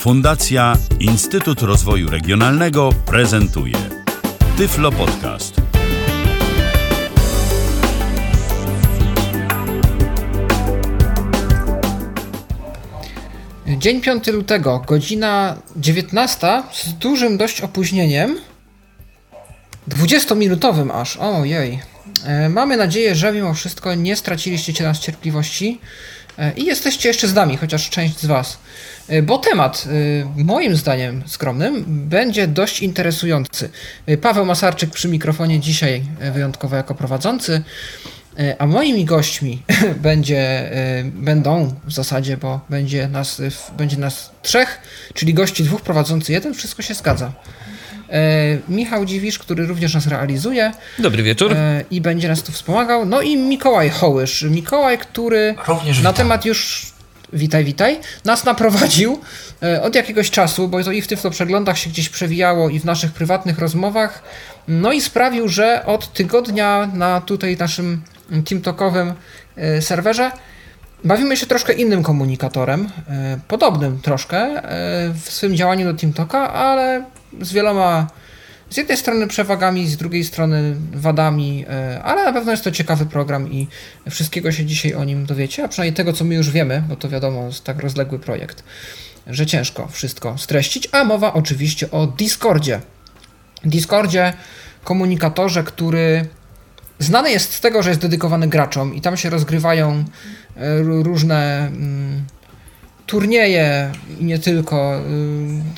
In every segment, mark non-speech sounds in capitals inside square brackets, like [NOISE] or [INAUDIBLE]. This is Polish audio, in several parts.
Fundacja Instytut Rozwoju Regionalnego prezentuje Tyflo Podcast. Dzień 5 lutego, godzina 19 z dużym dość opóźnieniem. 20-minutowym aż, ojej. E, mamy nadzieję, że mimo wszystko nie straciliście nas cierpliwości i jesteście jeszcze z nami, chociaż część z Was. E, bo temat, moim zdaniem skromnym, będzie dość interesujący. Paweł Masarczyk przy mikrofonie dzisiaj wyjątkowo jako prowadzący. A moimi gośćmi [LAUGHS] będzie, będą w zasadzie, bo będzie nas, będzie nas trzech, czyli gości dwóch prowadzący jeden, wszystko się zgadza. E, Michał Dziwisz, który również nas realizuje. Dobry wieczór. E, I będzie nas tu wspomagał. No i Mikołaj Hołysz. Mikołaj, który również na temat już witaj, witaj, nas naprowadził e, od jakiegoś czasu, bo to i w Tyflo przeglądach się gdzieś przewijało i w naszych prywatnych rozmowach, no i sprawił, że od tygodnia na tutaj naszym TeamTalkowym serwerze bawimy się troszkę innym komunikatorem, podobnym troszkę w swym działaniu do TeamTalka, ale z wieloma, z jednej strony przewagami, z drugiej strony wadami, e, ale na pewno jest to ciekawy program i wszystkiego się dzisiaj o nim dowiecie, a przynajmniej tego, co my już wiemy, bo to wiadomo, jest tak rozległy projekt, że ciężko wszystko streścić, a mowa oczywiście o Discordzie. Discordzie, komunikatorze, który znany jest z tego, że jest dedykowany graczom i tam się rozgrywają e, różne mm, turnieje i nie tylko,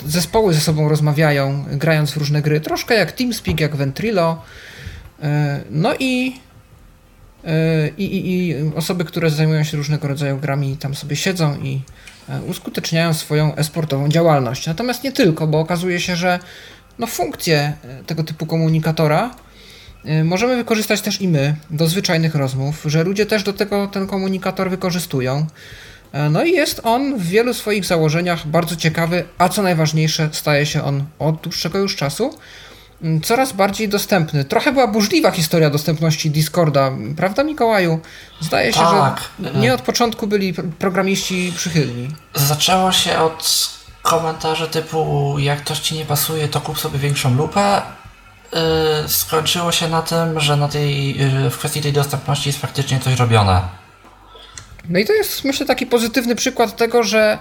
y, zespoły ze sobą rozmawiają, grając w różne gry, troszkę jak TeamSpeak, jak Ventrilo. Y, no i, y, i, i, i osoby, które zajmują się różnego rodzaju grami, tam sobie siedzą i uskuteczniają swoją esportową działalność. Natomiast nie tylko, bo okazuje się, że no, funkcje tego typu komunikatora możemy wykorzystać też i my do zwyczajnych rozmów, że ludzie też do tego ten komunikator wykorzystują. E, no i jest on w wielu swoich założeniach bardzo ciekawy, a co najważniejsze, staje się on od dłuższego już czasu mm, coraz bardziej dostępny. Trochę była burzliwa historia dostępności Discorda, prawda Mikołaju? Zdaje się, tak. że nie od początku byli programiści przychylni. Zaczęło się od komentarzy typu jak ktoś ci nie pasuje, to kup sobie większą lupę. Yy, skończyło się na tym, że na tej, yy, w kwestii tej dostępności jest faktycznie coś robione. No i to jest, myślę, taki pozytywny przykład tego, że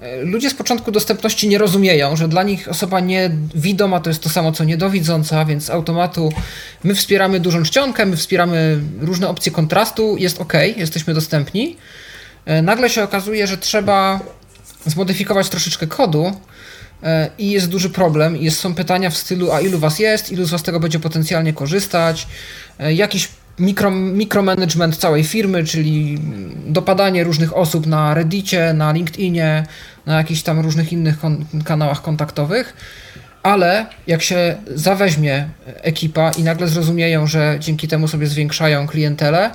e, ludzie z początku dostępności nie rozumieją, że dla nich osoba niewidoma to jest to samo co niedowidząca, więc z automatu my wspieramy dużą czcionkę, my wspieramy różne opcje kontrastu, jest ok, jesteśmy dostępni. Nagle się okazuje, że trzeba zmodyfikować troszeczkę kodu i jest duży problem. Jest, są pytania w stylu, a ilu was jest, ilu z was tego będzie potencjalnie korzystać, jakiś mikro, mikromanagement całej firmy, czyli dopadanie różnych osób na Reddicie, na LinkedInie, na jakichś tam różnych innych kon kanałach kontaktowych. Ale jak się zaweźmie ekipa i nagle zrozumieją, że dzięki temu sobie zwiększają klientelę,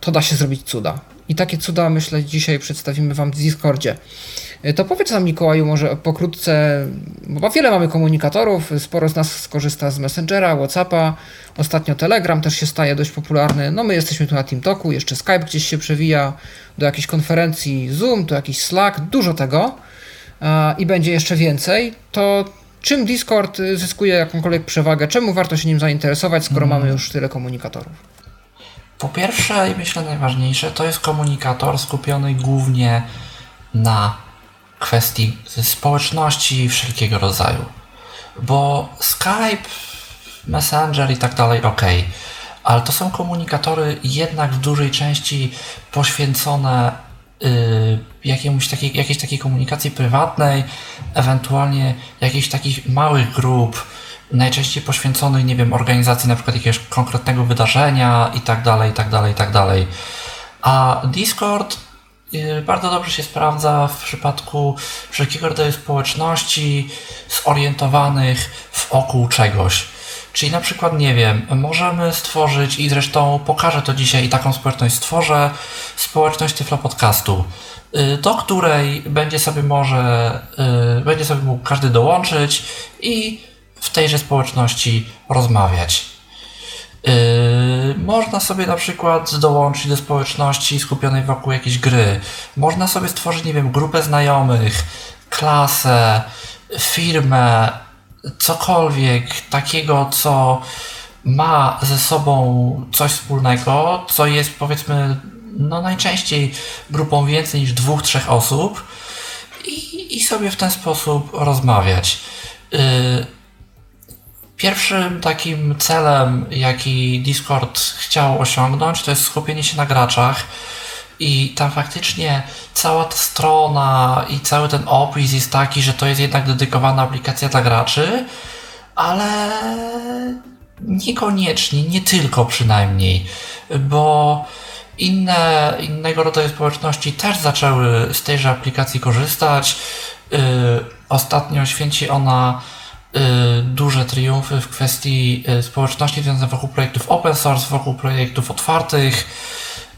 to da się zrobić cuda. I takie cuda, myślę, dzisiaj przedstawimy Wam w Discordzie. E, to powiedz nam, Mikołaju, może pokrótce, bo wiele mamy komunikatorów, sporo z nas skorzysta z Messengera, Whatsappa, ostatnio Telegram też się staje dość popularny. No my jesteśmy tu na TeamTalku, jeszcze Skype gdzieś się przewija, do jakiejś konferencji Zoom, do jakiś Slack, dużo tego i będzie jeszcze więcej. To czym Discord zyskuje jakąkolwiek przewagę? Czemu warto się nim zainteresować, skoro hmm. mamy już tyle komunikatorów? Po pierwsze i myślę najważniejsze, to jest komunikator skupiony głównie na kwestii społeczności wszelkiego rodzaju. Bo Skype, Messenger i tak dalej, ok, ale to są komunikatory jednak w dużej części poświęcone yy, jakiemuś takiej, jakiejś takiej komunikacji prywatnej, ewentualnie jakichś takich małych grup, najczęściej poświęconych, nie wiem, organizacji na przykład jakiegoś konkretnego wydarzenia i tak dalej, i tak dalej, i tak dalej. A Discord y, bardzo dobrze się sprawdza w przypadku wszelkiego rodzaju społeczności zorientowanych wokół czegoś. Czyli na przykład, nie wiem, możemy stworzyć i zresztą pokażę to dzisiaj i taką społeczność stworzę, społeczność Tyflo Podcastu, y, do której będzie sobie może, y, będzie sobie mógł każdy dołączyć i w tejże społeczności rozmawiać. Yy, można sobie na przykład dołączyć do społeczności skupionej wokół jakiejś gry. Można sobie stworzyć, nie wiem, grupę znajomych. klasę, firmę, cokolwiek takiego, co ma ze sobą coś wspólnego, co jest powiedzmy no najczęściej grupą więcej niż dwóch, trzech osób i, i sobie w ten sposób rozmawiać. Yy, pierwszym takim celem, jaki Discord chciał osiągnąć, to jest skupienie się na graczach. I tam faktycznie cała ta strona i cały ten opis jest taki, że to jest jednak dedykowana aplikacja dla graczy, ale niekoniecznie, nie tylko przynajmniej, bo inne, innego rodzaju społeczności też zaczęły z tejże aplikacji korzystać. Yy, ostatnio święci ona duże triumfy w kwestii yy, społeczności związanych wokół projektów open source, wokół projektów otwartych,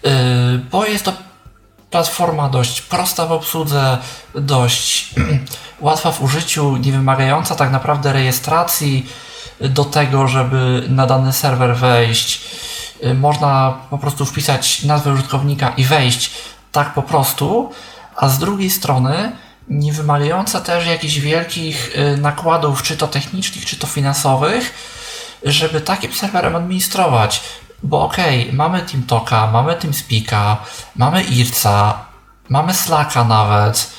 yy, bo jest to platforma dość prosta w obsłudze, dość [CLEARS THROAT] łatwa w użyciu, nie wymagająca tak naprawdę rejestracji do tego, żeby na dany serwer wejść. Y, można po prostu wpisać nazwę użytkownika i wejść tak po prostu, a z drugiej strony nie wymagająca też jakichś wielkich y, nakładów, czy to technicznych, czy to finansowych, żeby takim serwerem administrować. Bo okej, okay, mamy TeamTalka, mamy TeamSpeaka, mamy IRCA, mamy Slacka nawet,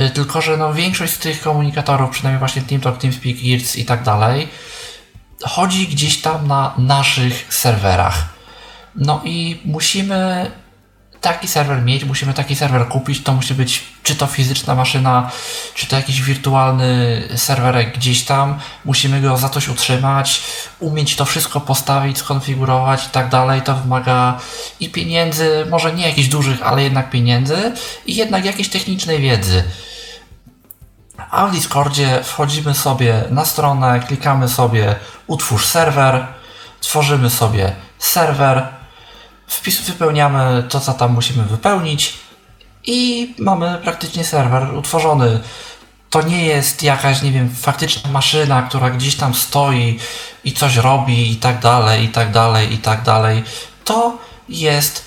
y, tylko że no większość z tych komunikatorów, przynajmniej właśnie TeamTalk, TeamSpeak, IRC i tak dalej, chodzi gdzieś tam na naszych serwerach. No i musimy taki serwer mieć, musimy taki serwer kupić, to musi być czy to fizyczna maszyna, czy to jakiś wirtualny serwerek gdzieś tam, musimy go za coś utrzymać, umieć to wszystko postawić, skonfigurować i tak dalej, to wymaga i pieniędzy, może nie jakichś dużych, ale jednak pieniędzy i jednak jakiejś technicznej wiedzy. A w Discordzie wchodzimy sobie na stronę, klikamy sobie utwórz serwer, tworzymy sobie serwer, wpis wypełniamy to, co tam musimy wypełnić i mamy praktycznie serwer utworzony. To nie jest jakaś, nie wiem, faktyczna maszyna, która gdzieś tam stoi i coś robi i tak dalej, i tak dalej, i tak dalej. To jest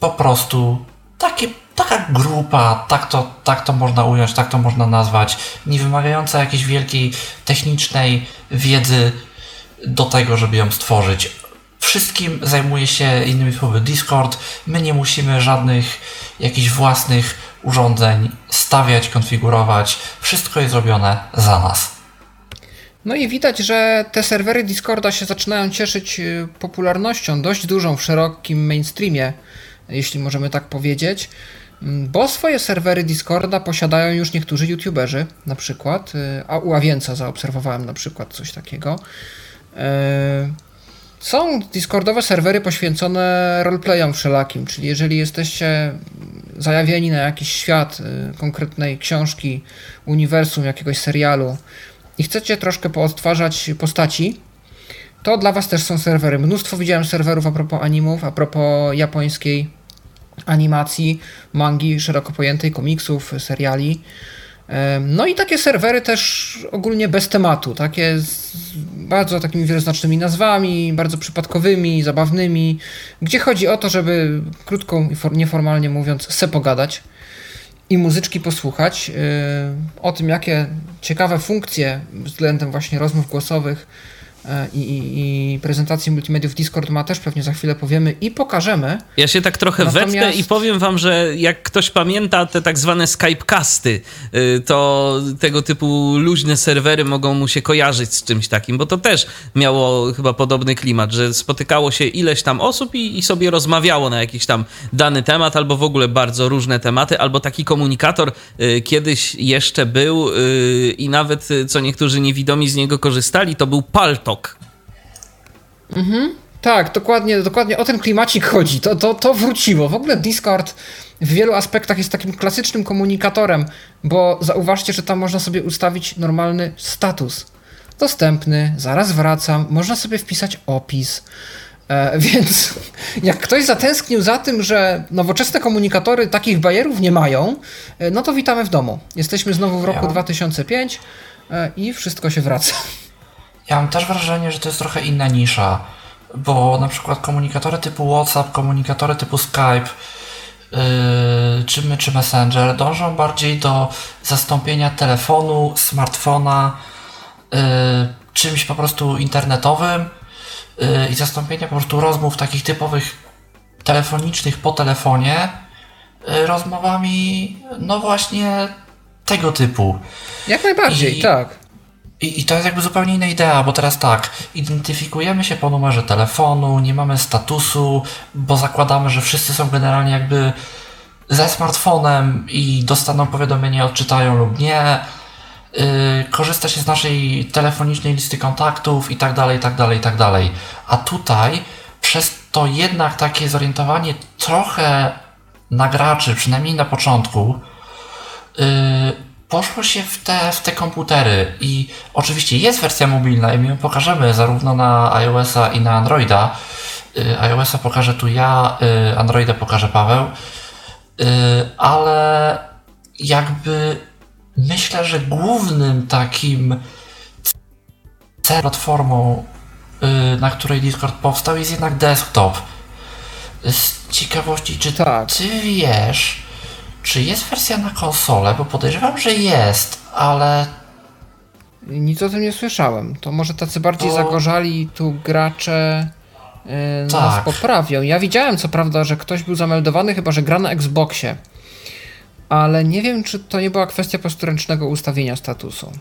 po prostu takie taka grupa, tak to, tak to można ująć, tak to można nazwać, nie wymagająca jakiejś wielkiej technicznej wiedzy do tego, żeby ją stworzyć. Wszystkim zajmuje się innymi słowy Discord. My nie musimy żadnych jakichś własnych urządzeń stawiać, konfigurować. Wszystko jest robione za nas. No i widać, że te serwery Discorda się zaczynają cieszyć y, popularnością dość dużą w szerokim mainstreamie, jeśli możemy tak powiedzieć. Mm, bo swoje serwery Discorda posiadają już niektórzy youtuberzy, na przykład, y, a u zaobserwowałem na przykład coś takiego. Są Discordowe serwery poświęcone roleplayom wszelakim, czyli jeżeli jesteście zajawieni na jakiś świat y, konkretnej książki, uniwersum, jakiegoś serialu i chcecie troszkę poodtwarzać postaci, to dla Was też są serwery. Mnóstwo widziałem serwerów a propos animów, a propos japońskiej animacji, mangi szeroko pojętej, komiksów, seriali. No i takie serwery też ogólnie bez tematu, takie z bardzo takimi wieloznacznymi nazwami, bardzo przypadkowymi, zabawnymi, gdzie chodzi o to, żeby krótko i nieformalnie mówiąc, se pogadać i muzyczki posłuchać o tym, jakie ciekawe funkcje względem właśnie rozmów głosowych i, i, i prezentacji multimediów Discord ma też pewnie za chwilę powiemy i pokażemy. Ja się tak trochę Natomiast... wetnę i powiem wam, że jak ktoś pamięta te tak zwane Skypecasty, y, to tego typu luźne serwery mogą mu się kojarzyć z czymś takim, bo to też miało chyba podobny klimat, że spotykało się ileś tam osób i, i sobie rozmawiało na jakiś tam dany temat, albo w ogóle bardzo różne tematy, albo taki komunikator y, kiedyś jeszcze był y, i nawet co niektórzy niewidomi z niego korzystali, to był Palto Mhm. Tak, dokładnie, dokładnie o ten klimacik chodzi. To, to, to wróciło. W ogóle Discord w wielu aspektach jest takim klasycznym komunikatorem, bo zauważcie, że tam można sobie ustawić normalny status. Dostępny, zaraz wracam, można sobie wpisać opis. E, [LAUGHS] więc jak ktoś zatęsknił za tym, że nowoczesne komunikatory takich bajerów nie mają, e, no to witamy w domu. Jesteśmy znowu w roku ja. 2005 e, i wszystko się wraca. Ja mam też wrażenie, że to jest trochę inna nisza, bo na przykład komunikatory typu WhatsApp, komunikatory typu Skype, yy, czy my, czy Messenger, dążą bardziej do zastąpienia telefonu, smartfona yy, czymś po prostu internetowym yy, i zastąpienia po prostu rozmów takich typowych telefonicznych po telefonie yy, rozmowami, no właśnie tego typu. Jak najbardziej, I, tak. I, I to jest jakby zupełnie inna idea, bo teraz tak, identyfikujemy się po numerze telefonu, nie mamy statusu, bo zakładamy, że wszyscy są generalnie jakby ze smartfonem i dostaną powiadomienie, odczytają lub nie. Yy, korzysta się z naszej telefonicznej listy kontaktów i tak dalej, i tak dalej, i tak dalej. A tutaj przez to jednak takie zorientowanie trochę na graczy, przynajmniej na początku, yy, poszło się w te, w te komputery i oczywiście jest wersja mobilna i my ją pokażemy zarówno na iOS-a i na Androida. Yy, iOS-a pokażę tu ja, yy, Androida pokaże Paweł, yy, ale jakby myślę, że głównym takim platformą, y, na której Discord powstał jest jednak desktop. Z ciekawości, czy tak. ty wiesz, czy jest wersja na konsolę? Bo podejrzewam, że jest, ale. Nic o tym nie słyszałem. To może tacy bardziej to... zagorzali tu gracze yy, tak. nas poprawią. Ja widziałem co prawda, że ktoś był zameldowany, chyba że gra na Xboxie. Ale nie wiem, czy to nie była kwestia po prostu ręcznego ustawienia statusu.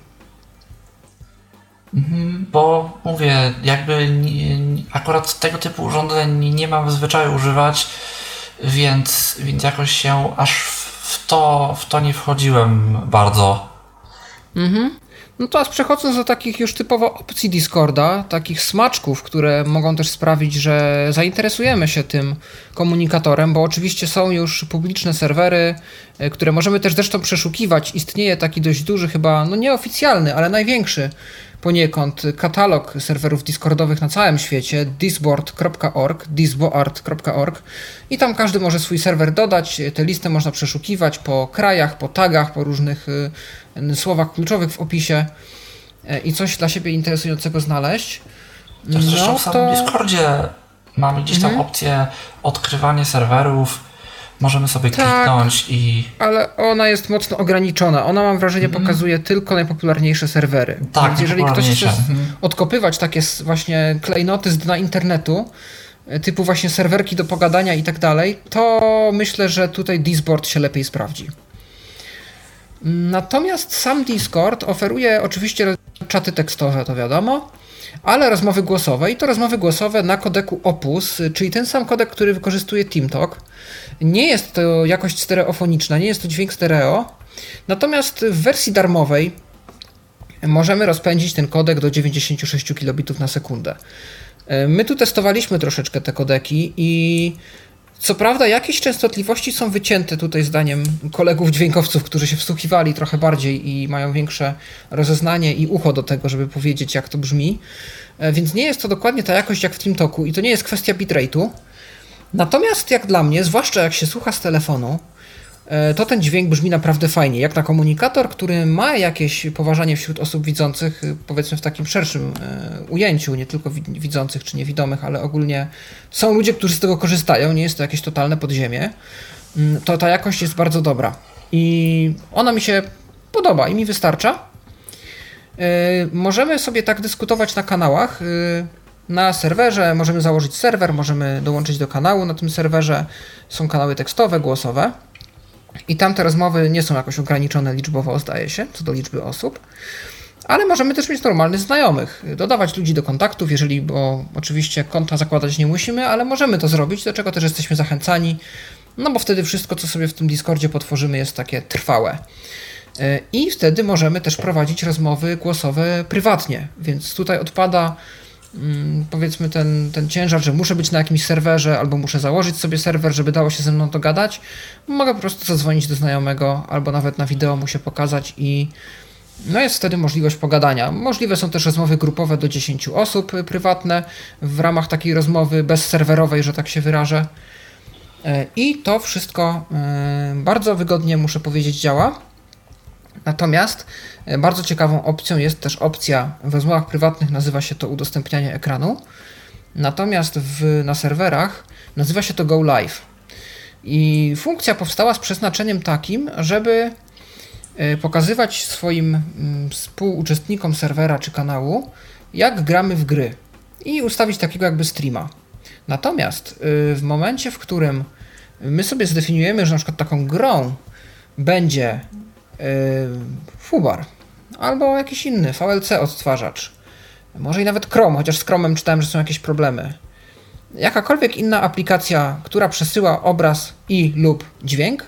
Mhm, bo mówię, jakby nie, akurat tego typu urządzeń nie mam w zwyczaju używać, więc, więc jakoś się aż w to, w to nie wchodziłem bardzo. Mhm. No teraz przechodząc do takich już typowo opcji Discorda, takich smaczków, które mogą też sprawić, że zainteresujemy się tym komunikatorem, bo oczywiście są już publiczne serwery, e, które możemy też zresztą przeszukiwać. Istnieje taki dość duży, chyba, no nieoficjalny, ale największy poniekąd katalog serwerów Discordowych na całym świecie, disboard.org, disboard.org i tam każdy może swój serwer dodać, tę listę można przeszukiwać po krajach, po tagach, po różnych y, słowach kluczowych w opisie y, i coś dla siebie interesującego znaleźć. Zresztą no, w samym to... Discordzie mamy gdzieś tam mhm. opcję odkrywania serwerów, Możemy sobie tak, kliknąć i. Ale ona jest mocno ograniczona. Ona, mam wrażenie, mm. pokazuje tylko najpopularniejsze serwery. Tak, Więc jeżeli ktoś chce mhm. odkopywać takie właśnie klejnoty z dna internetu, e, typu właśnie serwerki do pogadania i tak dalej, to myślę, że tutaj Discord się lepiej sprawdzi. Natomiast sam Discord oferuje oczywiście czaty tekstowe, to wiadomo, ale rozmowy głosowe i to rozmowy głosowe na kodeku Opus, czyli ten sam kodek, który wykorzystuje TeamTalk. Nie jest to jakość stereofoniczna, nie jest to dźwięk stereo, natomiast w wersji darmowej możemy rozpędzić ten kodek do 96 kilobitów na sekundę. My tu testowaliśmy troszeczkę te kodeki i co prawda, jakieś częstotliwości są wycięte tutaj zdaniem kolegów dźwiękowców, którzy się wsłuchiwali trochę bardziej i mają większe rozeznanie i ucho do tego, żeby powiedzieć, jak to brzmi. E, więc nie jest to dokładnie ta jakość jak w TeamTalku i to nie jest kwestia bitrate'u. Natomiast jak dla mnie, zwłaszcza jak się słucha z telefonu, E, to ten dźwięk brzmi naprawdę fajnie, jak na komunikator, który ma jakieś poważanie wśród osób widzących, y, powiedzmy w takim szerszym e, ujęciu, nie tylko widzących czy niewidomych, ale ogólnie są ludzie, którzy z tego korzystają, nie jest to jakieś totalne podziemie, mm, to ta jakość jest bardzo dobra. I ona mi się podoba i mi wystarcza. E, możemy sobie tak dyskutować na kanałach. Na serwerze możemy założyć serwer, możemy dołączyć do kanału na tym serwerze. Są kanały tekstowe, głosowe. I tam te rozmowy nie są jakoś ograniczone liczbowo, zdaje się, co do liczby osób. Ale możemy też mieć normalnych znajomych, dodawać ludzi do kontaktów, jeżeli, bo oczywiście konta zakładać nie musimy, ale możemy to zrobić, do czego też jesteśmy zachęcani, no bo wtedy wszystko, co sobie w tym Discordzie potworzymy, jest takie trwałe. E, I wtedy możemy też prowadzić rozmowy głosowe prywatnie, więc tutaj odpada powiedzmy ten, ten ciężar, że muszę być na jakimś serwerze albo muszę założyć sobie serwer, żeby dało się ze mną dogadać, mogę po prostu zadzwonić do znajomego albo nawet na wideo mu się pokazać i no jest wtedy możliwość pogadania. Możliwe są też rozmowy grupowe do 10 osób prywatne w ramach takiej rozmowy bezserwerowej, że tak się wyrażę. E, I to wszystko e, bardzo wygodnie, muszę powiedzieć, działa. Natomiast e, bardzo ciekawą opcją jest też opcja w rozmowach prywatnych, nazywa się to udostępnianie ekranu. Natomiast w, na serwerach nazywa się to Go Live. I funkcja powstała z przeznaczeniem takim, żeby e, pokazywać swoim mm, współuczestnikom serwera czy kanału, jak gramy w gry i ustawić takiego jakby streama. Natomiast w momencie, w którym my sobie zdefiniujemy, że na przykład taką grą będzie Fubar albo jakiś inny VLC odtwarzacz, może i nawet Chrome, chociaż z Chromem czytałem, że są jakieś problemy. Jakakolwiek inna aplikacja, która przesyła obraz i lub dźwięk,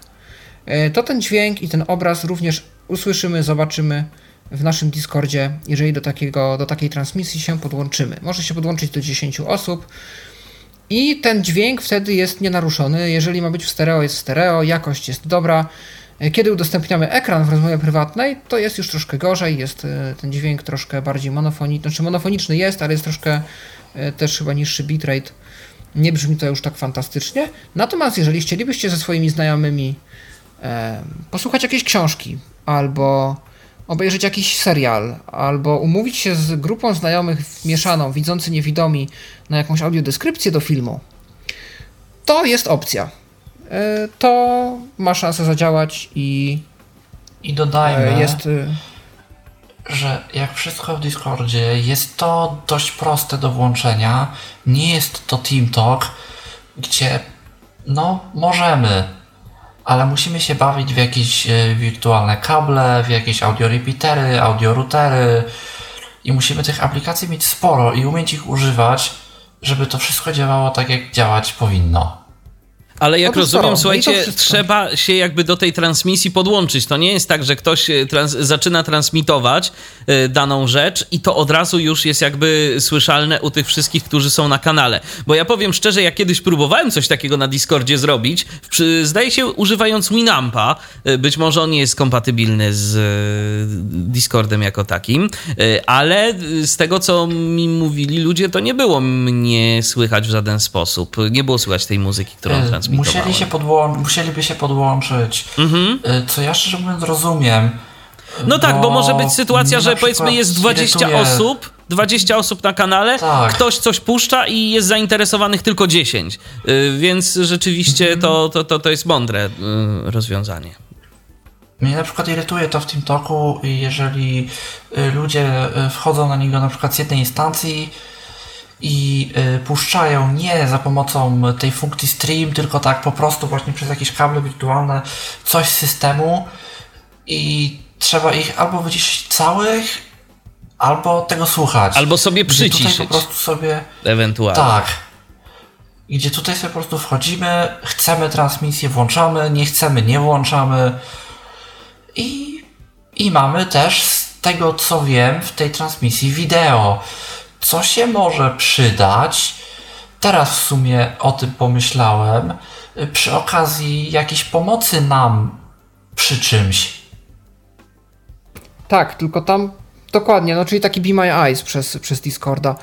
e, to ten dźwięk i ten obraz również usłyszymy, zobaczymy w naszym Discordzie, jeżeli do, takiego, do takiej transmisji się podłączymy. Może się podłączyć do 10 osób i ten dźwięk wtedy jest nienaruszony. Jeżeli ma być w stereo, jest w stereo, jakość jest dobra. E, kiedy udostępniamy ekran w rozmowie prywatnej, to jest już troszkę gorzej, jest e, ten dźwięk troszkę bardziej monofoniczny, znaczy monofoniczny jest, ale jest troszkę e, też chyba niższy bitrate. Nie brzmi to już tak fantastycznie. Natomiast jeżeli chcielibyście ze swoimi znajomymi posłuchać jakiejś książki, albo obejrzeć jakiś serial, albo umówić się z grupą znajomych mieszaną, widzący niewidomi, na jakąś audiodeskrypcję do filmu, to jest opcja. E, to ma szansę zadziałać i. I dodajmy, e, jest, y, że jak wszystko w Discordzie, jest to dość proste do włączenia. Nie jest to TeamTalk, gdzie no możemy, ale musimy się bawić w jakieś e, wirtualne kable, w jakieś audio repeatery, audio routery i musimy tych aplikacji mieć sporo i umieć ich używać, żeby to wszystko działało tak, jak działać powinno. Ale jak no rozumiem, no słuchajcie, trzeba się jakby do tej transmisji podłączyć. To nie jest tak, że ktoś e, trans zaczyna transmitować y, daną rzecz i to od razu już jest jakby słyszalne u tych wszystkich, którzy są na kanale. Bo ja powiem szczerze, ja kiedyś próbowałem coś takiego na Discordzie zrobić, przy, zdaje się używając Winampa. Y, być może on nie jest kompatybilny z y, Discordem jako takim, ale z tego, co mi mówili ludzie, to nie było mnie słychać w żaden sposób. Nie było słychać tej muzyki, którą transmitowałem musieli się podłą- musieliby się podłączyć, mhm. Y, co ja szczerze mówiąc rozumiem. No tak, bo może być sytuacja, że powiedzmy jest 20 irytuje... osób, 20 osób na kanale, tak. ktoś coś puszcza i jest zainteresowanych tylko 10. Y, więc rzeczywiście mhm. to, to, to, to jest mądre y, rozwiązanie. Mnie na przykład irytuje to w tym toku, jeżeli ludzie wchodzą na niego na przykład z jednej instancji, i y, puszczają nie za pomocą tej funkcji stream, tylko tak po prostu właśnie przez jakieś kable wirtualne coś z systemu i trzeba ich albo wyciszyć całych, albo tego słuchać. Albo sobie przyciszyć. Tutaj po prostu sobie... Ewentualnie. Tak. Gdzie tutaj sobie po prostu wchodzimy, chcemy transmisję, włączamy, nie chcemy, nie włączamy. I, i mamy też z tego co wiem w tej transmisji wideo co się może przydać, teraz w sumie o tym pomyślałem, przy okazji jakiejś pomocy nam przy czymś. Tak, tylko tam dokładnie, no czyli taki Be My Eyes przez, przez Discorda.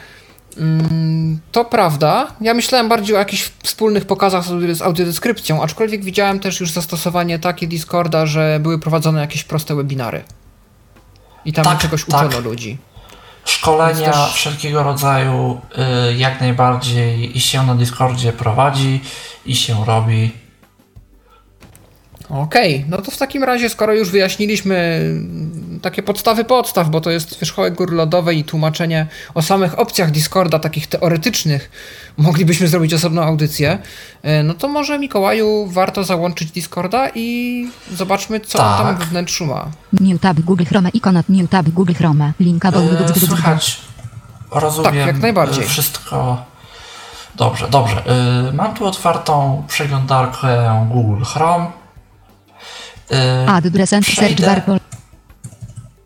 Mm, to prawda. Ja myślałem bardziej o jakichś wspólnych pokazach z audiodeskrypcją, aczkolwiek widziałem też już zastosowanie takie Discorda, że były prowadzone jakieś proste webinary. I tam tak, czegoś tak. uczono ludzi. Szkolenia też... wszelkiego rodzaju y, jak najbardziej i się na Discordzie prowadzi i się robi. Okej, okay. no to w takim razie, skoro już wyjaśniliśmy takie podstawy podstaw, bo to jest wierzchołek góry lodowej i tłumaczenie o samych opcjach Discorda, takich teoretycznych, moglibyśmy zrobić osobną audycję, e, no to może Mikołaju warto załączyć Discorda i zobaczmy, co tak. on tam we wnętrzu ma. New tab Google Chrome, ikona New tab Google Chrome, linka eee, Słychać, rozumiem tak, jak najbardziej. wszystko. Dobrze, dobrze. Yy, mam tu otwartą przeglądarkę Google Chrome. Address and search bar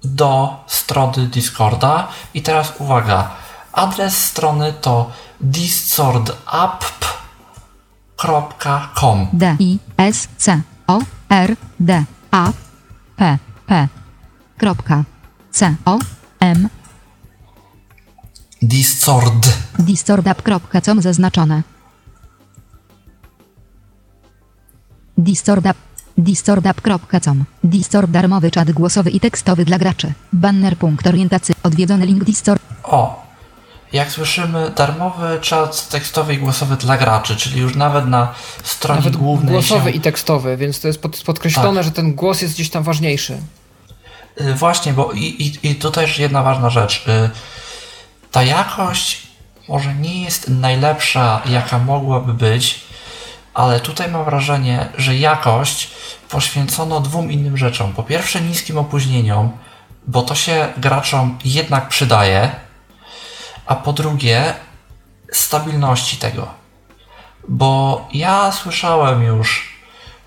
do strony Discorda. I teraz uwaga, adres strony to discordapp.com D I S C O R D A P P. C O M. Discord. Discordapp.com zaznaczone. Discordapp Distordapp.com. Distor darmowy czat głosowy i tekstowy dla graczy. Banner punkt orientacji. Odwiedzony link Distor. O! jak słyszymy, darmowy czat tekstowy i głosowy dla graczy, czyli już nawet na stronie nawet głównej. Głosowy się... i tekstowy, więc to jest podkreślone, tak. że ten głos jest gdzieś tam ważniejszy. Y, właśnie, bo i, i, i tutaj jeszcze jedna ważna rzecz. Y, ta jakość może nie jest najlepsza, jaka mogłaby być, ale tutaj mam wrażenie, że jakość poświęcono dwóm innym rzeczom. Po pierwsze, niskim opóźnieniom, bo to się graczom jednak przydaje, a po drugie, stabilności tego. Bo ja słyszałem już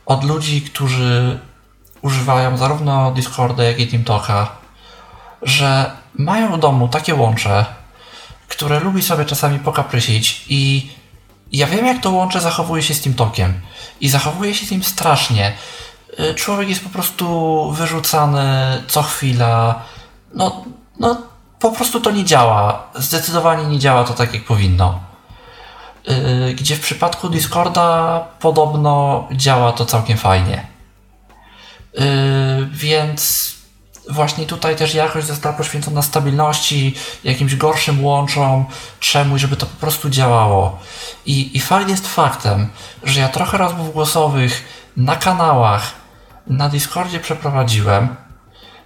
od ludzi, którzy używają zarówno Discorda, jak i TeamTalka, że mają w domu takie łącze, które lubi sobie czasami pokaprysić i ja wiem, jak to łącze zachowuje się z TeamTalkiem. I zachowuje się z nim strasznie. Y, człowiek jest po prostu wyrzucany co chwila. No, no, po prostu to nie działa. Zdecydowanie nie działa to tak, jak powinno. Y, gdzie w przypadku Discorda podobno działa to całkiem fajnie. Y, więc właśnie tutaj też jakość została poświęcona stabilności, jakimś gorszym łączom, czemuś, żeby to po prostu działało. I, I fakt jest faktem, że ja trochę rozmów głosowych na kanałach na Discordzie przeprowadziłem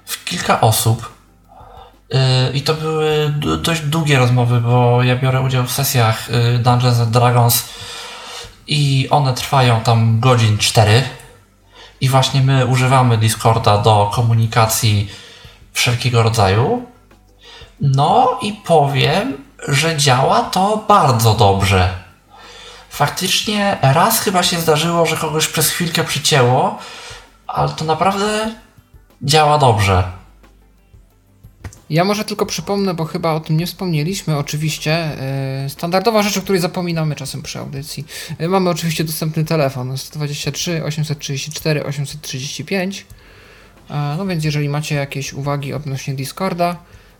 w kilka osób. Yy, I to były dość długie rozmowy, bo ja biorę udział w sesjach yy, Dungeons and Dragons i one trwają tam godzin 4 i właśnie my używamy Discorda do komunikacji wszelkiego rodzaju. No i powiem, że działa to bardzo dobrze. Faktycznie raz chyba się zdarzyło, że kogoś przez chwilkę przycięło, ale to naprawdę działa dobrze. Ja może tylko przypomnę, bo chyba o tym nie wspomnieliśmy. Oczywiście yy, standardowa rzecz, o której zapominamy czasem przy audycji. Yy, mamy oczywiście dostępny telefon 123 834 835. Yy, no więc jeżeli macie jakieś uwagi odnośnie Discorda,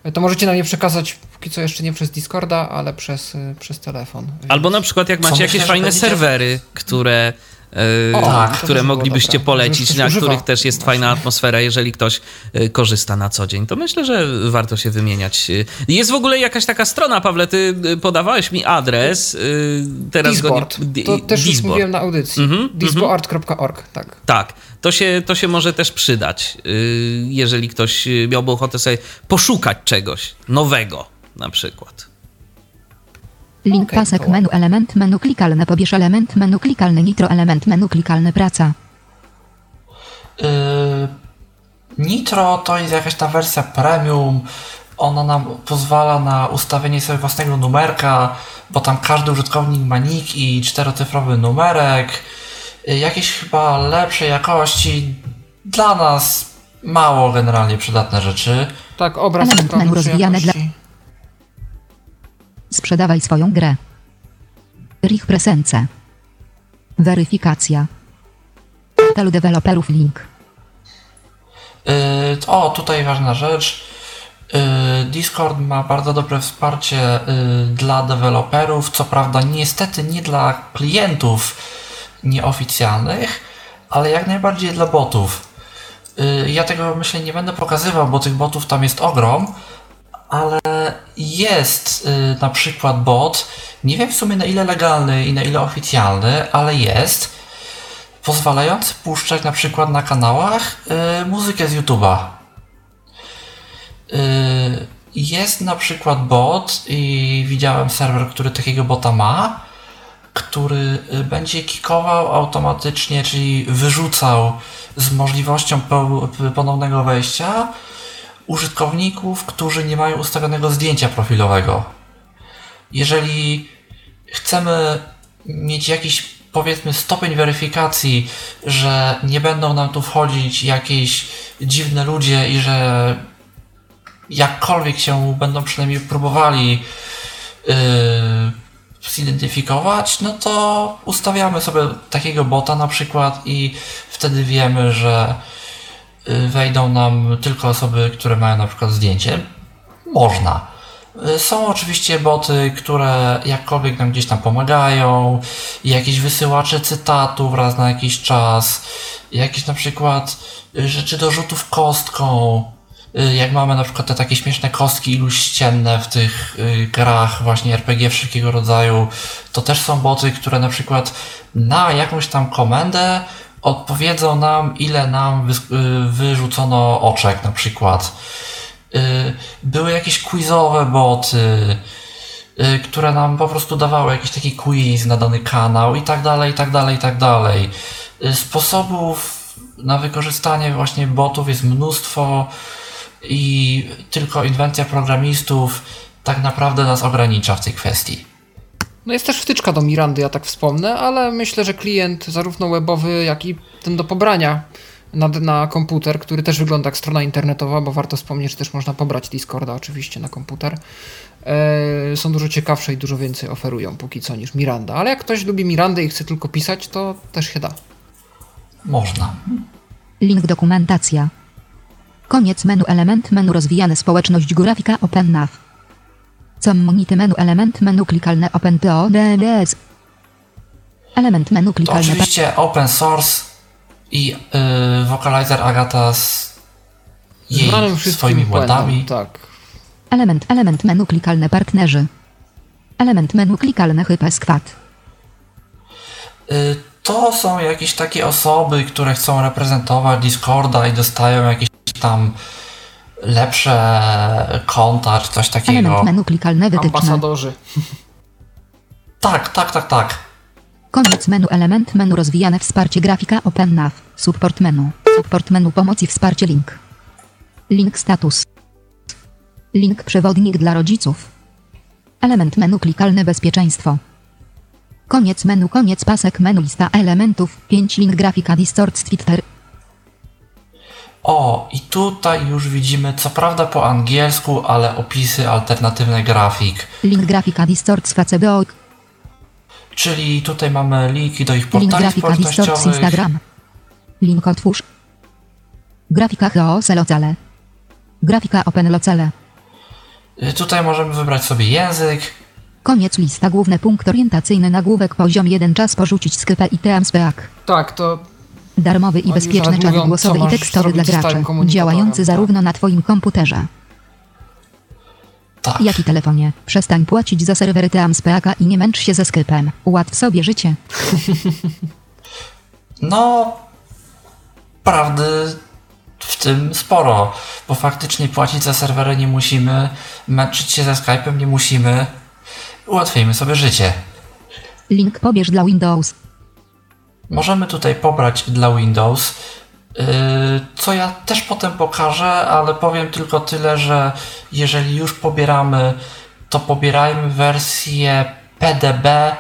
yy, to możecie nam je przekazać póki co jeszcze nie przez Discorda, ale przez, przez telefon. Albo na przykład jak macie jakieś fajne serwery, które o, tak, które moglibyście polecić, na których też jest Właśnie. fajna atmosfera, jeżeli ktoś e, korzysta na co dzień. To myślę, że warto się wymieniać. Jest w ogóle jakaś taka strona, Pawle, ty e, podawałeś mi adres. E, teraz Disboard. Go nie, to też już mówiłem na audycji. Mm -hmm, Disboard.org, tak. Tak, to się, to się może też przydać, jeżeli ktoś miałby ochotę sobie poszukać czegoś nowego na przykład. Link okay, pasek menu element menu klikalne pobierz element menu klikalny nitro element menu klikalny praca. Yy, nitro to jest jakaś ta wersja premium. Ona nam pozwala na ustawienie sobie własnego numerka, bo tam każdy użytkownik ma nick i czterocyfrowy numerek. Yy, jakieś chyba lepszej jakości. Dla nas mało generalnie przydatne rzeczy. Tak, obraz element menu rozwijane dla Sprzedawaj swoją grę. Rich presence. Weryfikacja. Portalu deweloperów link. Yy, o, tutaj ważna rzecz. Yy, Discord ma bardzo dobre wsparcie yy, dla deweloperów, co prawda niestety nie dla klientów nieoficjalnych, ale jak najbardziej dla botów. Yy, ja tego myślę nie będę pokazywał, bo tych botów tam jest ogrom, ale jest y, na przykład bot, nie wiem w sumie na ile legalny i na ile oficjalny, ale jest, pozwalający puszczać na przykład na kanałach y, muzykę z YouTube'a. Y, jest na przykład bot i widziałem serwer, który takiego bota ma, który będzie kikował automatycznie, czyli wyrzucał z możliwością ponownego wejścia użytkowników, którzy nie mają ustawionego zdjęcia profilowego. Jeżeli chcemy mieć jakiś powiedzmy stopień weryfikacji, że nie będą nam tu wchodzić jakieś dziwne ludzie i że jakkolwiek się będą przynajmniej próbowali yy, zidentyfikować, no to ustawiamy sobie takiego bota na przykład i wtedy wiemy, że wejdą nam tylko osoby, które mają na przykład zdjęcie. Można. Y, są oczywiście boty, które jakkolwiek nam gdzieś tam pomagają, jakieś wysyłacze cytatów raz na jakiś czas, jakieś na przykład rzeczy do rzutów kostką. y, jak mamy na przykład te takie śmieszne kostki iluś ścienne w tych y, grach właśnie RPG wszelkiego rodzaju, to też są boty, które na przykład na jakąś tam komendę odpowiedzą nam, ile nam y, wyrzucono oczek na przykład. Były jakieś quizowe boty, które nam po prostu dawały jakiś taki quiz na dany kanał i tak dalej, i tak dalej, i tak dalej. Sposobów na wykorzystanie właśnie botów jest mnóstwo i tylko inwencja programistów tak naprawdę nas ogranicza w tej kwestii. No jest też wtyczka do Mirandy, ja tak wspomnę, ale myślę, że klient zarówno webowy, jak i ten do pobrania na, na komputer, który też wygląda jak strona internetowa, bo warto wspomnieć, że też można pobrać Discorda oczywiście na komputer, e, są dużo ciekawsze i dużo więcej oferują póki co niż Miranda. Ale jak ktoś lubi Mirandę i chce tylko pisać, to też się da. Można. Link dokumentacja. Koniec menu element menu rozwijane społeczność grafika OpenNav. Community menu element menu klikalne OpenTODS. Element menu klikalne. To oczywiście open source i yy, Vocalizer Agata z jej swoimi błędami. Tak. Element, element menu klikalne partnerzy. Element menu klikalne chyba skład. Yy, to są jakieś takie osoby, które chcą reprezentować Discorda i dostają jakieś tam lepsze konta czy coś takiego. Element menu klikalne wytyczne. Ambasadorzy. Tak, tak, tak, tak. Koniec menu element menu rozwijane wsparcie grafika OpenNav. Support menu. Support menu pomocy wsparcie link. Link status. Link przewodnik dla rodziców. Element menu klikalne bezpieczeństwo. Koniec menu, koniec pasek menu, lista elementów, 5 link grafika distort Twitter. O, i tutaj już widzimy, co prawda po angielsku, ale opisy alternatywne grafik. Link grafika distort CBO. Czyli tutaj mamy linki do ich portali Link grafika distort Instagram. Link otwórz. Grafika HOS Locale. Grafika Open Locale. Y, tutaj możemy wybrać sobie język. Koniec lista główny punkt orientacyjny nagłówek poziom 1 czas porzucić skrypę i teamspeak. Tak, to Darmowy i bezpieczny czat głosowy i tekstowy dla graczy, działający zarówno na Twoim komputerze, tak. jak i telefonie. Przestań płacić za serwery teamspeaka i nie męcz się ze skrypem. Ułatw sobie życie. [LAUGHS] No, prawdy w tym sporo, bo faktycznie płacić za serwery nie musimy, męczyć się ze Skype'em nie musimy, ułatwimy sobie życie. Link pobierz dla Windows. Możemy tutaj pobrać dla Windows, yy, co ja też potem pokażę, ale powiem tylko tyle, że jeżeli już pobieramy, to pobierajmy wersję PDB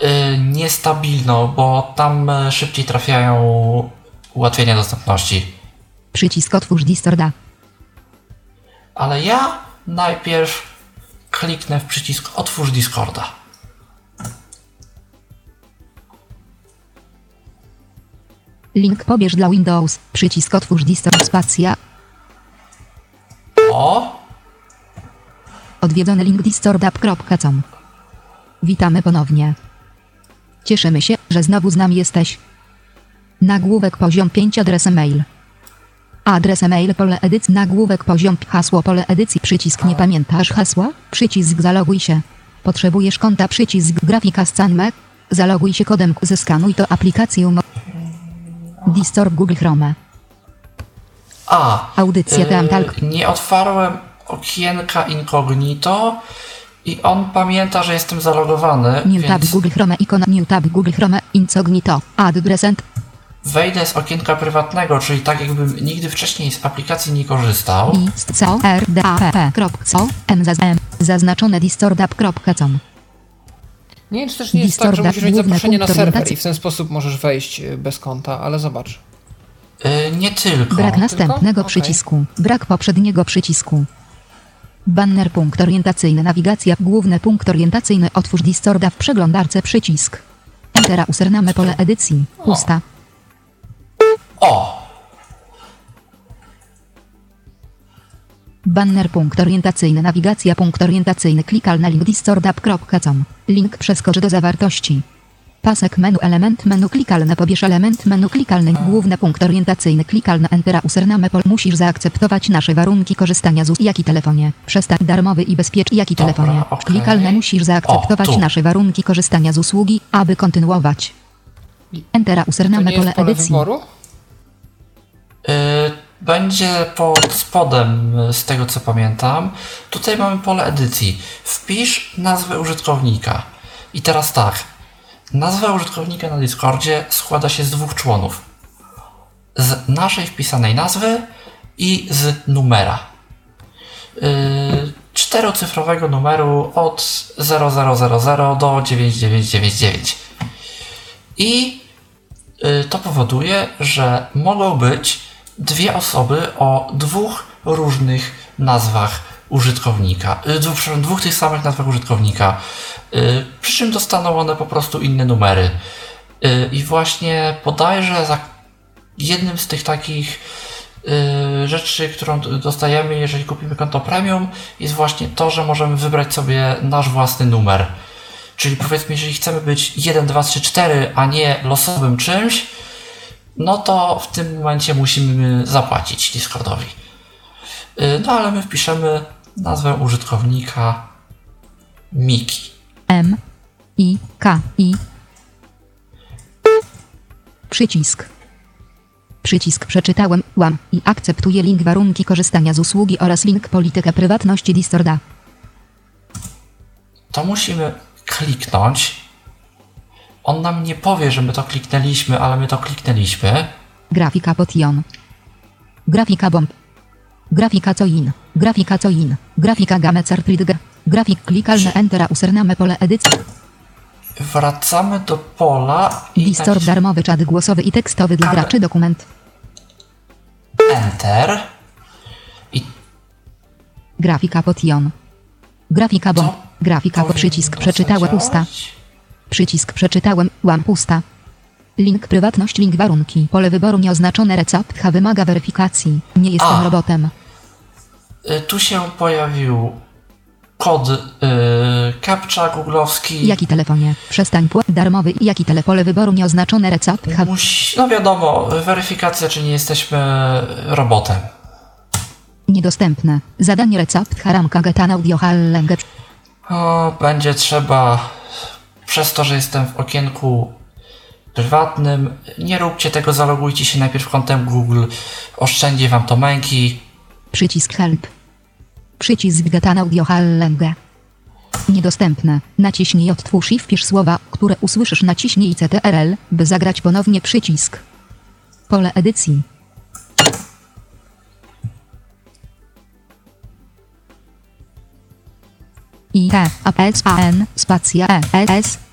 yy, niestabilną, bo tam szybciej trafiają ułatwienia dostępności. Przycisk otwórz Discorda. Ale ja najpierw kliknę w przycisk Otwórz Discorda. Link pobierz dla Windows. Przycisk Otwórz Discord Spacja. O! Odwiedzony link distordapp.com. Witamy ponownie. Cieszymy się, że znowu z nami jesteś. Nagłówek poziom 5 adres mail. Adres e-mail pole edycji nagłówek poziom hasło pole edycji przycisk nie pamiętasz hasła przycisk zaloguj się. Potrzebujesz konta przycisk grafika scanme zaloguj się kodem zeskanuj to aplikację Distorb Google Chrome. A. Audycja yy, Nie otwarłem okienka incognito i on pamięta, że jestem zalogowany. New więc... tab Google Chrome ikona New tab Google Chrome incognito adresent wejdę z okienka prywatnego, czyli tak jakbym nigdy wcześniej z aplikacji nie korzystał. co r d a p co m m zaznaczone distordapp.com nie wiem, czy też nie jest tak, że musisz mieć zaproszenie na serwer i w ten sposób możesz wejść y, bez konta, ale zobacz. Yy, nie tylko. Brak następnego tylko? przycisku. Okay. Brak poprzedniego przycisku. Banner punkt orientacyjny, nawigacja, główny punkt orientacyjny, otwórz Distorda w przeglądarce przycisk. Entera username pole edycji, pusta. O! Banner punkt orientacyjny, nawigacja punkt orientacyjny, klikal na link distordapp.com. Link przeskocz do zawartości. Pasek menu element menu klikalne pobierz element menu klikalny główny punkt orientacyjny klikalne entera username pol musisz zaakceptować nasze warunki korzystania z us jaki telefonie przestań darmowy i bezpieczny jaki Dobra, telefonie klikalne musisz zaakceptować O, nasze warunki korzystania z usługi aby kontynuować entera username pole pole edycji wyboru? Y, Będzie pod spodem, y, z tego co pamiętam. Tutaj mamy pole edycji. Wpisz nazwę użytkownika. I teraz tak. Nazwa użytkownika na Discordzie składa się z dwóch członów. Z naszej wpisanej nazwy i z numera. Yy, czterocyfrowego numeru od 0000 do 9999. I Y, to powoduje, że mogą być dwie osoby o dwóch różnych nazwach użytkownika, y, przepraszam, dwóch tych samych nazwach użytkownika, y, przy czym dostaną one po prostu inne numery. Y, I właśnie bodajże za jednym z tych takich rzeczy, którą dostajemy, jeżeli kupimy konto premium, jest właśnie to, że możemy wybrać sobie nasz własny numer. Czyli powiedzmy, jeżeli chcemy być 1, 2, 3, 4, a nie losowym czymś, no to w tym momencie musimy zapłacić Discordowi. Y, No ale my wpiszemy nazwę użytkownika Miki. M I K I Przycisk Przycisk przeczytałem, łam i akceptuję link warunki korzystania z usługi oraz link politykę prywatności Discorda. To musimy kliknąć. On nam nie powie, że my to kliknęliśmy, ale my to kliknęliśmy. Grafika potion. Grafika bomb. Grafika co in. Grafika co in. Grafika gamecartridge. Grafik klikalne entera username pole edycji. Wracamy do pola i Discord darmowy czat głosowy i tekstowy dla graczy dokument. Enter. I Grafika potion. Grafika bomb. Grafika po przycisk przeczytałem pusta. Przycisk przeczytałem, łam pusta. Link prywatność, link warunki. Pole wyboru nieoznaczone recept H wymaga weryfikacji. Nie jestem A. robotem. Y, Tu się pojawił kod y, captcha googlowski. Jaki telefonie? Przestań płat darmowy. Jaki tele pole wyboru nieoznaczone recept H. Musi, no wiadomo, weryfikacja, czy nie jesteśmy robotem. Niedostępne. Zadanie recept haramka getan audio. O, będzie trzeba, przez to, że jestem w okienku prywatnym, nie róbcie tego, zalogujcie się najpierw kontem Google, oszczędzi wam to męki. Przycisk help. Przycisk getan audio hallenge. Niedostępne. Naciśnij odtwórz i wpisz słowa, które usłyszysz. Naciśnij CTRL, by zagrać ponownie przycisk. Pole edycji. I T A S A N spacja E S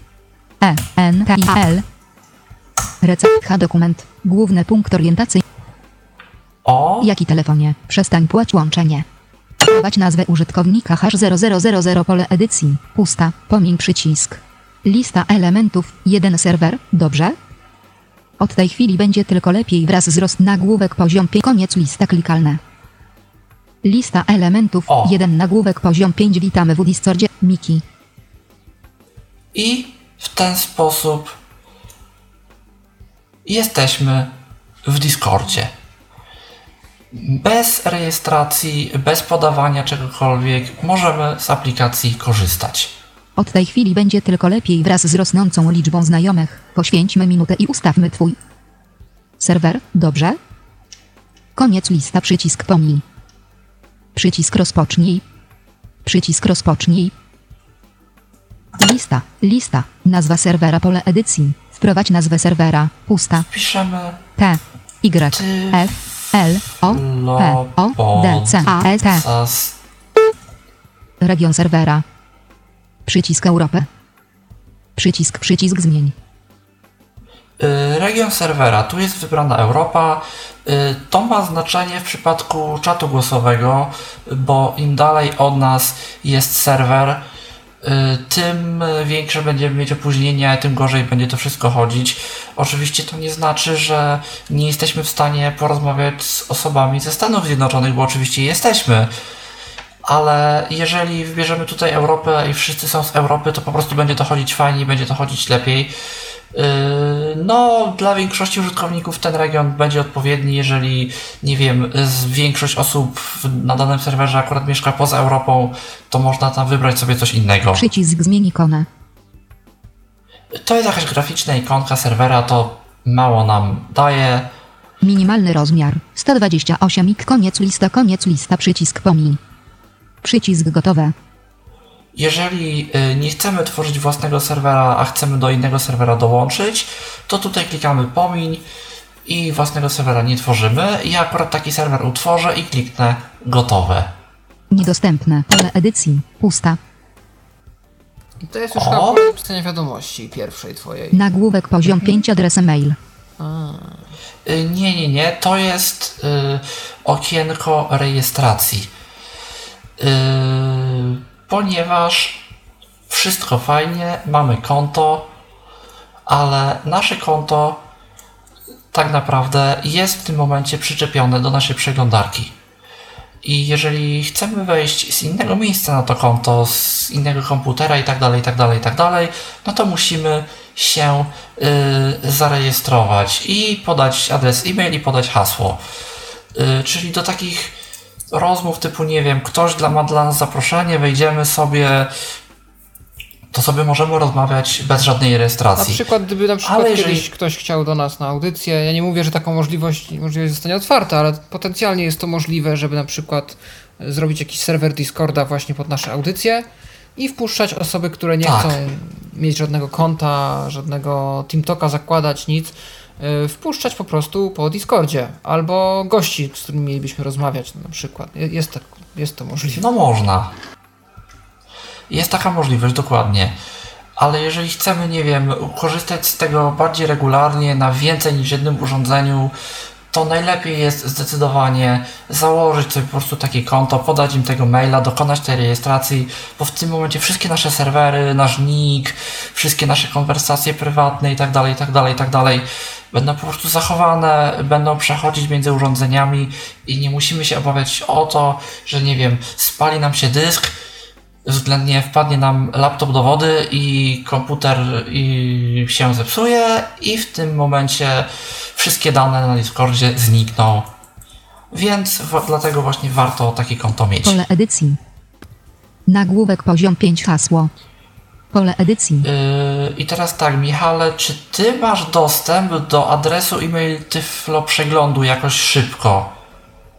E N K I L Recept H dokument. Główny punkt orientacji. O, Jaki telefonie? Przestań płać łączenie. Wprowadź nazwę użytkownika hash 0000 pole edycji. Pusta. Pomiń przycisk. Lista elementów. Jeden serwer. Dobrze? Od tej chwili będzie tylko lepiej wraz z rost nagłówek poziom 5. Koniec lista klikalne. Lista elementów. O. Jeden nagłówek poziom 5. Witamy w Discordzie. Miki. i w ten sposób jesteśmy w Discordzie. Bez rejestracji, bez podawania czegokolwiek, możemy z aplikacji korzystać. Od tej chwili będzie tylko lepiej wraz z rosnącą liczbą znajomych. Poświęćmy minutę i ustawmy twój serwer, dobrze? Koniec lista, przycisk pomij. Przycisk rozpocznij. Przycisk rozpocznij. Lista, lista, nazwa serwera, pole edycji. Wprowadź nazwę serwera, pusta, Piszemy T, Y, F, L, O, P, O, D, C, A, S, T. Region serwera. Przycisk Europę. Przycisk, przycisk zmień. Y, Region serwera, tu jest wybrana Europa. Y, To ma znaczenie w przypadku czatu głosowego, bo im dalej od nas jest serwer, tym większe będziemy mieć opóźnienia, tym gorzej będzie to wszystko chodzić. Oczywiście to nie znaczy, że nie jesteśmy w stanie porozmawiać z osobami ze Stanów Zjednoczonych, bo oczywiście jesteśmy. Ale jeżeli wybierzemy tutaj Europę i wszyscy są z Europy, to po prostu będzie to chodzić fajniej, będzie to chodzić lepiej. No, dla większości użytkowników ten region będzie odpowiedni, jeżeli, nie wiem, większość osób na danym serwerze akurat mieszka poza Europą, to można tam wybrać sobie coś innego. Przycisk zmień ikonę. To jest jakaś graficzna ikonka serwera, to mało nam daje. Minimalny rozmiar 128 ik koniec lista koniec lista przycisk pomiń. Przycisk gotowe. Jeżeli y, nie chcemy tworzyć własnego serwera, a chcemy do innego serwera dołączyć, to tutaj klikamy pomiń i własnego serwera nie tworzymy. Ja akurat taki serwer utworzę i kliknę gotowe. Niedostępne. Pole edycji. Pusta. I to jest już chyba pisania wiadomości pierwszej twojej. Nagłówek poziom 5 adres mail. Y, nie, nie, nie. To jest y, okienko rejestracji. Y, ponieważ wszystko fajnie, mamy konto, ale nasze konto tak naprawdę jest w tym momencie przyczepione do naszej przeglądarki. I jeżeli chcemy wejść z innego miejsca na to konto, z innego komputera i tak dalej, i tak dalej, i tak dalej, no to musimy się y, zarejestrować i podać adres e-mail i podać hasło. Y, czyli do takich rozmów typu, nie wiem, ktoś dla, ma dla nas zaproszenie, wejdziemy sobie, to sobie możemy rozmawiać bez żadnej rejestracji. Na przykład, gdyby na przykład ale jeżeli... kiedyś ktoś chciał do nas na audycję, ja nie mówię, że taką możliwość, możliwość zostanie otwarta, ale potencjalnie jest to możliwe, żeby na przykład zrobić jakiś serwer Discorda właśnie pod nasze audycje i wpuszczać osoby, które nie tak. chcą mieć żadnego konta, żadnego TeamToka zakładać, nic, wpuszczać po prostu po Discordzie albo gości, z którymi mielibyśmy rozmawiać na przykład. Jest, tak, jest to możliwe. No można. Jest taka możliwość, dokładnie. Ale jeżeli chcemy, nie wiem, korzystać z tego bardziej regularnie, na więcej niż jednym urządzeniu, to najlepiej jest zdecydowanie założyć sobie po prostu takie konto, podać im tego maila, dokonać tej rejestracji, bo w tym momencie wszystkie nasze serwery, nasz nick, wszystkie nasze konwersacje prywatne itd., itd., itd. będą po prostu zachowane, będą przechodzić między urządzeniami i nie musimy się obawiać o to, że nie wiem, spali nam się dysk, względnie wpadnie nam laptop do wody i komputer i się zepsuje i w tym momencie wszystkie dane na Discordzie znikną. Więc dlatego właśnie warto takie konto mieć. Pole edycji. Nagłówek poziom 5 hasło. Pole edycji. Yy, I teraz tak, Michale, czy ty masz dostęp do adresu e-mail Tyflo przeglądu jakoś szybko?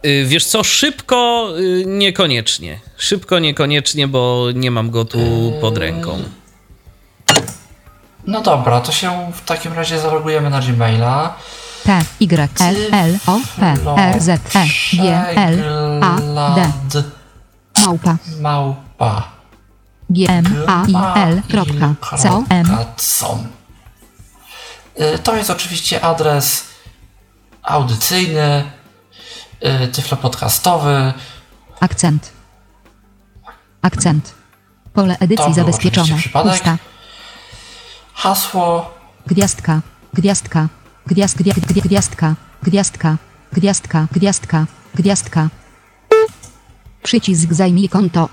Y, wiesz co, szybko y, niekoniecznie. Szybko niekoniecznie, bo nie mam go tu pod ręką. No dobra, to się w takim razie zalogujemy na Gmaila. T, Y, L, L, O, P, R, Z, E, G, L, A, D. Małpa. Małpa. G, M, A, I, L, kropka, C, O, M. Y, to jest oczywiście adres audycyjny tyflopodcastowy. Akcent. Akcent. Pole edycji zabezpieczone. Pusta. Hasło. Gwiazdka. Gwiazdka. Gwiazd, gwiazd, gwiazdka. Gwiazdka. Gwiazdka. Gwiazdka. Gwiazdka. Przycisk zajmij konto.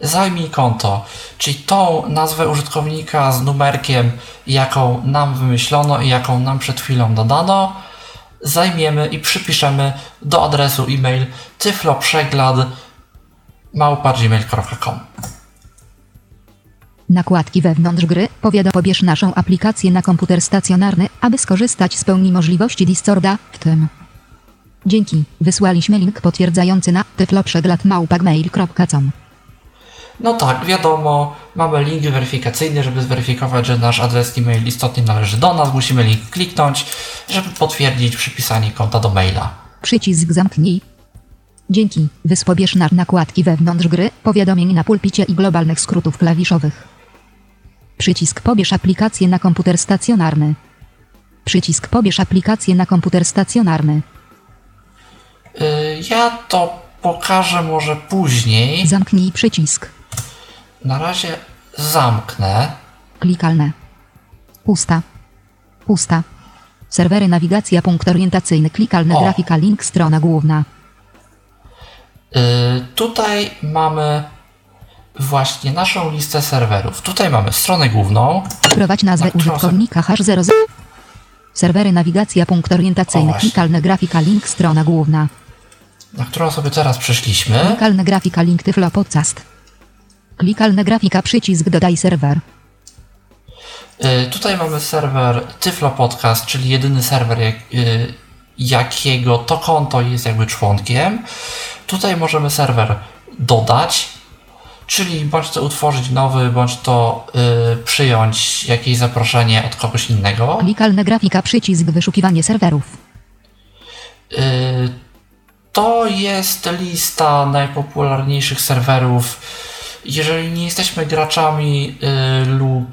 Zajmij konto, czyli tą nazwę użytkownika z numerkiem, jaką nam wymyślono i jaką nam przed chwilą dodano zajmiemy i przypiszemy do adresu e-mail tyfloprzeglad.gmail.com Nakładki wewnątrz gry. Powiadom pobierz naszą aplikację na komputer stacjonarny, aby skorzystać z pełni możliwości Discorda, w tym. Dzięki. Wysłaliśmy link potwierdzający na tyfloprzeglad.mail.com. No tak, wiadomo, mamy link weryfikacyjny, żeby zweryfikować, że nasz adres e-mail istotnie należy do nas. Musimy link kliknąć, żeby potwierdzić przypisanie konta do maila. Przycisk zamknij. Dzięki. Wyspobierz na nakładki wewnątrz gry, powiadomień na pulpicie i globalnych skrótów klawiszowych. Przycisk pobierz aplikację na komputer stacjonarny. Przycisk pobierz aplikację na komputer stacjonarny. Yy, ja to pokażę może później. Zamknij przycisk. Na razie zamknę. Klikalne. Pusta. Pusta. Serwery nawigacja punkt orientacyjny klikalne o. grafika link strona główna. Yy, tutaj mamy właśnie naszą listę serwerów. Tutaj mamy stronę główną. Prowadź nazwę Tak, użytkownika hash 00. Serwery nawigacja, punkt orientacyjny, klikalne grafika, link, strona główna. na którą sobie teraz przeszliśmy. Klikalne grafika, link, tyflo, podcast. Klikalne grafika, przycisk, dodaj serwer. Y, Tutaj mamy serwer Tyflo Podcast, czyli jedyny serwer, jak, y, jakiego to konto jest jakby członkiem. Tutaj możemy serwer dodać, czyli bądź to utworzyć nowy, bądź to y, przyjąć jakieś zaproszenie od kogoś innego. Klikalne grafika, przycisk, wyszukiwanie serwerów. Y, To jest lista najpopularniejszych serwerów. Jeżeli nie jesteśmy graczami y, lub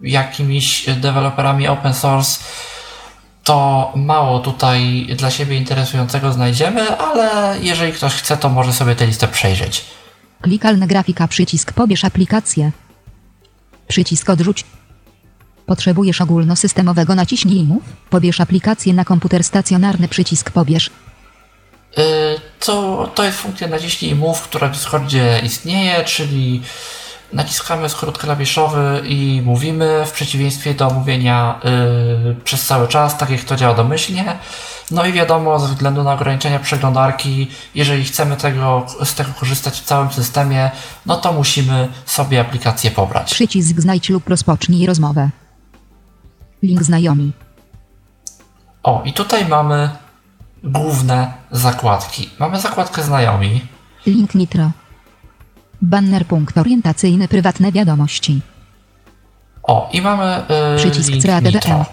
jakimiś deweloperami open source, to mało tutaj dla siebie interesującego znajdziemy, ale jeżeli ktoś chce, to może sobie tę listę przejrzeć. Klikalne grafika, przycisk, pobierz aplikację. Przycisk odrzuć. Potrzebujesz ogólnosystemowego naciśnij mów. Pobierz aplikację na komputer stacjonarny, przycisk pobierz. Y, To, to jest funkcja naciśnij i mów, która w Discordzie istnieje, czyli naciskamy skrót klawiszowy i mówimy w przeciwieństwie do mówienia y, przez cały czas, tak jak to działa domyślnie. No i wiadomo, ze względu na ograniczenia przeglądarki, jeżeli chcemy tego, z tego korzystać w całym systemie, no to musimy sobie aplikację pobrać. Przycisk znajdź lub rozpocznij rozmowę. Link znajomi. O, i tutaj mamy główne zakładki. Mamy zakładkę znajomi. Link nitro. Banner punkt orientacyjny prywatne wiadomości. O, i mamy y, Przycisk. Nitro.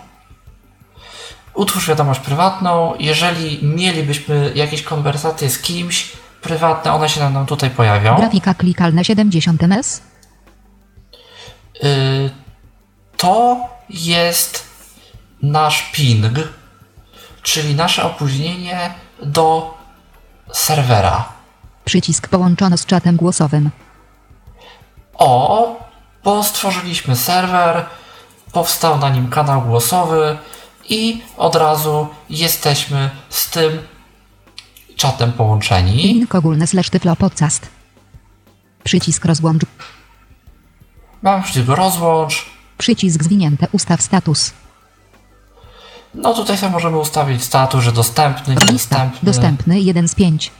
Utwórz wiadomość prywatną. Jeżeli mielibyśmy jakieś konwersacje z kimś prywatne, one się nam tutaj pojawią. Grafika klikalne 70 ms. Y, to jest nasz ping, czyli nasze opóźnienie do serwera. Przycisk połączono z czatem głosowym. O, bo stworzyliśmy serwer, powstał na nim kanał głosowy i od razu jesteśmy z tym czatem połączeni. Link ogólny slash tyflo podcast. Przycisk rozłącz. Mamy przycisk rozłącz. Przycisk zwinięte ustaw status. No tutaj sobie możemy ustawić status, że dostępny, Lista. niedostępny. Dostępny 1 z 5.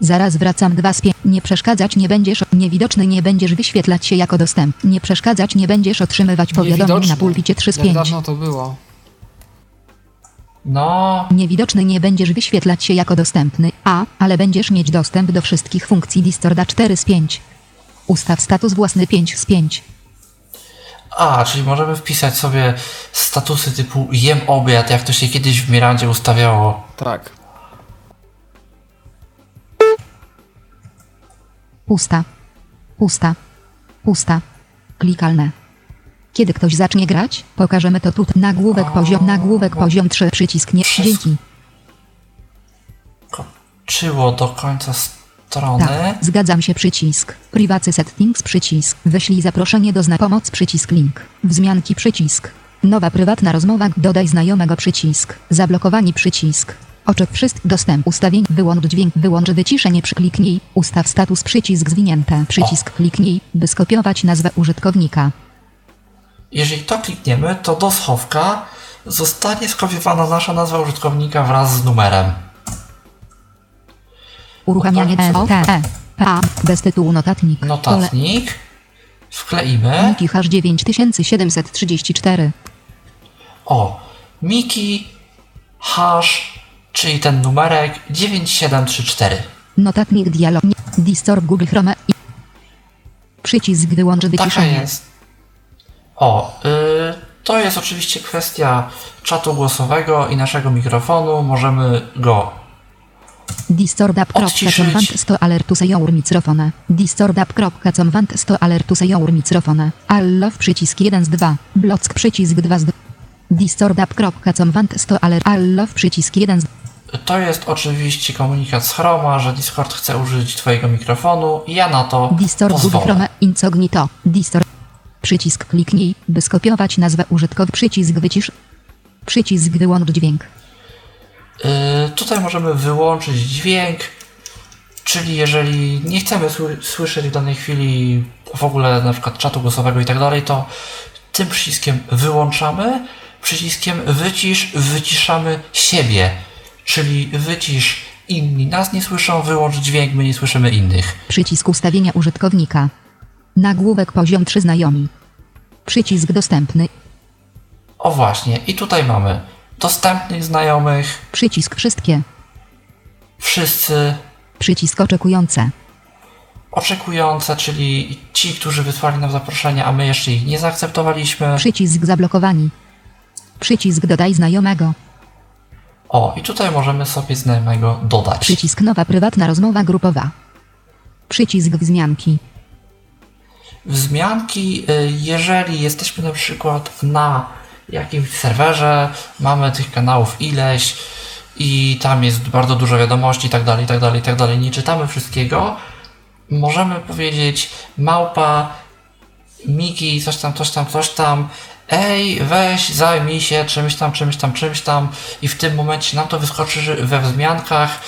Zaraz wracam 2 z 5. Nie przeszkadzać nie będziesz. Niewidoczny nie będziesz wyświetlać się jako dostęp. Nie przeszkadzać nie będziesz otrzymywać powiadomień na pulpicie 3 z Jak 5. dawno to było. No, Niewidoczny nie będziesz wyświetlać się jako dostępny, a, ale będziesz mieć dostęp do wszystkich funkcji Discorda 4 z 5. Ustaw status własny 5 z 5. a, czyli możemy wpisać sobie statusy typu jem obiad, jak to się kiedyś w Mirandzie ustawiało. Tak. Pusta. Pusta. Pusta. Klikalne. Kiedy ktoś zacznie grać, pokażemy to tutaj. Nagłówek poziom, nagłówek poziom 3, przycisk nie. Dzięki. Czyło do końca strony. Tak, zgadzam się przycisk. Privacy settings przycisk. Wyślij zaproszenie do zna pomoc przycisk link. Wzmianki przycisk. Nowa prywatna rozmowa. Dodaj znajomego przycisk. Zablokowani przycisk. Oczek wszystkich dostęp ustawień. Wyłącz dźwięk. Wyłącz wyciszenie. Przykliknij. Ustaw status przycisk zwinięte. Przycisk kliknij, by skopiować nazwę użytkownika. Jeżeli to klikniemy, to do schowka zostanie skopiowana nasza nazwa użytkownika wraz z numerem. Uruchamianie No E, T, E, A, bez tytułu notatnik. Notatnik. Wkleimy. Miki hash 9734. O, Miki, hash, czyli ten numerek 9734. Notatnik dialog. Discord Google Chrome. I... Przycisk wyłącz Taka wyciszenie. jest. O, y, to jest oczywiście kwestia czatu głosowego i naszego mikrofonu. Możemy go Distordapp.com Odciszyć. 100 alertu sejour mikrofone. Distordapp.com 100 alertu sejour mikrofone. Allow przycisk 1 z 2. Block przycisk 2 z 2. Distordapp.com 100 alert. Allow przycisk 1 z To jest oczywiście komunikat z Chroma, że Discord chce użyć Twojego mikrofonu. Ja na to Discord pozwolę. Chrome Incognito. Distor. Przycisk kliknij, by skopiować nazwę użytkownika. Przycisk wycisz. Przycisk wyłącz dźwięk. Y, tutaj możemy wyłączyć dźwięk Czyli jeżeli nie chcemy słyszeć w danej chwili w ogóle na przykład czatu głosowego i tak dalej, to tym przyciskiem wyłączamy, przyciskiem wycisz wyciszamy siebie. Czyli wycisz inni nas nie słyszą, wyłącz dźwięk, my nie słyszymy innych. Przycisk ustawienia użytkownika. Nagłówek poziom 3 znajomi. Przycisk dostępny. O właśnie, i tutaj mamy dostępnych znajomych. Przycisk wszystkie. Wszyscy. Przycisk oczekujące. Oczekujące, czyli ci, którzy wysłali nam zaproszenie, a my jeszcze ich nie zaakceptowaliśmy. Przycisk zablokowani. Przycisk dodaj znajomego. O, i tutaj możemy sobie znajomego dodać. Przycisk nowa prywatna rozmowa grupowa. Przycisk wzmianki. Wzmianki, y, jeżeli jesteśmy na przykład na jakimś serwerze, mamy tych kanałów ileś i tam jest bardzo dużo wiadomości i tak dalej, i tak dalej, i tak dalej. Nie czytamy wszystkiego. Możemy powiedzieć małpa, Miki, coś tam, coś tam, coś tam, ej, weź, zajmij się czymś tam, czymś tam, czymś tam i w tym momencie nam to wyskoczy we wzmiankach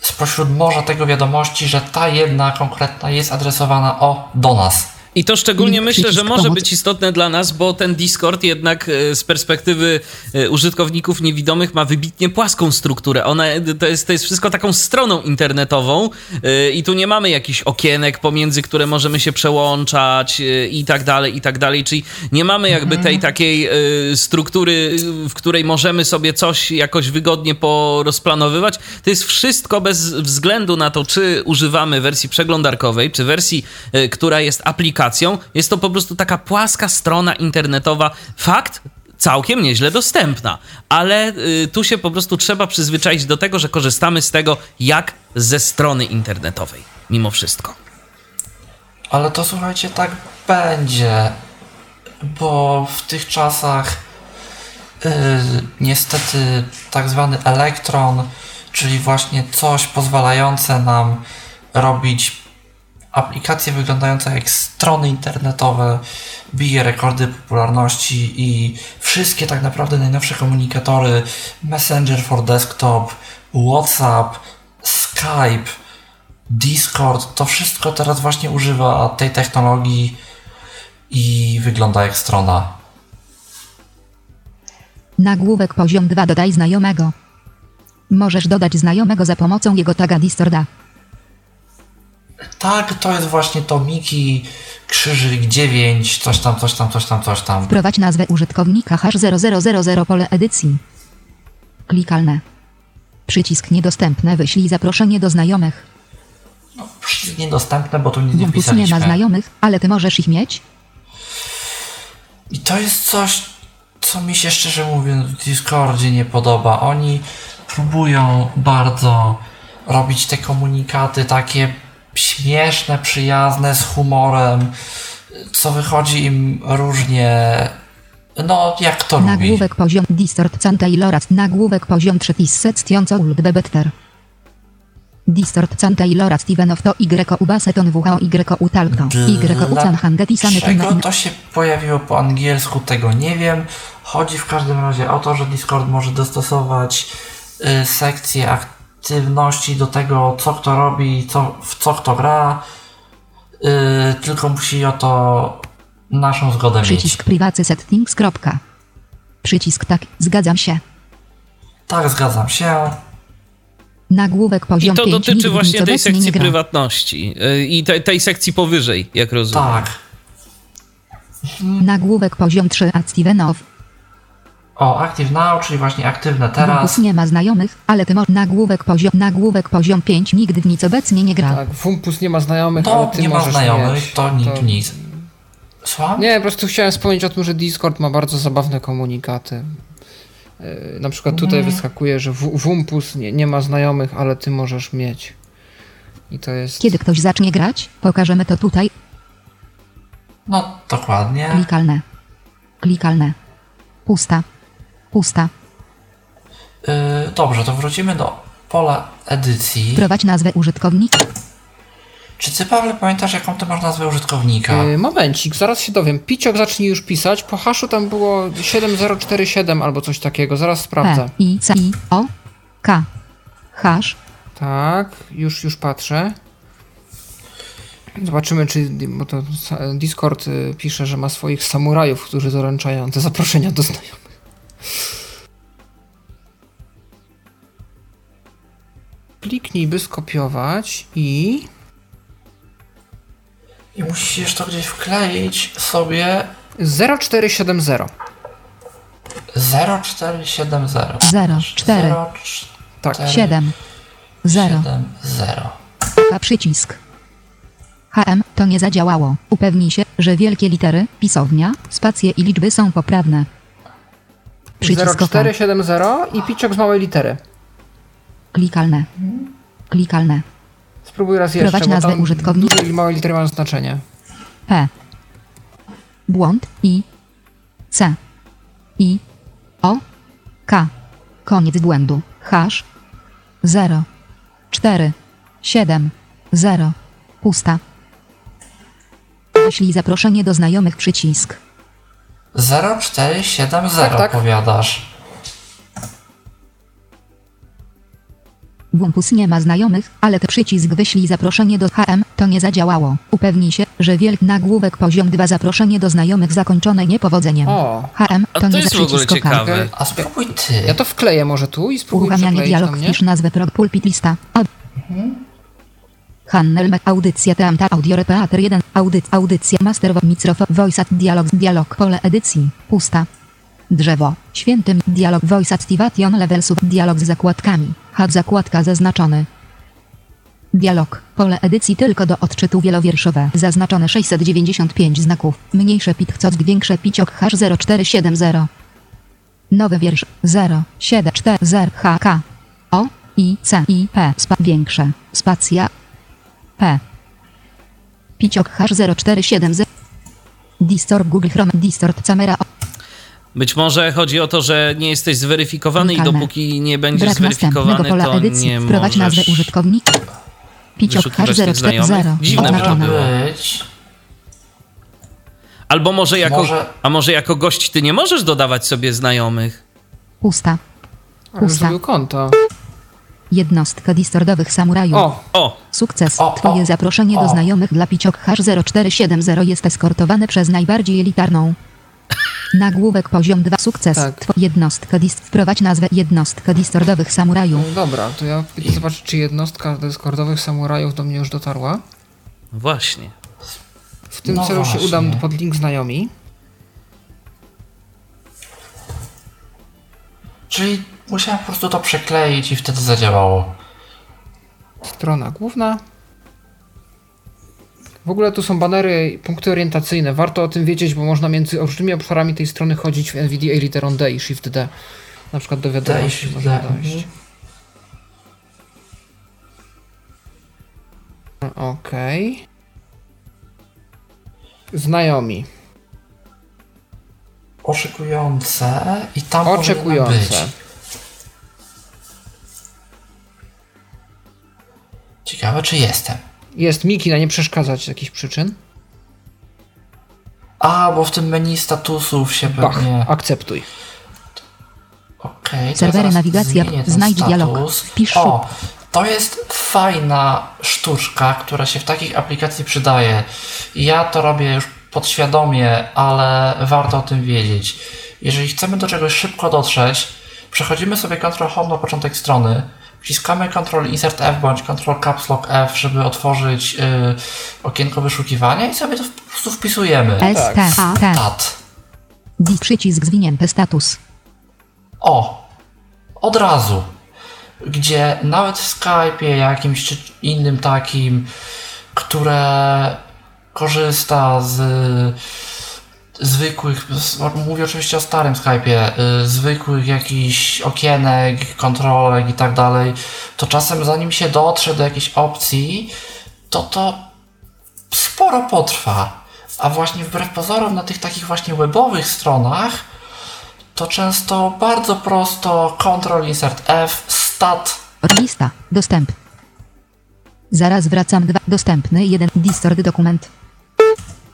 spośród morza tego wiadomości, że ta jedna konkretna jest adresowana o do nas. I to szczególnie myślę, że może być istotne dla nas, bo ten Discord jednak e, z perspektywy e, użytkowników niewidomych ma wybitnie płaską strukturę. Ona to jest, to jest wszystko taką stroną internetową e, i tu nie mamy jakichś okienek pomiędzy, które możemy się przełączać i tak dalej, i tak dalej. Czyli nie mamy jakby tej mhm. takiej struktury, w której możemy sobie coś jakoś wygodnie porozplanowywać. To jest wszystko bez względu na to, czy używamy wersji przeglądarkowej, czy wersji, która jest aplikacją aplikacją. Jest to po prostu taka płaska strona internetowa. Fakt, całkiem nieźle dostępna, ale y, tu się po prostu trzeba przyzwyczaić do tego, że korzystamy z tego jak ze strony internetowej, mimo wszystko. Ale to słuchajcie, tak będzie, bo w tych czasach yy, niestety tak zwany elektron, czyli właśnie coś pozwalające nam robić aplikacje wyglądające jak strony internetowe bije rekordy popularności i wszystkie tak naprawdę najnowsze komunikatory Messenger for Desktop, WhatsApp, Skype, Discord, to wszystko teraz właśnie używa tej technologii i wygląda jak strona. Nagłówek poziom 2 dodaj znajomego. Możesz dodać znajomego za pomocą jego taga Discorda. Tak, to jest właśnie to Miki krzyżyk 9, coś tam, coś tam, coś tam, coś tam. Wprowadź nazwę użytkownika hash 0000 pole edycji. Klikalne. Przycisk niedostępne, wyślij zaproszenie do znajomych. No, przycisk niedostępne, bo tu nic nie wpisaliśmy. nie ma znajomych, ale ty możesz ich mieć? I to jest coś, co mi się szczerze mówiąc w Discordzie nie podoba. Oni próbują bardzo robić te komunikaty takie śmieszne, przyjazne, z humorem, co wychodzi im różnie. No, jak to Nagłówek lubi. poziom distort cantailorat. Nagłówek poziom 3 tisset ult bebetter. Distort cantailorat Stevenow to y ubaseton who y utalkto y ucan to się pojawiło po angielsku, tego nie wiem. Chodzi w każdym razie o to, że Discord może dostosować y, sekcję aktywności do tego, co kto robi, co, w co kto gra, yy, tylko musi o to naszą zgodę Przycisk mieć. Przycisk privacy settings. Kropka. Przycisk tak, zgadzam się. Tak, zgadzam się. Nagłówek poziom I to 5, dotyczy właśnie tej sekcji prywatności yy, i tej, tej sekcji powyżej, jak rozumiem. Tak. Nagłówek poziom 3 a Stevenow. O, Active Now, czyli właśnie aktywne teraz. Wumpus nie ma znajomych, ale ty masz nagłówek poziom, nagłówek poziom 5 nigdy w nic obecnie nie gra. Tak, Wumpus nie ma znajomych, to ale ty nie ma znajomych, mieć. to nikt to... nic. Słucham? Nie, po prostu chciałem wspomnieć o tym, że Discord ma bardzo zabawne komunikaty. E, na przykład tutaj mm. wyskakuje, że Wumpus nie, nie ma znajomych, ale ty możesz mieć. I to jest... Kiedy ktoś zacznie grać, pokażemy to tutaj. No, dokładnie. Klikalne. Klikalne. Pusta. Pusta. Yy, dobrze, to wrócimy do pola edycji. Prowadź nazwę użytkownika. Czy ty, Paweł, pamiętasz, jaką ty masz nazwę użytkownika? Yy, momencik, zaraz się dowiem. Piciok zacznij już pisać. Po haszu tam było 7047 albo coś takiego. Zaraz sprawdzę. P, I, C, I, O, K. Hash. Tak, już, już patrzę. Zobaczymy, czy. Bo to Discord y, pisze, że ma swoich samurajów, którzy doręczają te zaproszenia do znajomych. Kliknij, by skopiować i. I musisz to gdzieś wkleić sobie 0470. 0470. 0, 4, Tak. 7, 0. 0. A przycisk. HM to nie zadziałało. Upewnij się, że wielkie litery, pisownia, spacje i liczby są poprawne. Przycisk OK. 0470 i piczok z małej litery. Klikalne. Klikalne. Spróbuj raz jeszcze, Wprowadź bo nazwę użytkownika. duże i małe litery mają znaczenie. P. Błąd I. C. I. O. K. Koniec błędu. Hash. 0. 4. 7. 0. Pusta. Wyślij zaproszenie do znajomych przycisk. 0470 Tak, tak. powiadasz. Wumpus nie ma znajomych, ale przycisk wyślij zaproszenie do HM to nie zadziałało. Upewnij się, że wielki nagłówek poziom 2 zaproszenie do znajomych zakończone niepowodzeniem. O. HM to to nie jest w ogóle przycisk OK. ciekawe. A spróbuj ty. Ja to wkleję może tu i spróbuj Uruchamianie dialog, do mnie. pisz nazwę prog pulpit lista. Ab. Hannel audycja teamta audio repeater 1 audyc audycja master microfon voice dialog dialog pole edycji. Pusta. Drzewo. Świętym. Dialog voice activation level sub dialog z zakładkami. Had zakładka zaznaczony. Dialog. Pole edycji tylko do odczytu wielowierszowe. Zaznaczone 695 znaków. Mniejsze pit cock większe piciok hash 0470. Nowy wiersz. 0, 7, 4, 0, H, K, O, I, C, I, P, spa, większe, spacja, P. Piciok hash 0470. Distort Google Chrome, Distort Camera, Być może chodzi o to, że nie jesteś zweryfikowany i dopóki nie będziesz brak zweryfikowany, pola to edycji. nie Wprowadź nazwę możesz... użytkownika. Piciok hash wyszukiwać tych 040. znajomych? Dziwne by to było. Być. Albo może jako, Może- a może jako gość ty nie możesz dodawać sobie znajomych? Pusta. Pusta. konto. Jednostka distordowych samurajów. O, O, Sukces. O, o, Twoje zaproszenie do o. znajomych dla Piciok Hash 0470 jest eskortowane przez najbardziej elitarną. [LAUGHS] Nagłówek poziom 2. Sukces. Tak. Two jednostka dist. Wprowadź nazwę jednostka distordowych samurajów. no dobra, to ja idę zobaczyć, czy jednostka Discordowych samurajów do mnie już dotarła. właśnie. W tym No celu się właśnie. udam pod link znajomi. Czyli musiałem po prostu to przekleić i wtedy zadziałało. Strona główna. W ogóle tu są banery, punkty orientacyjne. Warto o tym wiedzieć, bo można między różnymi obszarami tej strony chodzić w NVDA literą D i Shift D. Na przykład do wiadomości Shift można D. dojść. Okej. Znajomi. Oczekujące i tam powinno być. Ciekawe, czy jestem. Jest Miki na nie przeszkadzać z jakichś przyczyn. A, bo w tym menu statusów się Bach, pewnie... akceptuj. Okej, to Serwery zaraz nawigacja, zmienię ten znajdź status. dialog, wpisz O, to jest fajna sztuczka, która się w takich aplikacji przydaje. Ja to robię już podświadomie, ale warto o tym wiedzieć. Jeżeli chcemy do czegoś szybko dotrzeć, przechodzimy sobie Ctrl Home na początek strony, wciskamy Ctrl Insert F bądź Ctrl Caps Lock F, żeby otworzyć y, okienko wyszukiwania i sobie to po prostu wpisujemy. S, T, A, T. Tat. Dis przycisk zwinięty status. O! Od razu. Gdzie nawet w Skype'ie jakimś czy innym takim, które korzysta z zwykłych, mówię oczywiście o starym Skype'ie, y, zwykłych jakichś okienek, kontrolek i tak dalej, to czasem zanim się dotrze do jakiejś opcji, to to sporo potrwa. A właśnie wbrew pozorom na tych takich właśnie webowych stronach to często bardzo prosto Ctrl Insert F, Stat. Lista. Dostęp. Zaraz wracam. Dwa. Dostępny. Jeden. Distort dokument.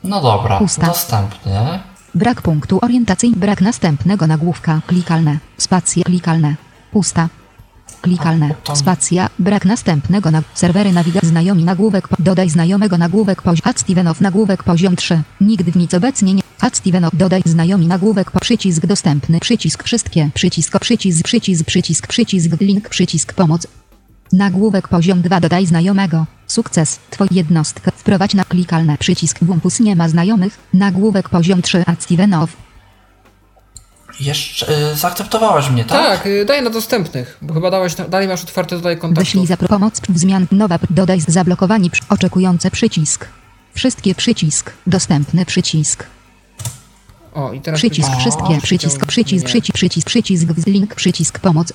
No dobra, dostępny. Brak punktu orientacyjnego. Brak następnego nagłówka. Klikalne. Spacje. Klikalne. Pusta. Klikalne. Spacja. Brak następnego na serwery nawigacji znajomi nagłówek. Dodaj znajomego nagłówek poziom. Ad Stevenow nagłówek poziom 3. Nigdy w nic obecnie nie. Ad Stevenow dodaj znajomi nagłówek po przycisk dostępny. Przycisk wszystkie. Przycisk przycisk przycisk przycisk przycisk link przycisk pomoc. Nagłówek poziom 2 dodaj znajomego. Sukces. Twój jednostkę. Wprowadź na klikalne przycisk Wumpus nie ma znajomych. Nagłówek poziom 3 Ad Stevenow. Jeszcze y, zaakceptowałaś mnie, tak? Tak, y, daj na dostępnych, bo chyba dałeś, dalej masz otwarte dodaj kontaktu. Wyślij za pomoc zmian nowa dodaj zablokowani przy- oczekujące przycisk. Wszystkie przycisk. Dostępny przycisk. O, i teraz Przycisk tylko- wszystkie O, przycisk nie. przycisk przycisk przycisk przycisk link przycisk pomoc.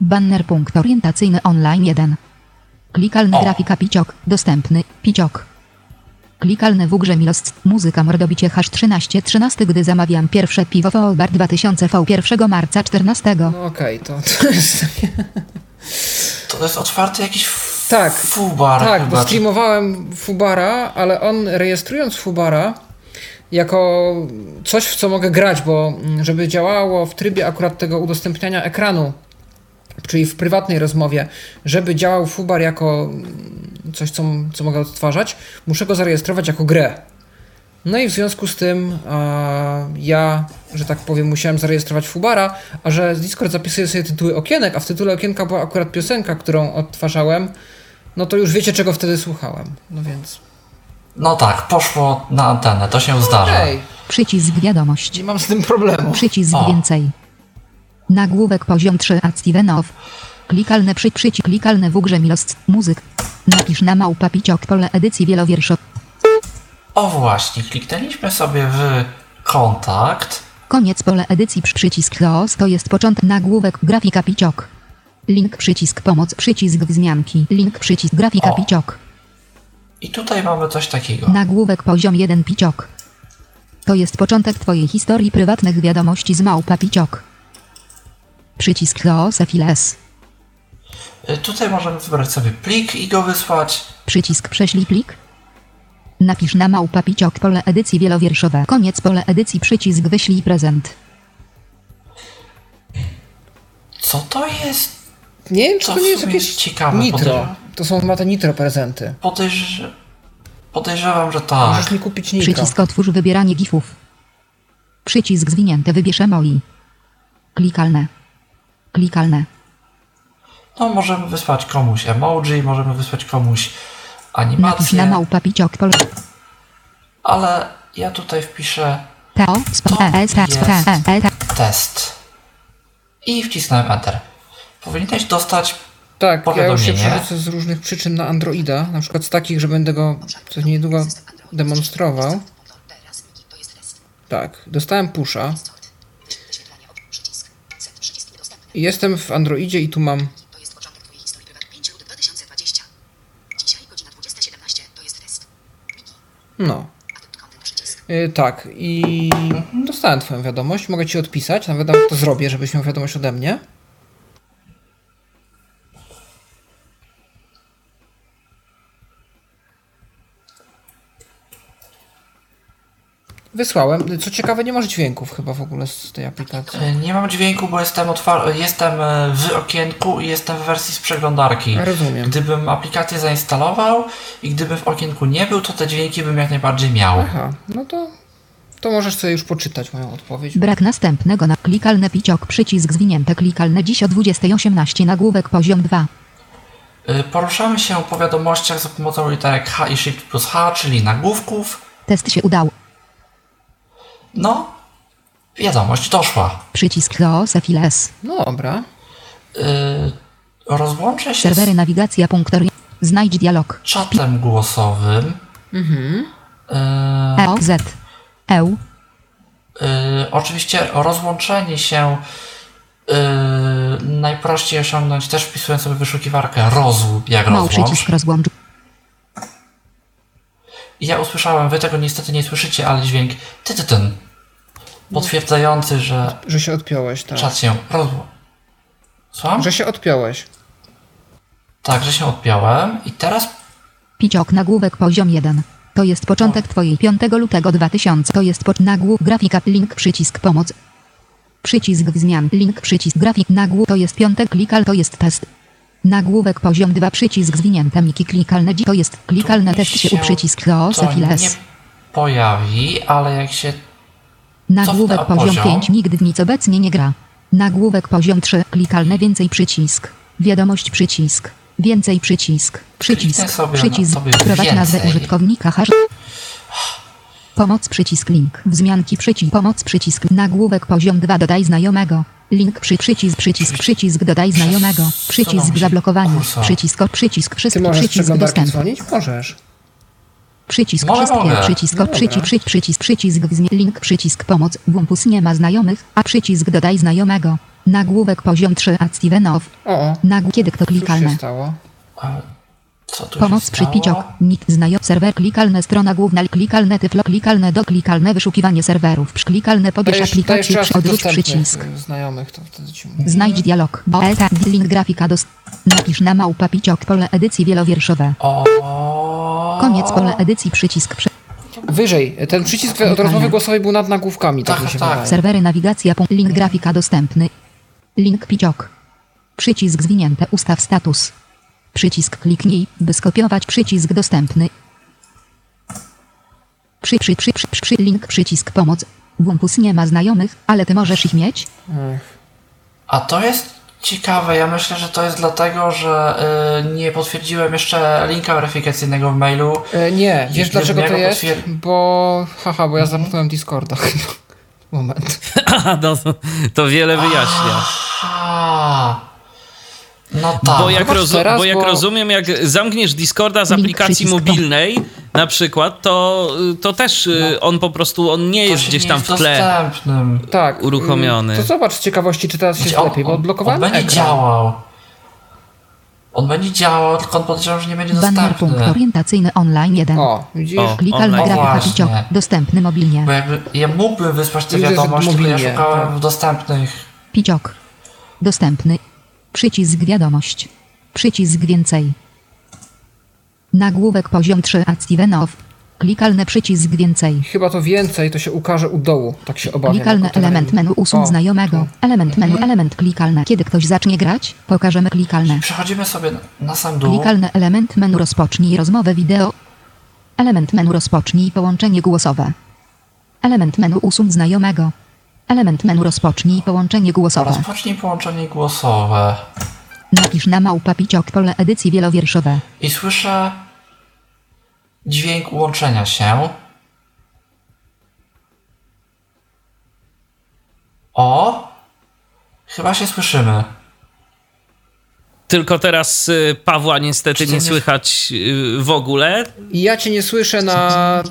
Banner punkt orientacyjny online 1. Klikalny O. grafika piciok. Dostępny piciok. Klikalny w grze Milost. Muzyka mordobicie hash 13 13 gdy zamawiam pierwsze piwo Fobar 2000 V 1 marca 14. No okej, to, to [LAUGHS] jest... To jest otwarty jakiś Tak, fubar Tak, chyba. bo streamowałem Fubara, ale on rejestrując Fubara jako coś, w co mogę grać, bo mm, żeby działało w trybie akurat tego udostępniania ekranu, czyli w prywatnej rozmowie, żeby działał Fubar jako mm, coś, co, co mogę odtwarzać, muszę go zarejestrować jako grę. No i w związku z tym a, ja, że tak powiem, musiałem zarejestrować Fubara, a że Discord zapisuje sobie tytuły okienek, a w tytule okienka była akurat piosenka, którą odtwarzałem, no to już wiecie, czego wtedy słuchałem. No więc. No tak, poszło na antenę, to się zdarza. Ej, Przycisk wiadomość. nie mam z tym problemu. Przycisk O. więcej. Nagłówek poziom 3 Ad Stevenow. Klikalne przy przycisk klikalne w grze Milost. Muzyk. Napisz na małpa piciok pole edycji wielowierszowej. O właśnie, kliknęliśmy sobie w kontakt. Koniec pole edycji przy przycisk chaos to jest początek nagłówek grafika piciok. Link przycisk pomoc przycisk wzmianki. Link przycisk grafika O. piciok. I tutaj mamy coś takiego. Nagłówek poziom 1 piciok. To jest początek twojej historii prywatnych wiadomości z małpa piciok. Przycisk chaos files. Tutaj możemy wybrać sobie plik i go wysłać. Przycisk prześlij plik. Napisz na małpa piciok pole edycji wielowierszowe. Koniec pole edycji przycisk wyślij prezent. Co to jest? Nie wiem, czy To to nie jest jakieś jest ciekawe, nitro. podejrzewam. To są chyba te nitro prezenty. Podejrz... Podejrzewam, że tak. Możesz mi kupić nitro. Przycisk otwórz wybieranie gifów. Przycisk zwinięty wybierz emoi. Klikalne. Klikalne. No, możemy wysłać komuś emoji, możemy wysłać komuś Napisz animację, na małpa piciok pole. ale ja tutaj wpiszę sp, e, e, e, t. test i wcisnąłem Enter. Powinieneś dostać Tak, ja już się przerzucę z różnych przyczyn na Androida, na przykład z takich, że będę go coś niedługo demonstrował. Tak, dostałem pusha. I Jestem w Androidzie i tu mam To jest początek Twojej historii prywatnej 5 lutego 2020. Dzisiaj godzina 20.17 to jest test. Miki, No. Yy, tak, i dostałem Twoją wiadomość. Mogę Ci odpisać, nawet to zrobię, żebyś miał wiadomość ode mnie. Wysłałem. Co ciekawe, nie masz dźwięków chyba w ogóle z tej aplikacji. E, Nie mam dźwięku, bo jestem, otwar- jestem e, w okienku i jestem w wersji z przeglądarki. Rozumiem. Gdybym aplikację zainstalował i gdybym w okienku nie był, to te dźwięki bym jak najbardziej miał. Aha, no to, to możesz sobie już poczytać moją odpowiedź. Brak następnego na klikalne piciok przycisk zwinięte klikalne dziś o 20.18 nagłówek poziom 2. E, Poruszamy się po wiadomościach za pomocą literek H i Shift plus H, czyli nagłówków. Test się udał. No, wiadomość doszła. Przycisk chaos files. No dobra. E, Rozłączę się Serwery z nawigacja punkt Znajdź dialog. czatem głosowym. E, EOZ. EU. Y, oczywiście rozłączenie się y, najprościej osiągnąć też wpisując sobie wyszukiwarkę rozł jak Mał rozłącz. przycisk rozłącz. I ja usłyszałem, wy tego niestety nie słyszycie, ale dźwięk ty ty ten potwierdzający, że Że się odpiąłeś, tak. czat się rozłącz. Słucham? Że się odpiąłeś. Tak, że się odpiąłem i teraz Piciok nagłówek poziom 1. To jest początek twojej 5 lutego 2000. To jest po nagłów grafika link przycisk pomoc. Przycisk zmian. Link przycisk grafik nagłów to jest piątek klikal to jest test. Nagłówek poziom 2 przycisk zwinięte miki klikalne to jest klikalne test się u się przycisk To nie Teosefiles. pojawi, ale jak się Nagłówek poziom poziom. 5 nigdy w nic obecnie nie gra. Nagłówek poziom 3 klikalne więcej przycisk. Wiadomość przycisk. Więcej przycisk. Przycisk. Kliknę sobie Przycisk. sobie Wprowadź nazwę użytkownika hash. [SIGHS] Pomoc przycisk link. Wzmianki przycisk. Pomoc przycisk. Nagłówek poziom 2 dodaj znajomego. Link przy przycisk przycisk przycisk dodaj znajomego. Przycisk kursor. Przycisk przycisk wszystko przycisk dzwonić? Możesz. Przycisk Mogę, wszystkie, mogę. przycisk No przycisk, przycisk, przycisk, wzmi- link, przycisk pomoc, Wumpus nie ma znajomych, a przycisk dodaj znajomego. Nagłówek poziom 3 a Stevenow. O, o. Nagł kiedy kto klikalne. stało? A Co się przy stało? piciok, nick znajom, serwer klikalne, strona główna, klikalne tyflo, klikalne do, klikalne wyszukiwanie serwerów, przy klikalne pobierz aplikację, przy przycisk. znajomych, to wtedy ci mówię. Znajdź dialog, bo eta, link grafika dos, napisz na małpa piciok, pole edycji wielowierszowe. O, Koniec pole edycji, przycisk, prze, Wyżej, ten przycisk od rozmowy głosowej był nad nagłówkami, tak, Tak, mi się tak. wydaje. serwery nawigacja, punkt, link grafika dostępny, link piciok, przycisk zwinięte, ustaw status, przycisk kliknij, by skopiować przycisk dostępny, przy, przy, przy, przy, przy, link przycisk pomoc, Wumpus nie ma znajomych, ale ty możesz ich mieć? A to jest ciekawe. Ja myślę, że to jest dlatego, że y, nie potwierdziłem jeszcze linka weryfikacyjnego w mailu. E, nie, wiesz dlaczego to jest? potwier- Bo, haha, bo ja zamknąłem Discorda. [LAUGHS] Moment. Aha, [LAUGHS] no, to, to wiele wyjaśnia. A, no tak. Bo jak, rozu- teraz, bo jak bo- rozumiem, jak zamkniesz Discorda z Link aplikacji mobilnej na przykład, to, to też y, on po prostu, on nie to jest gdzieś nie tam jest w tle. Tak. Uruchomiony. y, To zobacz z ciekawości, czy teraz jest On- lepiej, bo on- odblokowany On będzie ekran. działał. On będzie działał, tylko on podejrzewam, że nie będzie Banner punkt dostępny. orientacyjny online 1. O, widzisz? O. Klikalna grafika dostępny mobilnie. Bo jakby ja mógłbym wysłać że wiadomości, tylko ja mobilnie, szukałem tak. w dostępnych. Piciok. Dostępny. Przycisk wiadomość. Przycisk więcej. Nagłówek poziom 3 a Stevenow. Klikalny przycisk więcej. Chyba to więcej, to się ukaże u dołu, tak się obawiam. Klikalny element menu usuń O, znajomego. Element menu, element klikalne. Kiedy ktoś zacznie grać, pokażemy klikalne. Przechodzimy sobie na- na sam dół. Klikalny element menu rozpocznij rozmowę wideo. Element menu rozpocznij połączenie głosowe. Element menu usuń znajomego. Element menu rozpocznij połączenie głosowe. Rozpocznij połączenie głosowe. Napisz na małpa piciok pole edycji wielowierszowe. I słyszę dźwięk łączenia się. O! Chyba się słyszymy. Tylko teraz y, Pawła niestety nie nie- słychać y, w ogóle. I ja cię nie słyszę na...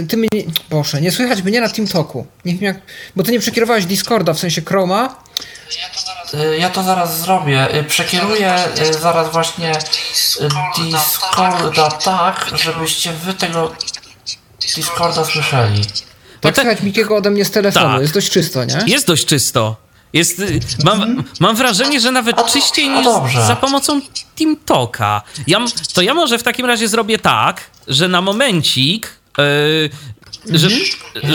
y, Ty mnie... Boże, nie słychać mnie na TeamTalku. Nie wiem jak... Bo ty nie przekierowałeś Discorda, w sensie Chroma. Ja to zaraz zrobię. Przekieruję zaraz właśnie Discorda tak, żebyście wy tego Discorda słyszeli. Tak te- słychać Mikiego ode mnie z telefonu, Tak. jest dość czysto, nie? Jest dość czysto. Jest, y, mam, mam wrażenie, że nawet A czyściej niż za pomocą TeamTalka. Ja, to ja może w takim razie zrobię tak, że na momencik, y, że,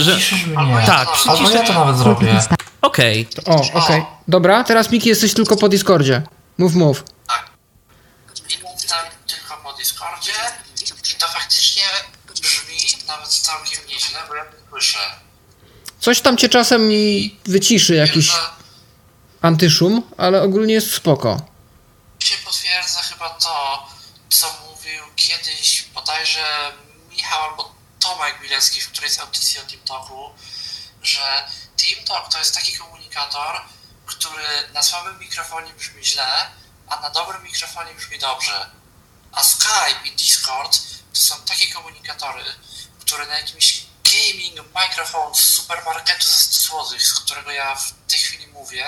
że Ciszysz mnie. Tak, Albo ja przyciszę- to nawet zrobię. okej, O, okej. Dobra, teraz Miki jesteś tylko po Discordzie. Mów, mów. Tak tylko po Discordzie i to faktycznie brzmi nawet całkiem nieźle, bo ja to słyszę. Coś tam cię czasem mi wyciszy jakiś antyszum, ale ogólnie jest spoko. się potwierdza chyba to, co mówił kiedyś bodajże Michał albo Tomek Bilecki w którejś audycji o TeamTalku, że TeamTalk to jest taki komunikator, który na słabym mikrofonie brzmi źle, a na dobrym mikrofonie brzmi dobrze. A Skype i Discord to są takie komunikatory, które na jakimś gaming microphone z supermarketu 100 zł, z którego ja w tej chwili mówię,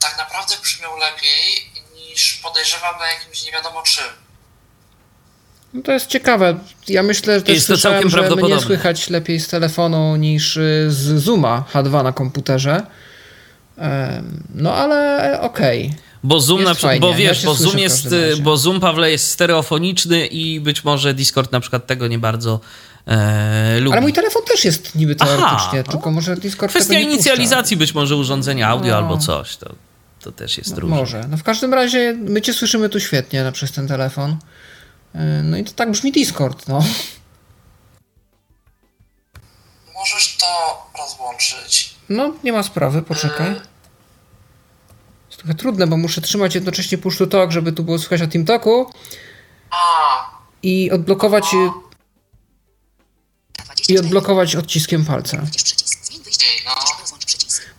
tak naprawdę brzmią lepiej niż podejrzewam na jakimś nie wiadomo czym. No to jest ciekawe. Ja myślę, że też Jest to całkiem że mnie słychać lepiej z telefonu niż y, z Zooma H2 na komputerze. No ale okej. bo Zoom Jest na przykład, bo ja wiesz, cię bo Zoom jest, bo Zoom Pawle jest stereofoniczny i być może Discord na przykład tego nie bardzo e, lubi. Ale mój telefon też jest niby teoretycznie, Aha, tylko może Discord Kwestia inicjalizacji być może urządzenia audio no. albo coś, to, to też jest no, różne. Może. No w każdym razie my cię słyszymy tu świetnie no, przez ten telefon. E, no i to tak brzmi Discord, no. Możesz to rozłączyć. No, nie ma sprawy, poczekaj. Jest trochę trudne, bo muszę trzymać jednocześnie push to talk, żeby tu było słychać o TeamTalku. I odblokować... I odblokować odciskiem palca.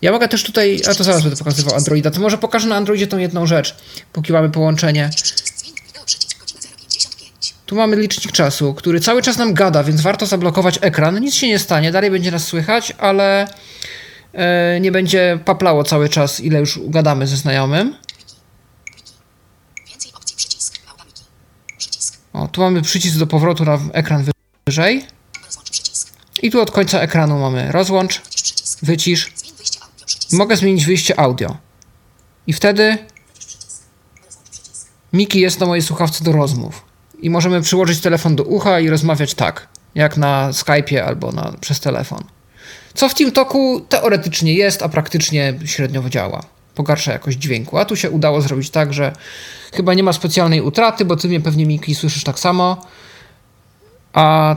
Ja mogę też tutaj, a to zaraz będę pokazywał Androida, to może pokażę na Androidzie tą jedną rzecz, póki mamy połączenie. Tu mamy licznik czasu, który cały czas nam gada, więc warto zablokować ekran. Nic się nie stanie, dalej będzie nas słychać, ale e, nie będzie paplało cały czas, ile już gadamy ze znajomym. O, tu mamy przycisk do powrotu na ekran wyżej. I tu od końca ekranu mamy rozłącz, wycisz. Mogę zmienić wyjście audio. I wtedy Miki jest na mojej słuchawce do rozmów i możemy przyłożyć telefon do ucha i rozmawiać tak, jak na Skype'ie albo na, przez telefon. Co w TeamTalku teoretycznie jest, a praktycznie średnio działa. Pogarsza jakość dźwięku. A tu się udało zrobić tak, że chyba nie ma specjalnej utraty, bo ty mnie pewnie Miki słyszysz tak samo. A.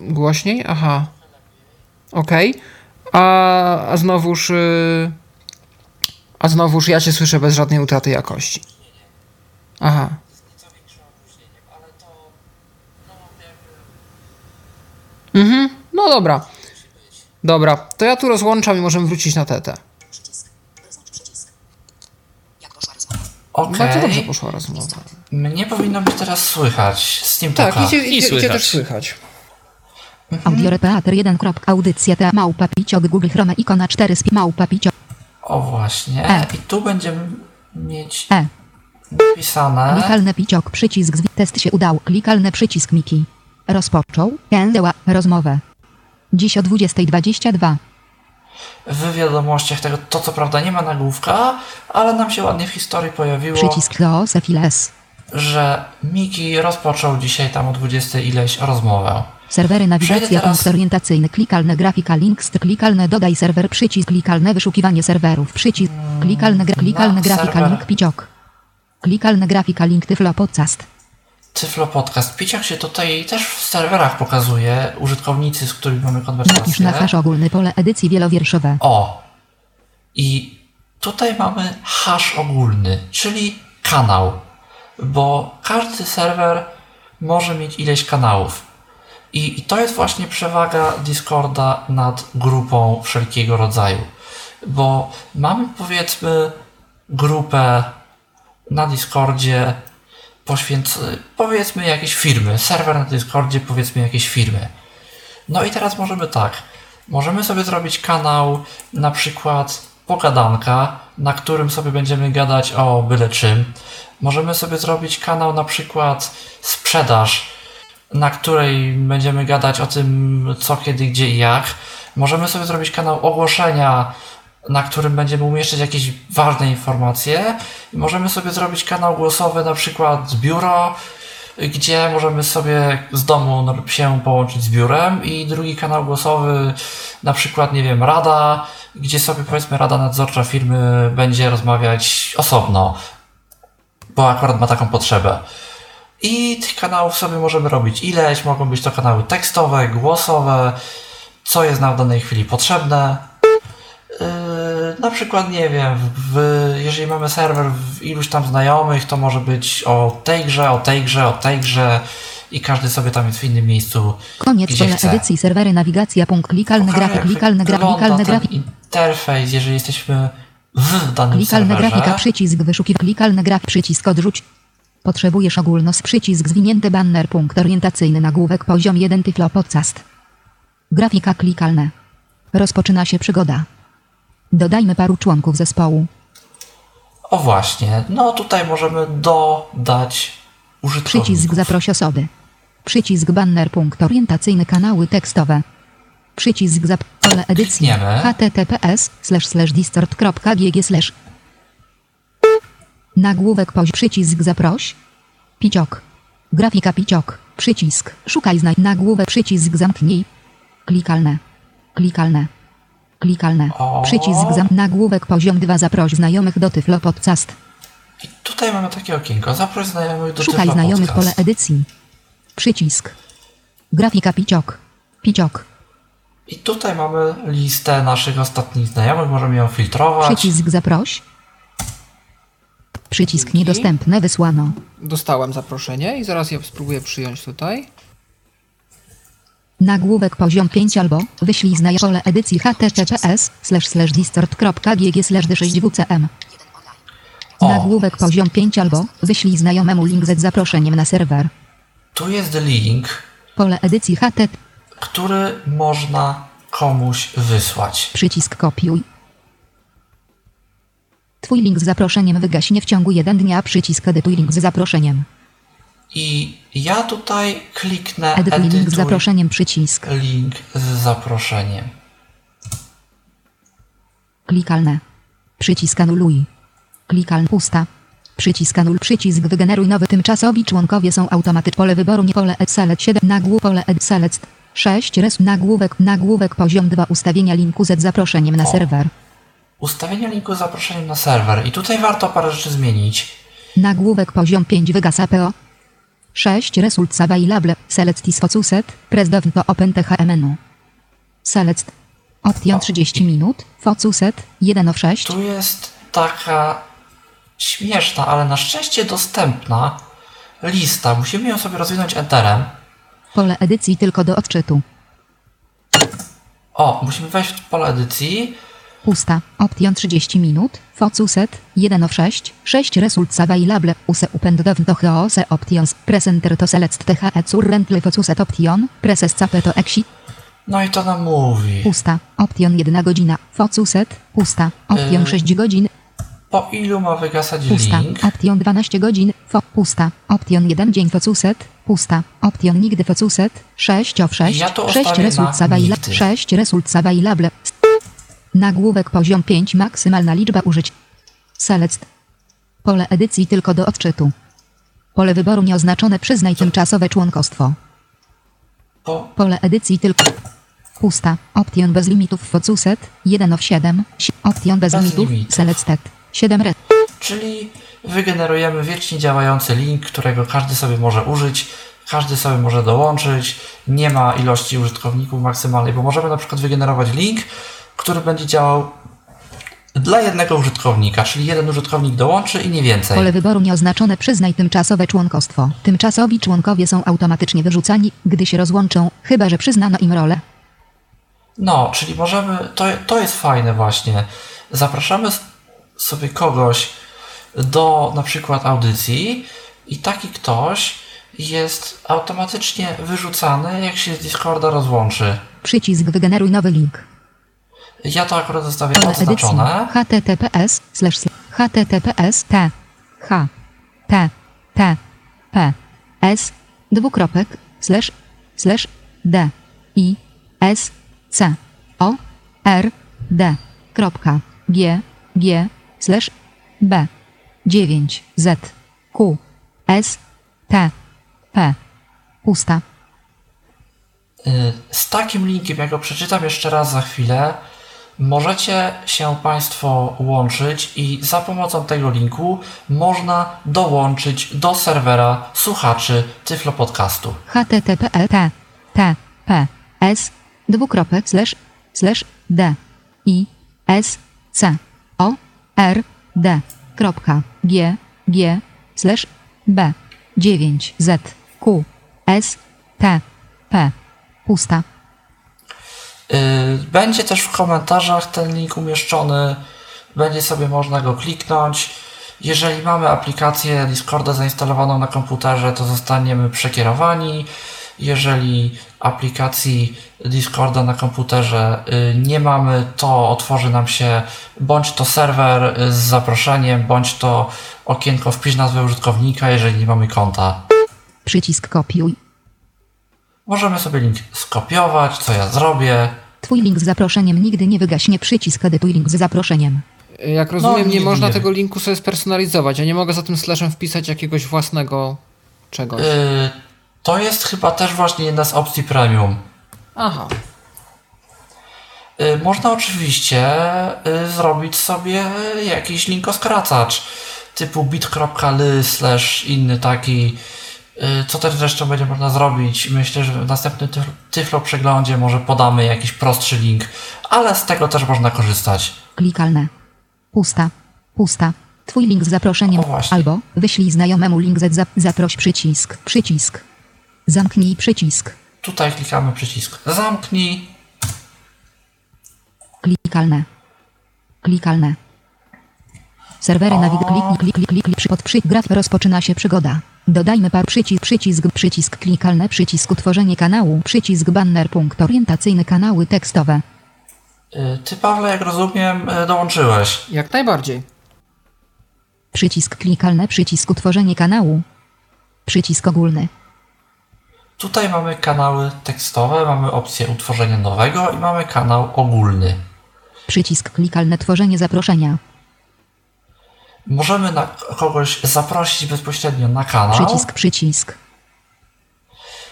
Głośniej? Aha. Okej. Okay. A, a znowuż. Yy... A znowuż ja cię słyszę bez żadnej utraty jakości. Aha. Mhm, no dobra. Dobra, to ja tu rozłączam i możemy wrócić na tetę. Okej. Okay. Bardzo dobrze poszła rozmowa. Mnie powinno być teraz słychać z tym Tak, idzie, idzie, idzie też słychać. Audiorepeater 1. Audycja ta małpa piciok Google Chrome ikona 4 sp małpa piciok. O właśnie. E. I tu będziemy mieć e. napisane. Klikalny piciok przycisk test się udał. Klikalny przycisk Miki. Rozpoczął Kędeła rozmowę. Dziś o 20.22. W wiadomościach tego, to co prawda nie ma nagłówka, ale nam się ładnie w historii pojawiło. Przycisk Files. Że Miki rozpoczął dzisiaj tam o 20 ileś rozmowę. Serwery nawigacja punkt orientacyjny klikalne grafika links klikalne dodaj serwer przycisk klikalne wyszukiwanie serwerów przycisk klikalne gra, klikalne grafika link piciok klikalne grafika link tyflo podcast Tyflo Podcast. Piciach się tutaj też w serwerach pokazuje. Użytkownicy, z którymi mamy konwersację. Napisz na hash ogólny pole edycji wielowierszowe. O! I tutaj mamy hash ogólny, czyli kanał. Bo każdy serwer może mieć ileś kanałów. I, I to jest właśnie przewaga Discorda nad grupą wszelkiego rodzaju. Bo mamy powiedzmy grupę na Discordzie poświęc, powiedzmy jakieś firmy, serwer na Discordzie, powiedzmy jakieś firmy. No i teraz możemy tak, możemy sobie zrobić kanał na przykład pogadanka, na którym sobie będziemy gadać o byle czym. Możemy sobie zrobić kanał na przykład sprzedaż, na której będziemy gadać o tym co, kiedy, gdzie i jak. Możemy sobie zrobić kanał ogłoszenia, na którym będziemy umieszczać jakieś ważne informacje. I możemy sobie zrobić kanał głosowy, na przykład biuro, gdzie możemy sobie z domu się połączyć z biurem i drugi kanał głosowy, na przykład, nie wiem, rada, gdzie sobie powiedzmy rada nadzorcza firmy będzie rozmawiać osobno, bo akurat ma taką potrzebę. I tych kanałów sobie możemy robić ileś, mogą być to kanały tekstowe, głosowe, co jest nam w danej chwili potrzebne. Yy, na przykład, nie wiem, w, jeżeli mamy serwer w iluś tam znajomych, to może być o tej grze, o tej grze, o tej grze i każdy sobie tam jest w innym miejscu. Koniec pole edycji serwery nawigacja punkt klikalny grafik klikalny grafik klikalny grafik. Interfejs, jeżeli jesteśmy w danym klikalny serwerze. grafika przycisk wyszukiw klikalny grafik przycisk odrzuć. Potrzebujesz ogólnos przycisk zwinięty banner punkt orientacyjny nagłówek poziom 1 tyflo podcast. Grafika klikalne. Rozpoczyna się przygoda. Dodajmy paru członków zespołu. O właśnie, no tutaj możemy dodać użytkowników. Przycisk zaproś osoby. Przycisk banner punkt orientacyjny kanały tekstowe. Przycisk zap pole edycji https slash slash distort.gg slash Nagłówek poś przycisk zaproś. Piciok. Grafika piciok. Przycisk. Szukaj znaj nagłówek. Przycisk zamknij. Klikalne. Klikalne. Klikalne. O. Przycisk zam nagłówek poziom 2 zaproś znajomych do Tyflo Podcast. I tutaj mamy takie okienko. Zaproś znajomych do Szukaj Tyflo znajomych Podcast. pole edycji. Przycisk. Grafika piciok. Piciok. I tutaj mamy listę naszych ostatnich znajomych. Możemy ją filtrować. Przycisk zaproś. Przycisk Dzięki. niedostępne wysłano. Dostałem zaproszenie i zaraz je spróbuję przyjąć tutaj. Nagłówek poziom 5 albo wyślij znajome pole edycji https slash slash distort.gg slash d6wcm. O. Nagłówek poziom 5 albo wyślij znajomemu link z zaproszeniem na serwer. Tu jest link, Pole edycji htt który można komuś wysłać. przycisk kopiuj. Twój link z zaproszeniem wygaśnie w ciągu jeden dnia przycisk edytuj link z zaproszeniem. I ja tutaj kliknę Edytuj link z edytuj zaproszeniem przycisk. link z zaproszeniem. Klikalne. Przycisk anuluj. Klikalne pusta. Przycisk anul. Przycisk wygeneruj nowy. Tymczasowi członkowie są automatyczne. Pole wyboru nie pole ed select 7 nagłów pole ed select 6 res nagłówek nagłówek poziom 2 ustawienia linku z zaproszeniem na O. serwer. Ustawienie linku z zaproszeniem na serwer. I tutaj warto parę rzeczy zmienić. Nagłówek poziom 5 wygasa PO. 6 result available select is focuset press down to open thmnu. Select option 30 minut focuset 1 of 6 Tu jest taka śmieszna, ale na szczęście dostępna lista. Musimy ją sobie rozwinąć enterem. pole edycji tylko do odczytu. O, musimy wejść w pole edycji. Pusta. Option 30 minut. Focuset. 1 of 6. 6 results available. Use upend down to heose options. Presenter to select the currently focuset option. Presses cape to exit. No i to nam mówi. Pusta. Option 1 godzina. Focuset. Pusta. Option Yy. 6 godzin. Po ilu ma wygasać Pusta. link? Option 12 godzin. Fo. Pusta. Option 1 dzień focuset. Pusta. Option nigdy focuset. 6 of 6. Ja to 6 ustawię results available. nigdy. 6 results available. Nagłówek poziom 5 maksymalna liczba użyć. Select. Pole edycji tylko do odczytu. Pole wyboru nieoznaczone przyznaj tymczasowe członkostwo. Po, Pole edycji tylko. Pusta. Option bez limitów focuset. 1 of 7. Si- Option bez, Bez limitów. limitów. Selected. 7 red. czyli wygenerujemy wiecznie działający link, którego każdy sobie może użyć, każdy sobie może dołączyć. Nie ma ilości użytkowników maksymalnej, bo możemy na przykład wygenerować link, który będzie działał dla jednego użytkownika, czyli jeden użytkownik dołączy i nie więcej. Pole wyboru nieoznaczone przyznaj tymczasowe członkostwo. Tymczasowi członkowie są automatycznie wyrzucani, gdy się rozłączą, chyba że przyznano im rolę. No, czyli możemy, to, to jest fajne właśnie. Zapraszamy sobie kogoś do na przykład audycji i taki ktoś jest automatycznie wyrzucany, jak się z Discorda rozłączy. Przycisk wygeneruj nowy link. Ja to akurat zostawię. Pole odznaczone. https slash slash https t h. T. T. P. S. Dwukropek slash slash d. I. S. C. O. R. D. Kropka. G. G slash b. 9 z. Q. S. T. P. Pusta. Y, Z takim linkiem, jak go przeczytam jeszcze raz za chwilę, możecie się Państwo łączyć i za pomocą tego linku można dołączyć do serwera słuchaczy Tyflo Podcastu. http t t p s dwukropek slash slash d i s c o r d kropka g g slash b 9 z q s t p pusta Będzie też w komentarzach ten link umieszczony. Będzie sobie można go kliknąć. Jeżeli mamy aplikację Discorda zainstalowaną na komputerze, to zostaniemy przekierowani. Jeżeli aplikacji Discorda na komputerze yy, nie mamy, to otworzy nam się bądź to serwer yy, z zaproszeniem, bądź to okienko wpisz nazwę użytkownika, jeżeli nie mamy konta. przycisk kopiuj Możemy sobie link skopiować, co ja zrobię. Twój link z zaproszeniem nigdy nie wygaśnie przycisk edytuj link z zaproszeniem Jak rozumiem, nie nigdy można nie tego linku sobie spersonalizować. Ja nie mogę za tym slashem wpisać jakiegoś własnego czegoś. Yy, To jest chyba też właśnie jedna z opcji premium. Aha. Y, można oczywiście y, zrobić sobie jakiś linkoskracacz typu bit.ly slash inny taki, co też zresztą będzie można zrobić. Myślę, że w następnym Tyflo przeglądzie może podamy jakiś prostszy link, ale z tego też można korzystać. Klikalne. Pusta. Pusta. Twój link z zaproszeniem. Albo wyślij znajomemu link z zaproś przycisk. Przycisk. Zamknij przycisk. Tutaj klikamy przycisk. Zamknij. Klikalne. Klikalne. Serwery nawig kliknij klik klik klik klik pod przy graf rozpoczyna się przygoda. Dodajmy par przycisk przycisk przycisk klikalne przycisk utworzenie kanału przycisk banner punkt orientacyjny kanały tekstowe. Y, ty Pawle jak rozumiem y, dołączyłeś. Jak najbardziej. Przycisk klikalne przycisk utworzenie kanału. Przycisk ogólny. Tutaj mamy kanały tekstowe, mamy opcję utworzenia nowego i mamy kanał ogólny. Przycisk klikalne tworzenie zaproszenia. Możemy na kogoś zaprosić bezpośrednio na kanał. Przycisk, przycisk.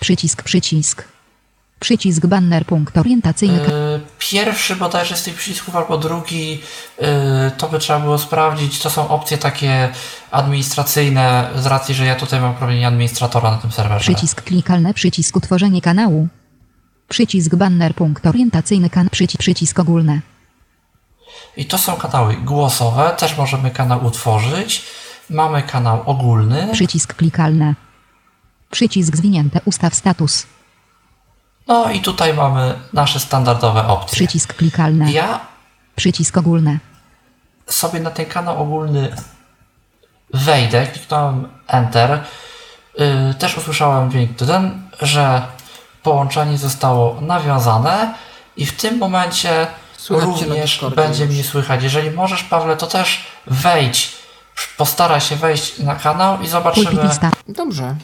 Przycisk, przycisk. Przycisk banner punkt orientacyjny. Yy, pierwszy bodajże z tych przycisków albo drugi, yy, to by trzeba było sprawdzić. To są opcje takie administracyjne, z racji, że ja tutaj mam problem administratora na tym serwerze. Przycisk klikalne, przycisk utworzenie kanału. Przycisk banner punkt orientacyjny, kan przycisk, przycisk ogólny. I to są kanały głosowe, też możemy kanał utworzyć. Mamy kanał ogólny. Przycisk klikalny. Przycisk zwinięte, ustaw status. No i tutaj mamy nasze standardowe opcje. Przycisk klikalny. Ja Przycisk ogólny. sobie na ten kanał ogólny wejdę, kliknąłem Enter. Yy, też usłyszałem dźwięk ten, że połączenie zostało nawiązane i w tym momencie Słychać również będzie mnie słychać. Jeżeli możesz, Pawle, to też wejdź, postaraj się wejść na kanał i zobaczymy. Dobrze.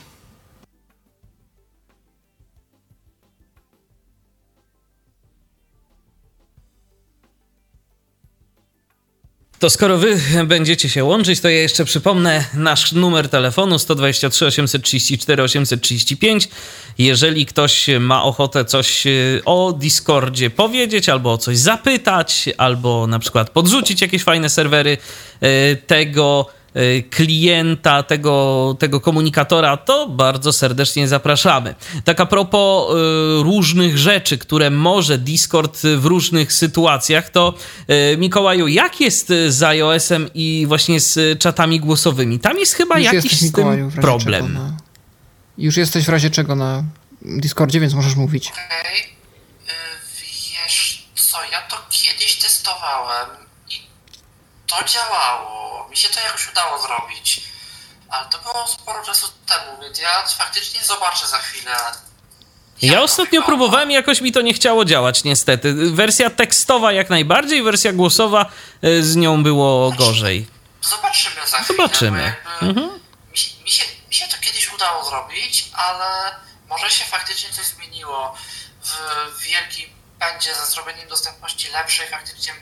To skoro wy będziecie się łączyć, to ja jeszcze przypomnę nasz numer telefonu 123 834 835. Jeżeli ktoś ma ochotę coś e, o Discordzie powiedzieć, albo o coś zapytać, albo na przykład podrzucić jakieś fajne serwery e, tego klienta tego, tego komunikatora, to bardzo serdecznie zapraszamy. Tak a propos y, różnych rzeczy, które może Discord w różnych sytuacjach, to y, Mikołaju, jak jest z iOS-em i właśnie z czatami głosowymi? Tam jest chyba Już jakiś z tym problem. Na... Już jesteś w razie czego na Discordzie, więc możesz mówić. Okej. Okay. Wiesz co, ja to kiedyś testowałem i to działało mi się to jakoś udało zrobić. Ale to było sporo czasu temu, więc ja faktycznie zobaczę za chwilę. Ja ostatnio próbowałem, jakoś mi to nie chciało działać, niestety. Wersja tekstowa jak najbardziej, wersja głosowa e, z nią było znaczy, gorzej. Zobaczymy za chwilę. Zobaczymy. Mhm. Mi, mi, się, mi się to kiedyś udało zrobić, ale może się faktycznie coś zmieniło. W wielkim pędzie za zrobieniem dostępności lepszej faktycznie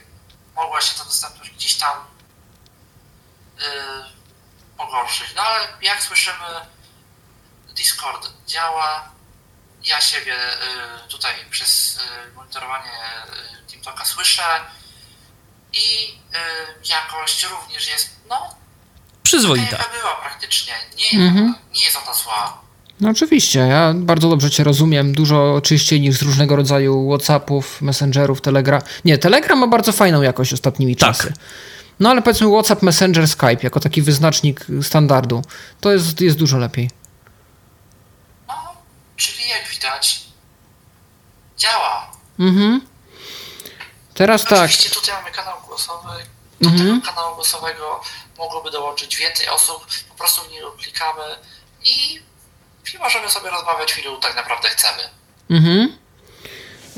mogła się ta dostępność gdzieś tam pogorszyć. No ale jak słyszymy, Discord działa. Ja siebie y, tutaj przez y, monitorowanie TeamTalka słyszę i jakość również jest, no, przyzwoita. Taka była praktycznie. Nie, mhm. nie jest ona zła. No oczywiście, ja bardzo dobrze Cię rozumiem. Dużo czyściej niż z różnego rodzaju Whatsappów, Messengerów, Telegram. Nie, Telegram ma bardzo fajną jakość ostatnimi tak. czasy. No ale powiedzmy WhatsApp, Messenger, Skype jako taki wyznacznik standardu. To jest, jest dużo lepiej. No, czyli jak widać, działa. Mhm. Teraz Oczywiście tak. Oczywiście tutaj mamy kanał głosowy. Do mhm. tego kanału głosowego mogłoby dołączyć więcej osób. Po prostu w niego klikamy i, możemy sobie rozmawiać w ilu tak naprawdę chcemy. Mhm.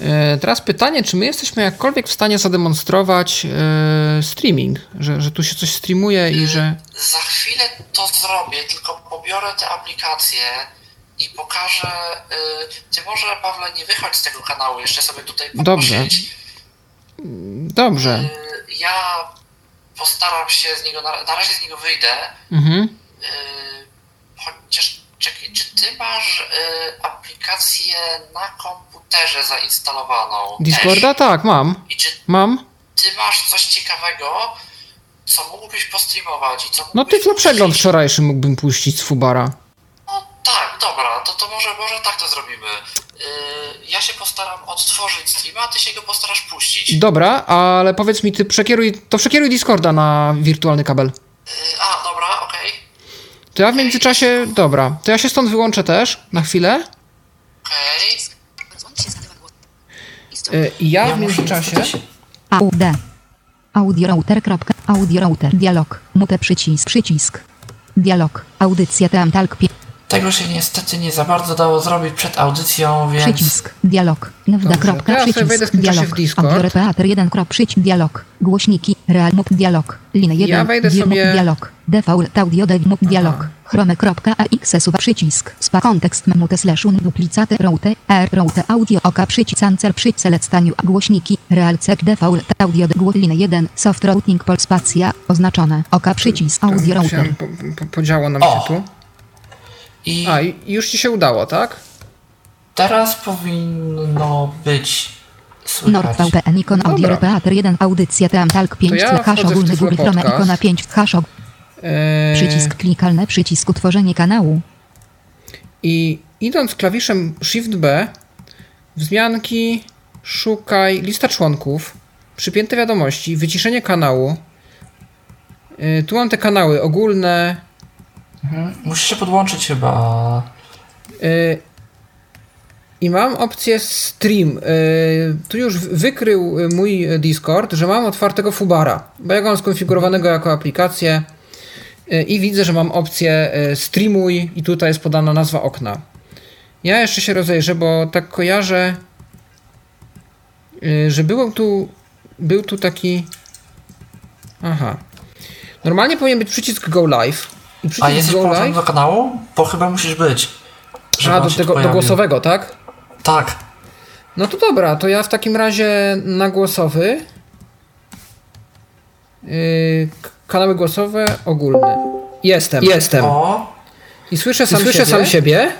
E, teraz pytanie, czy my jesteśmy jakkolwiek w stanie zademonstrować e, streaming, że, że tu się coś streamuje i że. Za chwilę to zrobię, tylko pobiorę te aplikacje i pokażę. E, ty może, Pawle, nie wychodź z tego kanału, jeszcze sobie tutaj Dobrze. Dobrze. Ja postaram się z niego, na, na razie z niego wyjdę. Mhm. Ty masz y, aplikację na komputerze zainstalowaną? Discorda? Też. Tak, mam. I czy Mam. ty masz coś ciekawego, co mógłbyś postreamować i co No tylko przegląd wczorajszy mógłbym puścić z Fubara. No tak, dobra, to, to może, może tak to zrobimy. Yy, ja się postaram odtworzyć streama, a ty się go postarasz puścić. Dobra, ale powiedz mi, ty przekieruj, to przekieruj Discorda na wirtualny kabel. Yy, a, dobra, okej, To ja w międzyczasie, dobra, to ja się stąd wyłączę też na chwilę. Y, ja, w międzyczasie... AUD. Audio router. Audio router. Dialog. Mute przycisk. Przycisk. Dialog. Audycja Teamtalk. Pie- Tego się niestety nie za bardzo dało zrobić przed audycją, więc... Przycisk. Dialog. Dobrze, Kropka. ja Przycisk. Dialog. Audio Teatr 1. krop, Przycisk. Dialog. Głośniki. Real. Mute. Dialog. Linia 1. Ja wejdę Dialog. sobie- Dialog. Default. Audio. Dev. Dialog. Chrome.ax. Suwa. Przycisk. Spa. Kontekst. Mute. Slash. Un. Duplicate. Route. R. Route. Audio. Oka. Przycisk. Cancel. Przycisk. Select staniu. Głośniki. Real. Cek. Default. Audio. Głos. Linia 1. Soft routing. Pol. Spacja. Oznaczone. Oka. Przycisk. Audio. Router. Po, po, podziało nam się tu. I A, już ci się udało, tak? teraz powinno być słychać. NordVPN ikon audio. Teatr 1 audycja Teamtalk 5 ja hash ogólny Google Chrome ikona 5 hash og- Eee, przycisk klikalny przycisk utworzenie kanału I idąc klawiszem Shift B, wzmianki, szukaj, lista członków, przypięte wiadomości, wyciszenie kanału. Yy, tu mam te kanały ogólne. Mhm. Musisz się podłączyć chyba. yy, I mam opcję stream. Yy, tu już wykrył y, mój Discord, że mam otwartego Fubara, bo ja go mam skonfigurowanego jako aplikację i widzę, że mam opcję streamuj i tutaj jest podana nazwa okna. Ja jeszcze się rozejrzę, bo tak kojarzę, że był tu, był tu taki. Aha. Normalnie powinien być przycisk Go Live. I A jesteś połączony do kanału? Bo chyba musisz być. A, do tego do głosowego, tak? Tak. No to dobra, to ja w takim razie na głosowy. Yy, kanały głosowe ogólne. Jestem. Jestem. O, I słyszę sam, I słyszę siebie. sam siebie.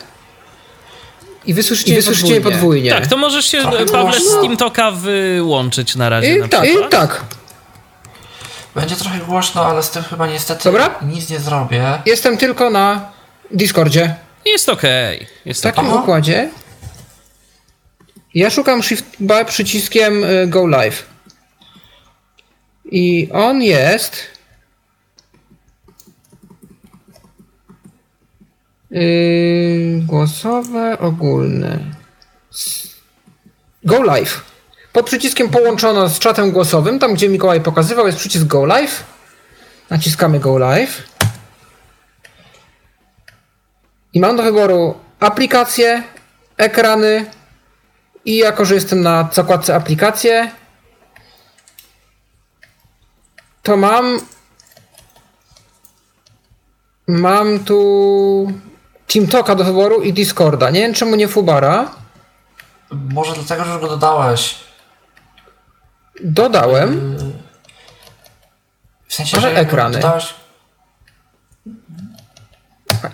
I wysłyszycie, I mnie wysłyszycie mnie podwójnie. Tak, to możesz się, Trochę Pawle, z głośno. TeamTalka wyłączyć na razie I na tak, i tak. Będzie trochę głośno, ale z tym chyba niestety Dobra. nic nie zrobię. Jestem tylko na Discordzie. Jest okej. Jest W takim Aha. układzie. Ja szukam Shift B przyciskiem y, Go Live. I on jest. Yy, głosowe, ogólne. Go Live. Pod przyciskiem połączono z czatem głosowym, tam gdzie Mikołaj pokazywał, jest przycisk Go Live. Naciskamy Go Live. I mam do wyboru aplikacje, ekrany i jako, że jestem na zakładce aplikacje, to mam mam tu TeamTalka do wyboru i Discorda. Nie wiem czemu nie Fubara. Może dlatego, że go dodałeś. Dodałem. W sensie, Ale że ekrany. dodałeś.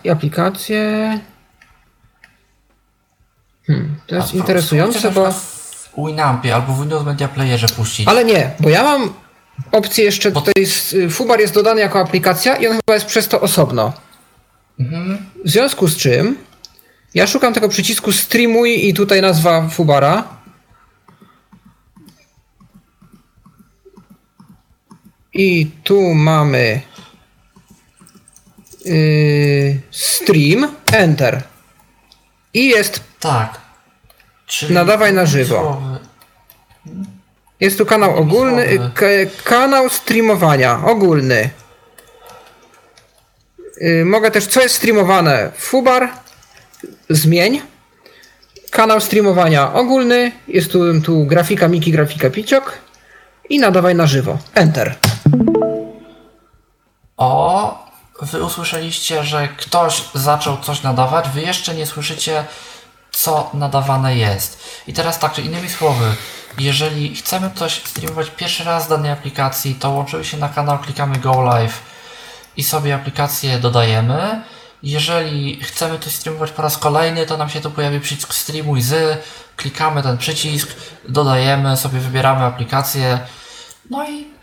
I aplikacje. Hmm, to jest a, interesujące, bo. W Winampie albo w Windows Media Playerze puścić. Ale nie, bo ja mam opcję jeszcze tutaj. z- y, Fubar jest dodany jako aplikacja i on chyba jest przez to osobno. W związku z czym ja szukam tego przycisku streamuj i tutaj nazwa Fubara. I tu mamy yy, stream, enter. I jest, Tak. Czyli Nadawaj na żywo. jest tu kanał ogólny, y, kanał streamowania ogólny. Yy, mogę też, co jest streamowane? Fubar, zmień. Kanał streamowania ogólny, jest tu, tu grafika Miki, grafika Piciok i nadawaj na żywo. Enter. O, wy usłyszeliście, że ktoś zaczął coś nadawać, wy jeszcze nie słyszycie, co nadawane jest. I teraz tak, czy innymi słowy, jeżeli chcemy coś streamować pierwszy raz z danej aplikacji, to łączymy się na kanał, klikamy Go Live i sobie aplikację dodajemy. jeżeli chcemy coś streamować po raz kolejny, to nam się tu pojawi przycisk streamuj z, klikamy ten przycisk, dodajemy, sobie wybieramy aplikację, no i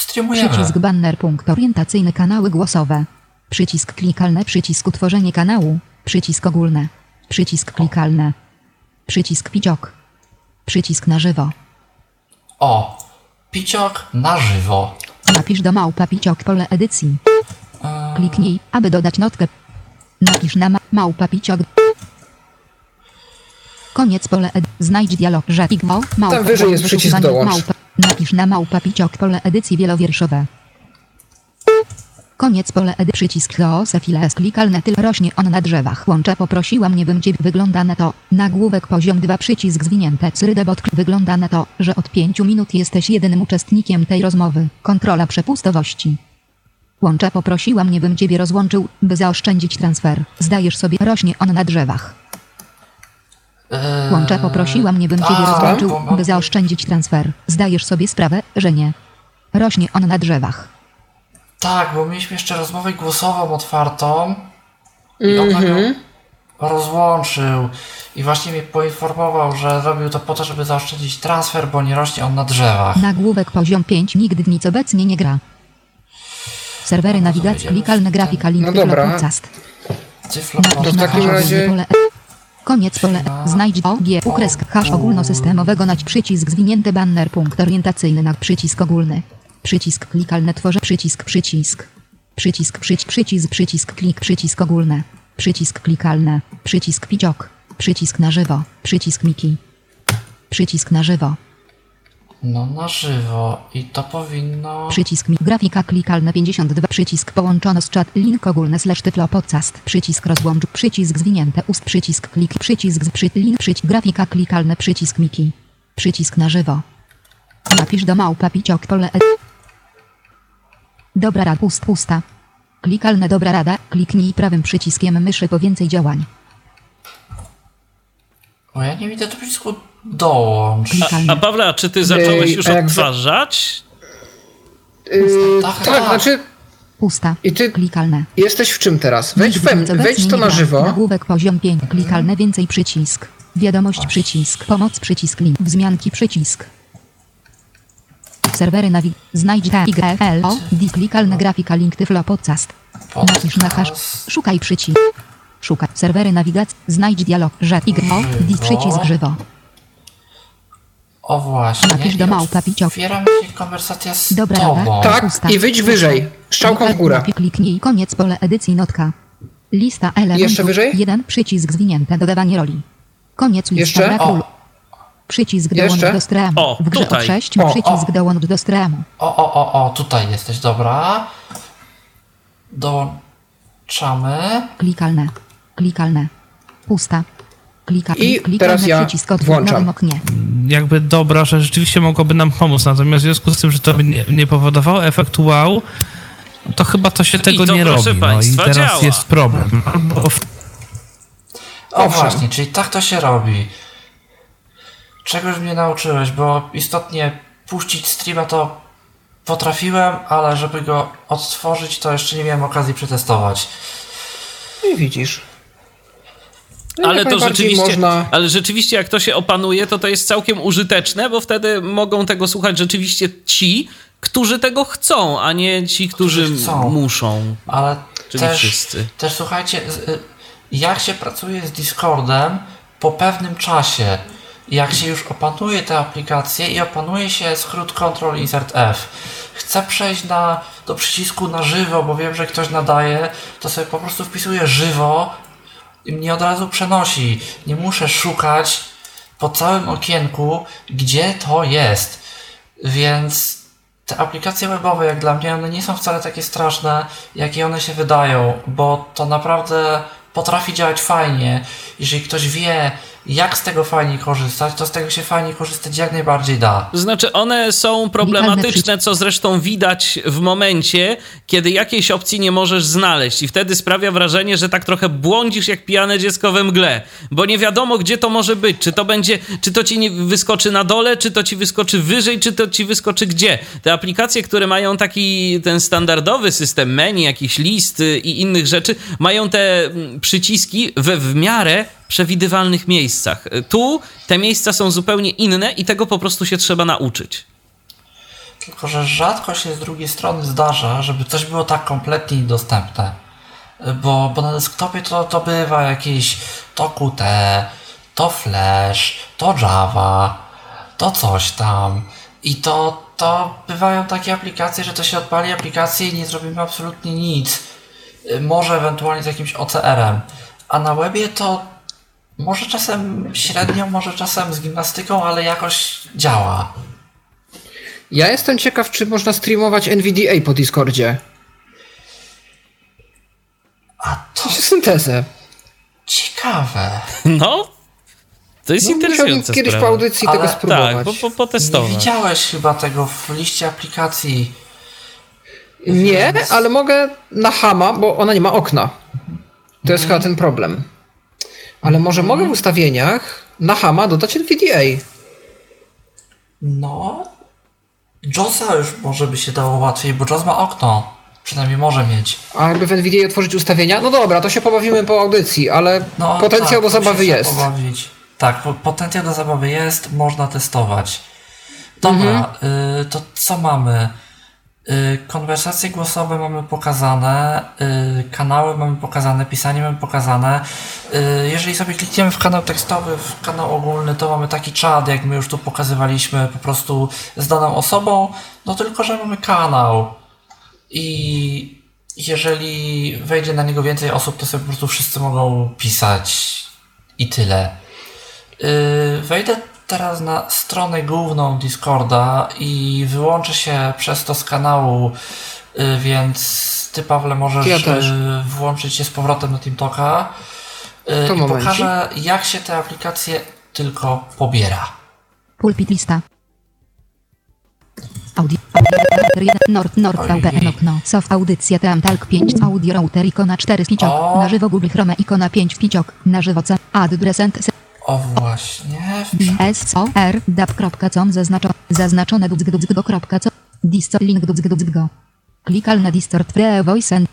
streamujemy. Przycisk banner punkt orientacyjny kanały głosowe. Przycisk klikalny przycisk utworzenie kanału. Przycisk ogólne. Przycisk klikalny. Przycisk piciok. Przycisk na żywo. O, piciok na żywo. Napisz do małpa piciok pole edycji. Kliknij, aby dodać notkę. Napisz na ma małpa piciok. Koniec pole ed... Znajdź dialog, że igno, małpa, Tam wyżej jest przycisk dołącz. Małpa, napisz na małpa piciok pole edycji wielowierszowe. Koniec pole edy przycisk Loose Files klikalne tyl rośnie on na drzewach. Łącze poprosiła mnie bym cię wygląda na to. Nagłówek poziom 2 przycisk zwinięte cyrydebot wygląda na to, że od 5 minut jesteś jedynym uczestnikiem tej rozmowy. Kontrola przepustowości. Łącze poprosiła mnie bym ciebie rozłączył, by zaoszczędzić transfer. Zdajesz sobie rośnie on na drzewach. Eee, Łącze poprosiła mnie bym ciebie tak, rozłączył, by zaoszczędzić transfer. Zdajesz sobie sprawę, że nie. Rośnie on na drzewach. Tak, bo mieliśmy jeszcze rozmowę głosową otwartą i on Mhm. rozłączył i właśnie mnie poinformował, że robił to po to, żeby zaoszczędzić transfer, bo nie rośnie on na drzewach. Nagłówek poziom 5 nigdy w nic obecnie nie gra. Serwery nawigacji wejdziemy w klikalne grafika link No dobra. podcast. Cyflo Napisz To w takim razie-. Koniec pole. Znajdź OG ukresk hash ogólnosystemowego nać przycisk zwinięty banner punkt orientacyjny na przycisk ogólny. Przycisk klikalne tworzę przycisk przycisk. Przycisk przycisk przycisk przycisk klik przycisk ogólne. Przycisk klikalne. Przycisk piciok. Przycisk na żywo. Przycisk miki. Przycisk na żywo. No na żywo. I to powinno... Przycisk mi grafika klikalne 52 przycisk połączono z czat link ogólny slash tyflo podcast przycisk rozłącz przycisk zwinięte ust przycisk klik przycisk z przy link przycisk grafika klikalne przycisk miki. Przycisk na żywo. Napisz do małpa piciok pole ed... dobra rada pust pusta klikalne dobra rada kliknij prawym przyciskiem myszy po więcej działań O, ja nie widzę tu przycisku dołącz. klikalne A Pawle, a czy ty zacząłeś już a odtwarzać? Yy, Tak, tak, tak. znaczy pusta i ty klikalne jesteś w czym teraz? Wejdź, obecnie wejdź to na żywo. Nagłówek poziom 5. Klikalne więcej przycisk. Wiadomość przycisk. Pomoc przycisk link. Wzmianki przycisk. Serwery nawig... Znajdź L O D klikalne grafika link tyflo podcast. Napisz na hash. Szukaj przycisk. Szukaj. Serwery nawigacji. Znajdź dialog. Że Y O D przycisk żywo. O właśnie. Napisz do małpa piciok. Otwiera mi się konwersacja z Dobra tobą. Tak, Pusta. i wyjdź wyżej. Strzałką w górę. Kliknij koniec pole edycji notka. Lista elementów. Jeszcze wyżej? Jeden przycisk zwinięte. Dodawanie roli. Koniec lista Jeszcze? O. Przycisk dołącz do streamu. O, w grze tutaj. o 6 O, przycisk o. dołącz do streamu. O, o, o, o, tutaj jesteś, dobra. Dołączamy. Klikalne. Klikalne. Pusta. Klika, I klikalny teraz ja przycisk włączam. nowym oknie. jakby dobra, że rzeczywiście mogłoby nam pomóc. Natomiast w związku z tym, że to by nie, nie powodowało efektu wow, to chyba to się tego to, nie robi. No i państwa, teraz działa. jest problem. O właśnie, czyli tak to się robi. Czegoś mnie nauczyłeś, bo istotnie puścić streama to potrafiłem, ale żeby go odtworzyć, to jeszcze nie miałem okazji przetestować. I widzisz. No Ale to rzeczywiście, Można... ale rzeczywiście jak to się opanuje, to to jest całkiem użyteczne, bo wtedy mogą tego słuchać rzeczywiście ci, którzy tego chcą, a nie ci, którzy Którzy muszą. Ale Czyli też, wszyscy. też słuchajcie, y, jak się pracuje z Discordem po pewnym czasie, jak się już opanuje tę aplikację i opanuje się skrót Ctrl Insert F, chcę przejść na, do przycisku na żywo, bo wiem, że ktoś nadaje, to sobie po prostu wpisuję żywo i mnie od razu przenosi. Nie muszę szukać po całym okienku, gdzie to jest. Więc te aplikacje webowe, jak dla mnie, one nie są wcale takie straszne, jakie one się wydają, bo to naprawdę potrafi działać fajnie. Jeżeli ktoś wie, jak z tego fajnie korzystać, to z tego się fajnie korzystać jak najbardziej da. Znaczy, one są problematyczne, co zresztą widać w momencie, kiedy jakiejś opcji nie możesz znaleźć, i wtedy sprawia wrażenie, że tak trochę błądzisz jak pijane dziecko we mgle, bo nie wiadomo, gdzie to może być. Czy to będzie, czy to ci nie wyskoczy na dole, czy to ci wyskoczy wyżej, czy to ci wyskoczy gdzie. Te aplikacje, które mają taki ten standardowy system menu, jakiś list i innych rzeczy, mają te mm, przyciski we w miarę przewidywalnych miejscach. Tu te miejsca są zupełnie inne i tego po prostu się trzeba nauczyć. Tylko, że rzadko się z drugiej strony zdarza, żeby coś było tak kompletnie niedostępne. Bo, bo na desktopie to, to bywa jakieś to Qt, to Flash, to Java, to coś tam. I to, to bywają takie aplikacje, że to się odpali aplikację i nie zrobimy absolutnie nic. Może ewentualnie z jakimś OCR-em. A na webie to może czasem średnio, może czasem z gimnastyką, ale jakoś działa. Ja jestem ciekaw, czy można streamować NVDA po Discordzie. A to... Syntezę. Ciekawe. No, to jest no, interesujące. kiedyś sprawa. po audycji ale... tego spróbować. Tak, po, po, potestować. Nie widziałeś chyba tego w liście aplikacji. Nie, ale mogę na Hama, bo ona nie ma okna. To jest chyba ten problem. Ale może mogę w ustawieniach na Hama dodać NVDA. No. JOSa już może by się dało łatwiej, bo JOS ma okno. Przynajmniej może mieć. A jakby w NVDA otworzyć ustawienia? No dobra, to się pobawimy po audycji, ale no, potencjał tak, do zabawy jest. Pobawić. Tak, potencjał do zabawy jest, można testować. Dobra, mhm. y, to co mamy? Y, konwersacje głosowe mamy pokazane, y, kanały mamy pokazane, pisanie mamy pokazane. Y, jeżeli sobie klikniemy w kanał tekstowy, w kanał ogólny, to mamy taki czat, jak my już tu pokazywaliśmy, po prostu z daną osobą, no tylko, że mamy kanał. I jeżeli wejdzie na niego więcej osób, to sobie po prostu wszyscy mogą pisać i tyle. Wejdę teraz na stronę główną Discorda i wyłączę się przez to z kanału, y, więc ty Pawle możesz ja y, włączyć się z powrotem na TeamTalka y, to i momencie. pokażę jak się te aplikacje tylko pobiera. Pulpit lista. Audio. Nord, Nord, VPN, okno. Soft, audycja, Talk 5, audio router, ikona 4 piciok. Na żywo Google Chrome, ikona 5 piciok. Na żywo C, adres, o właśnie. sor.dap.com zaznaczo, zaznaczone dudzgdudzgo.co distort link dudzgdudzgo. Klikal na distort free voice and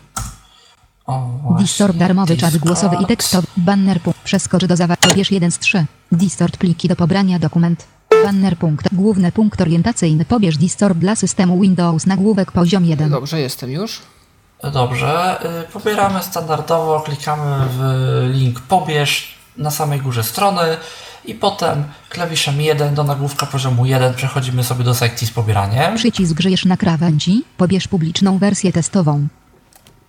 Distort darmowy czat głosowy i tekstowy. Banner punkt. Przeskocz do zawarcia. Pobierz 1 z 3. Distort pliki do pobrania dokument. Banner punkt. Główny punkt orientacyjny. Pobierz Distort dla systemu Windows. Nagłówek poziom 1. Dobrze, jestem już. Dobrze. Y, pobieramy standardowo. Klikamy w link pobierz na samej górze strony i potem klawiszem 1 do nagłówka poziomu 1 przechodzimy sobie do sekcji z pobieraniem. Przycisk grzejesz na krawędzi, pobierz publiczną wersję testową.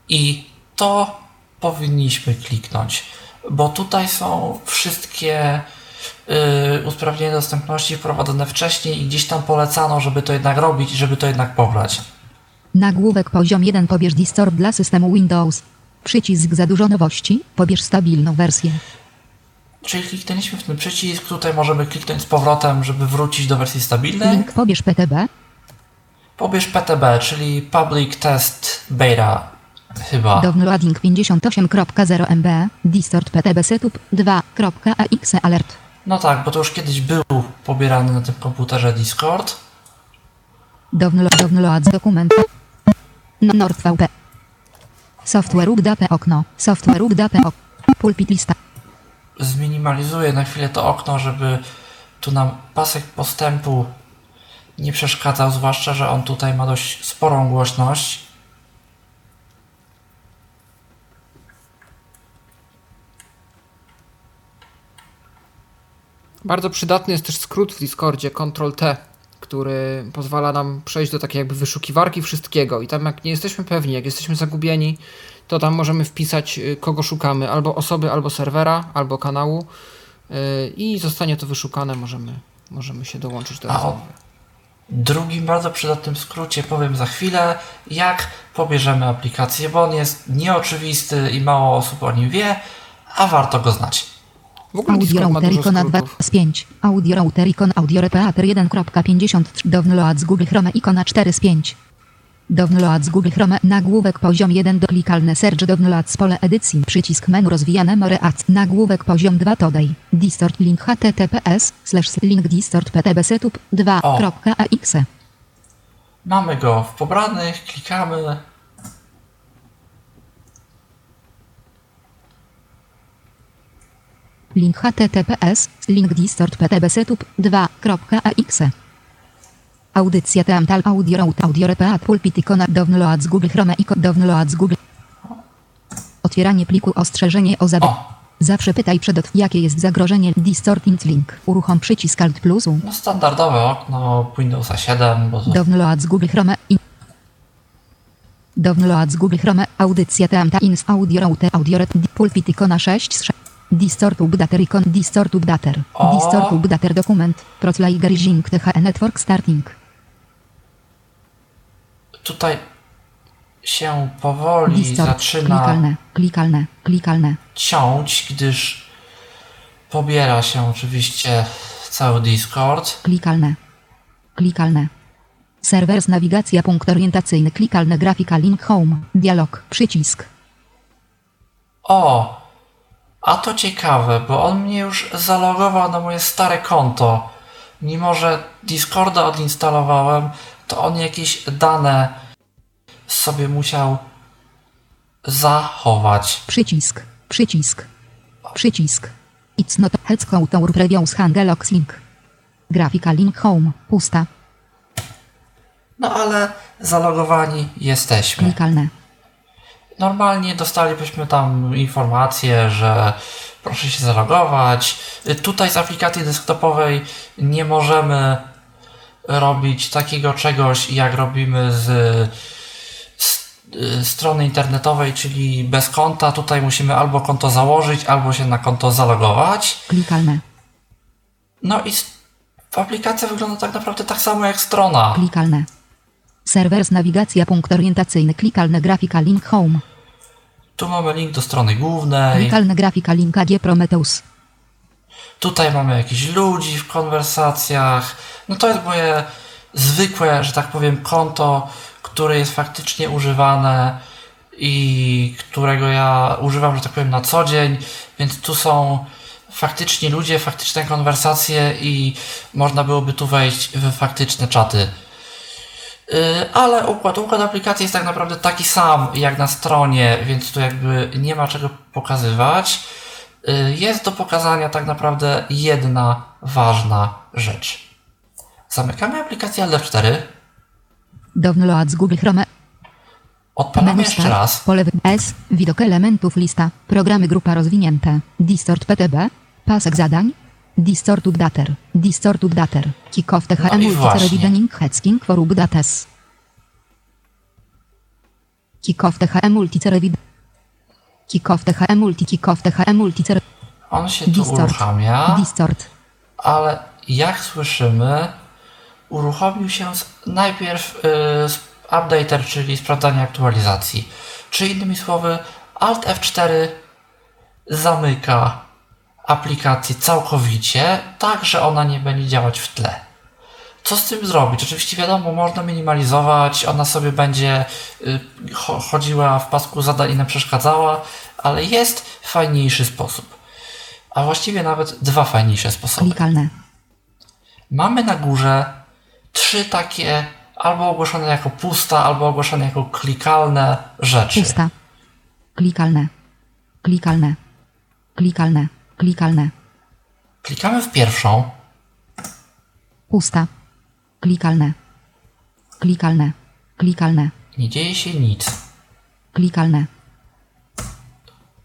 I to powinniśmy kliknąć, bo tutaj są wszystkie yy, usprawnienia dostępności wprowadzone wcześniej i gdzieś tam polecano, żeby to jednak robić i żeby to jednak pobrać. Nagłówek poziom 1 pobierz distort dla systemu Windows. Przycisk za dużo nowości, pobierz stabilną wersję. Czyli kliknęliśmy w ten przycisk, tutaj możemy kliknąć z powrotem, żeby wrócić do wersji stabilnej. Link pobierz PTB. Pobierz PTB, czyli Public Test Beta chyba. Downloading 58.0 MB, Distort PTB Setup 2.exe Alert. No tak, bo to już kiedyś był pobierany na tym komputerze Discord. Download, download dokument. NordVP. Software update okno. Software update okno. Pulpit lista zminimalizuję na chwilę to okno, żeby tu nam pasek postępu nie przeszkadzał, zwłaszcza, że on tutaj ma dość sporą głośność. Bardzo przydatny jest też skrót w Discordzie Ctrl-T, który pozwala nam przejść do takiej jakby wyszukiwarki wszystkiego i tam jak nie jesteśmy pewni, jak jesteśmy zagubieni, to tam możemy wpisać, y, kogo szukamy, albo osoby, albo serwera, albo kanału y, i zostanie to wyszukane, możemy, możemy się dołączyć do rozmowy. Drugim bardzo przydatnym skrócie powiem za chwilę, jak pobierzemy aplikację, bo on jest nieoczywisty i mało osób o nim wie, a warto go znać. W ogóle Audio router ikona 2 skrótów. z 5. Audio router ikon audio repeater 1.53 download z Google Chrome ikona 4 z 5. Download z Google Chrome nagłówek poziom 1 do klikalne search download z pole edycji. Przycisk menu rozwijane more ads. Nagłówek poziom 2 today distort link https slash link distort ptb setup 2.exe Mamy go w pobranych, klikamy. link https link distort ptb setup 2.exe Audycja Teamtal Audio Route Audio Repeat Pulpit ikona Download z Google Chrome ikon Download z Google Otwieranie pliku ostrzeżenie o zab... O, Zawsze pytaj przed jakie jest zagrożenie Distorting Link. Uruchom przycisk Alt plusu. no standardowe okno Windowsa 7, bo to Download z Google Chrome i Download z Google Chrome Audycja Teamtal Ins Audio Route Audio Re... Pulpit ikona 6 z 6 Distort Updater ikon Distort Updater. Distort Updater dokument Proclaigering THE Network Starting tutaj się powoli Distort zaczyna Klikalne Klikalne Klikalne ciąć, gdyż pobiera się oczywiście cały Discord. Klikalne. Klikalne. Serwer z nawigacja punkt orientacyjny. Klikalne grafika link home. Dialog. Przycisk. O, a to ciekawe, bo on mnie już zalogował na moje stare konto. Mimo, że Discorda odinstalowałem, to on jakieś dane sobie musiał zachować. Przycisk. Przycisk. Przycisk. It's not heads tour previous hangelox link. Grafika link home. Pusta. No ale zalogowani jesteśmy. Klikalne. Normalnie dostalibyśmy tam informację, że proszę się zalogować. Tutaj z aplikacji desktopowej nie możemy robić takiego czegoś, jak robimy z, z y, strony internetowej, czyli bez konta. Tutaj musimy albo konto założyć, albo się na konto zalogować. Klikalne. No i aplikacja wygląda tak naprawdę tak samo jak strona. Klikalne. Serwer z nawigacja punkt orientacyjny. Klikalne grafika link home. Tu mamy link do strony głównej. Klikalne grafika link AG Prometheus. Tutaj mamy jakichś ludzi w konwersacjach. No to jest moje zwykłe, że tak powiem, konto, które jest faktycznie używane i którego ja używam, że tak powiem, na co dzień, więc tu są faktyczni ludzie, faktyczne konwersacje i można byłoby tu wejść w faktyczne czaty. Yy, Ale układ, układ aplikacji jest tak naprawdę taki sam jak na stronie, więc tu jakby nie ma czego pokazywać. Yy, Jest do pokazania tak naprawdę jedna ważna rzecz. Zamykamy aplikację LF4, Download z Google Chrome. odpalamy Menu jeszcze raz. Pole S. Widok elementów lista. Programy grupa rozwinięte. Distort PTB. Pasek zadań. Distort Updater. Distort Updater. Kickoff No THM i Multicer właśnie. Evidening Hetzking for Updates. Kickoff THM. Kickoff THM Multi Kickoff THM Multicer On się tu Distort. uruchamia, Distort. ale jak słyszymy, uruchomił się z, najpierw yy, z updater, czyli sprawdzanie aktualizacji. Czy innymi słowy, Alt F4 zamyka aplikację całkowicie, tak że ona nie będzie działać w tle. Co z tym zrobić? Oczywiście wiadomo, można minimalizować, ona sobie będzie y, cho- chodziła w pasku zadań i nam przeszkadzała, ale jest fajniejszy sposób. A właściwie nawet dwa fajniejsze sposoby. Klikalne. Mamy na górze trzy takie albo ogłoszone jako pusta, albo ogłoszone jako klikalne rzeczy. Pusta. Klikalne. Klikalne. Klikalne. Klikalne. Klikamy w pierwszą, Pusta. Klikalne. Klikalne. Klikalne. nie dzieje się nic. Klikalne.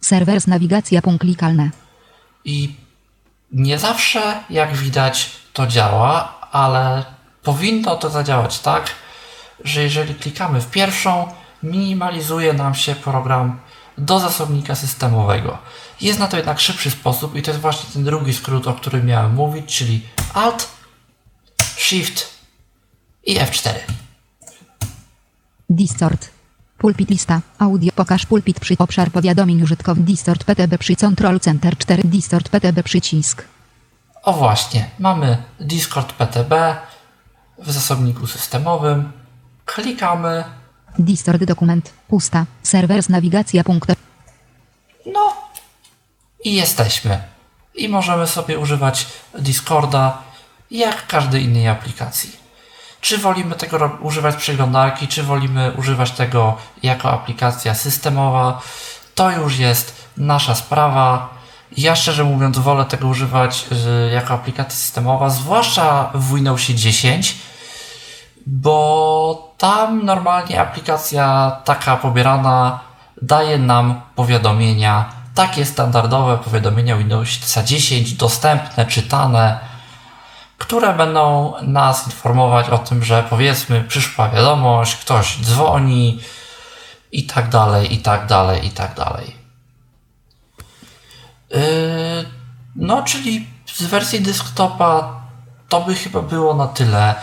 Serwer z nawigacja punkt klikalne. I nie zawsze, jak widać, to działa, ale powinno to zadziałać tak, że jeżeli klikamy w pierwszą, minimalizuje nam się program do zasobnika systemowego. Jest na to jednak szybszy sposób i to jest właśnie ten drugi skrót, o którym miałem mówić, czyli Alt, Shift i F4. Distort. Pulpit lista. Audio. Pokaż pulpit przy obszar powiadomień użytkownik Distort PTB przy Control Center 4 Distort PTB przycisk. O właśnie, mamy Discord PTB w zasobniku systemowym. Klikamy. Distort dokument. Pusta. Serwer z nawigacja punkt. No i jesteśmy. I możemy sobie używać Discorda jak każdej innej aplikacji. Czy wolimy tego używać przeglądarki, czy wolimy używać tego jako aplikacja systemowa, to już jest nasza sprawa. Ja szczerze mówiąc wolę tego używać y, jako aplikacja systemowa, zwłaszcza w Windowsie 10, bo tam normalnie aplikacja taka pobierana daje nam powiadomienia, takie standardowe powiadomienia Windowsa 10, dostępne, czytane, które będą nas informować o tym, że powiedzmy przyszła wiadomość, ktoś dzwoni i tak dalej, i tak dalej, i tak dalej. Yy, no, czyli z wersji desktopa to by chyba było na tyle.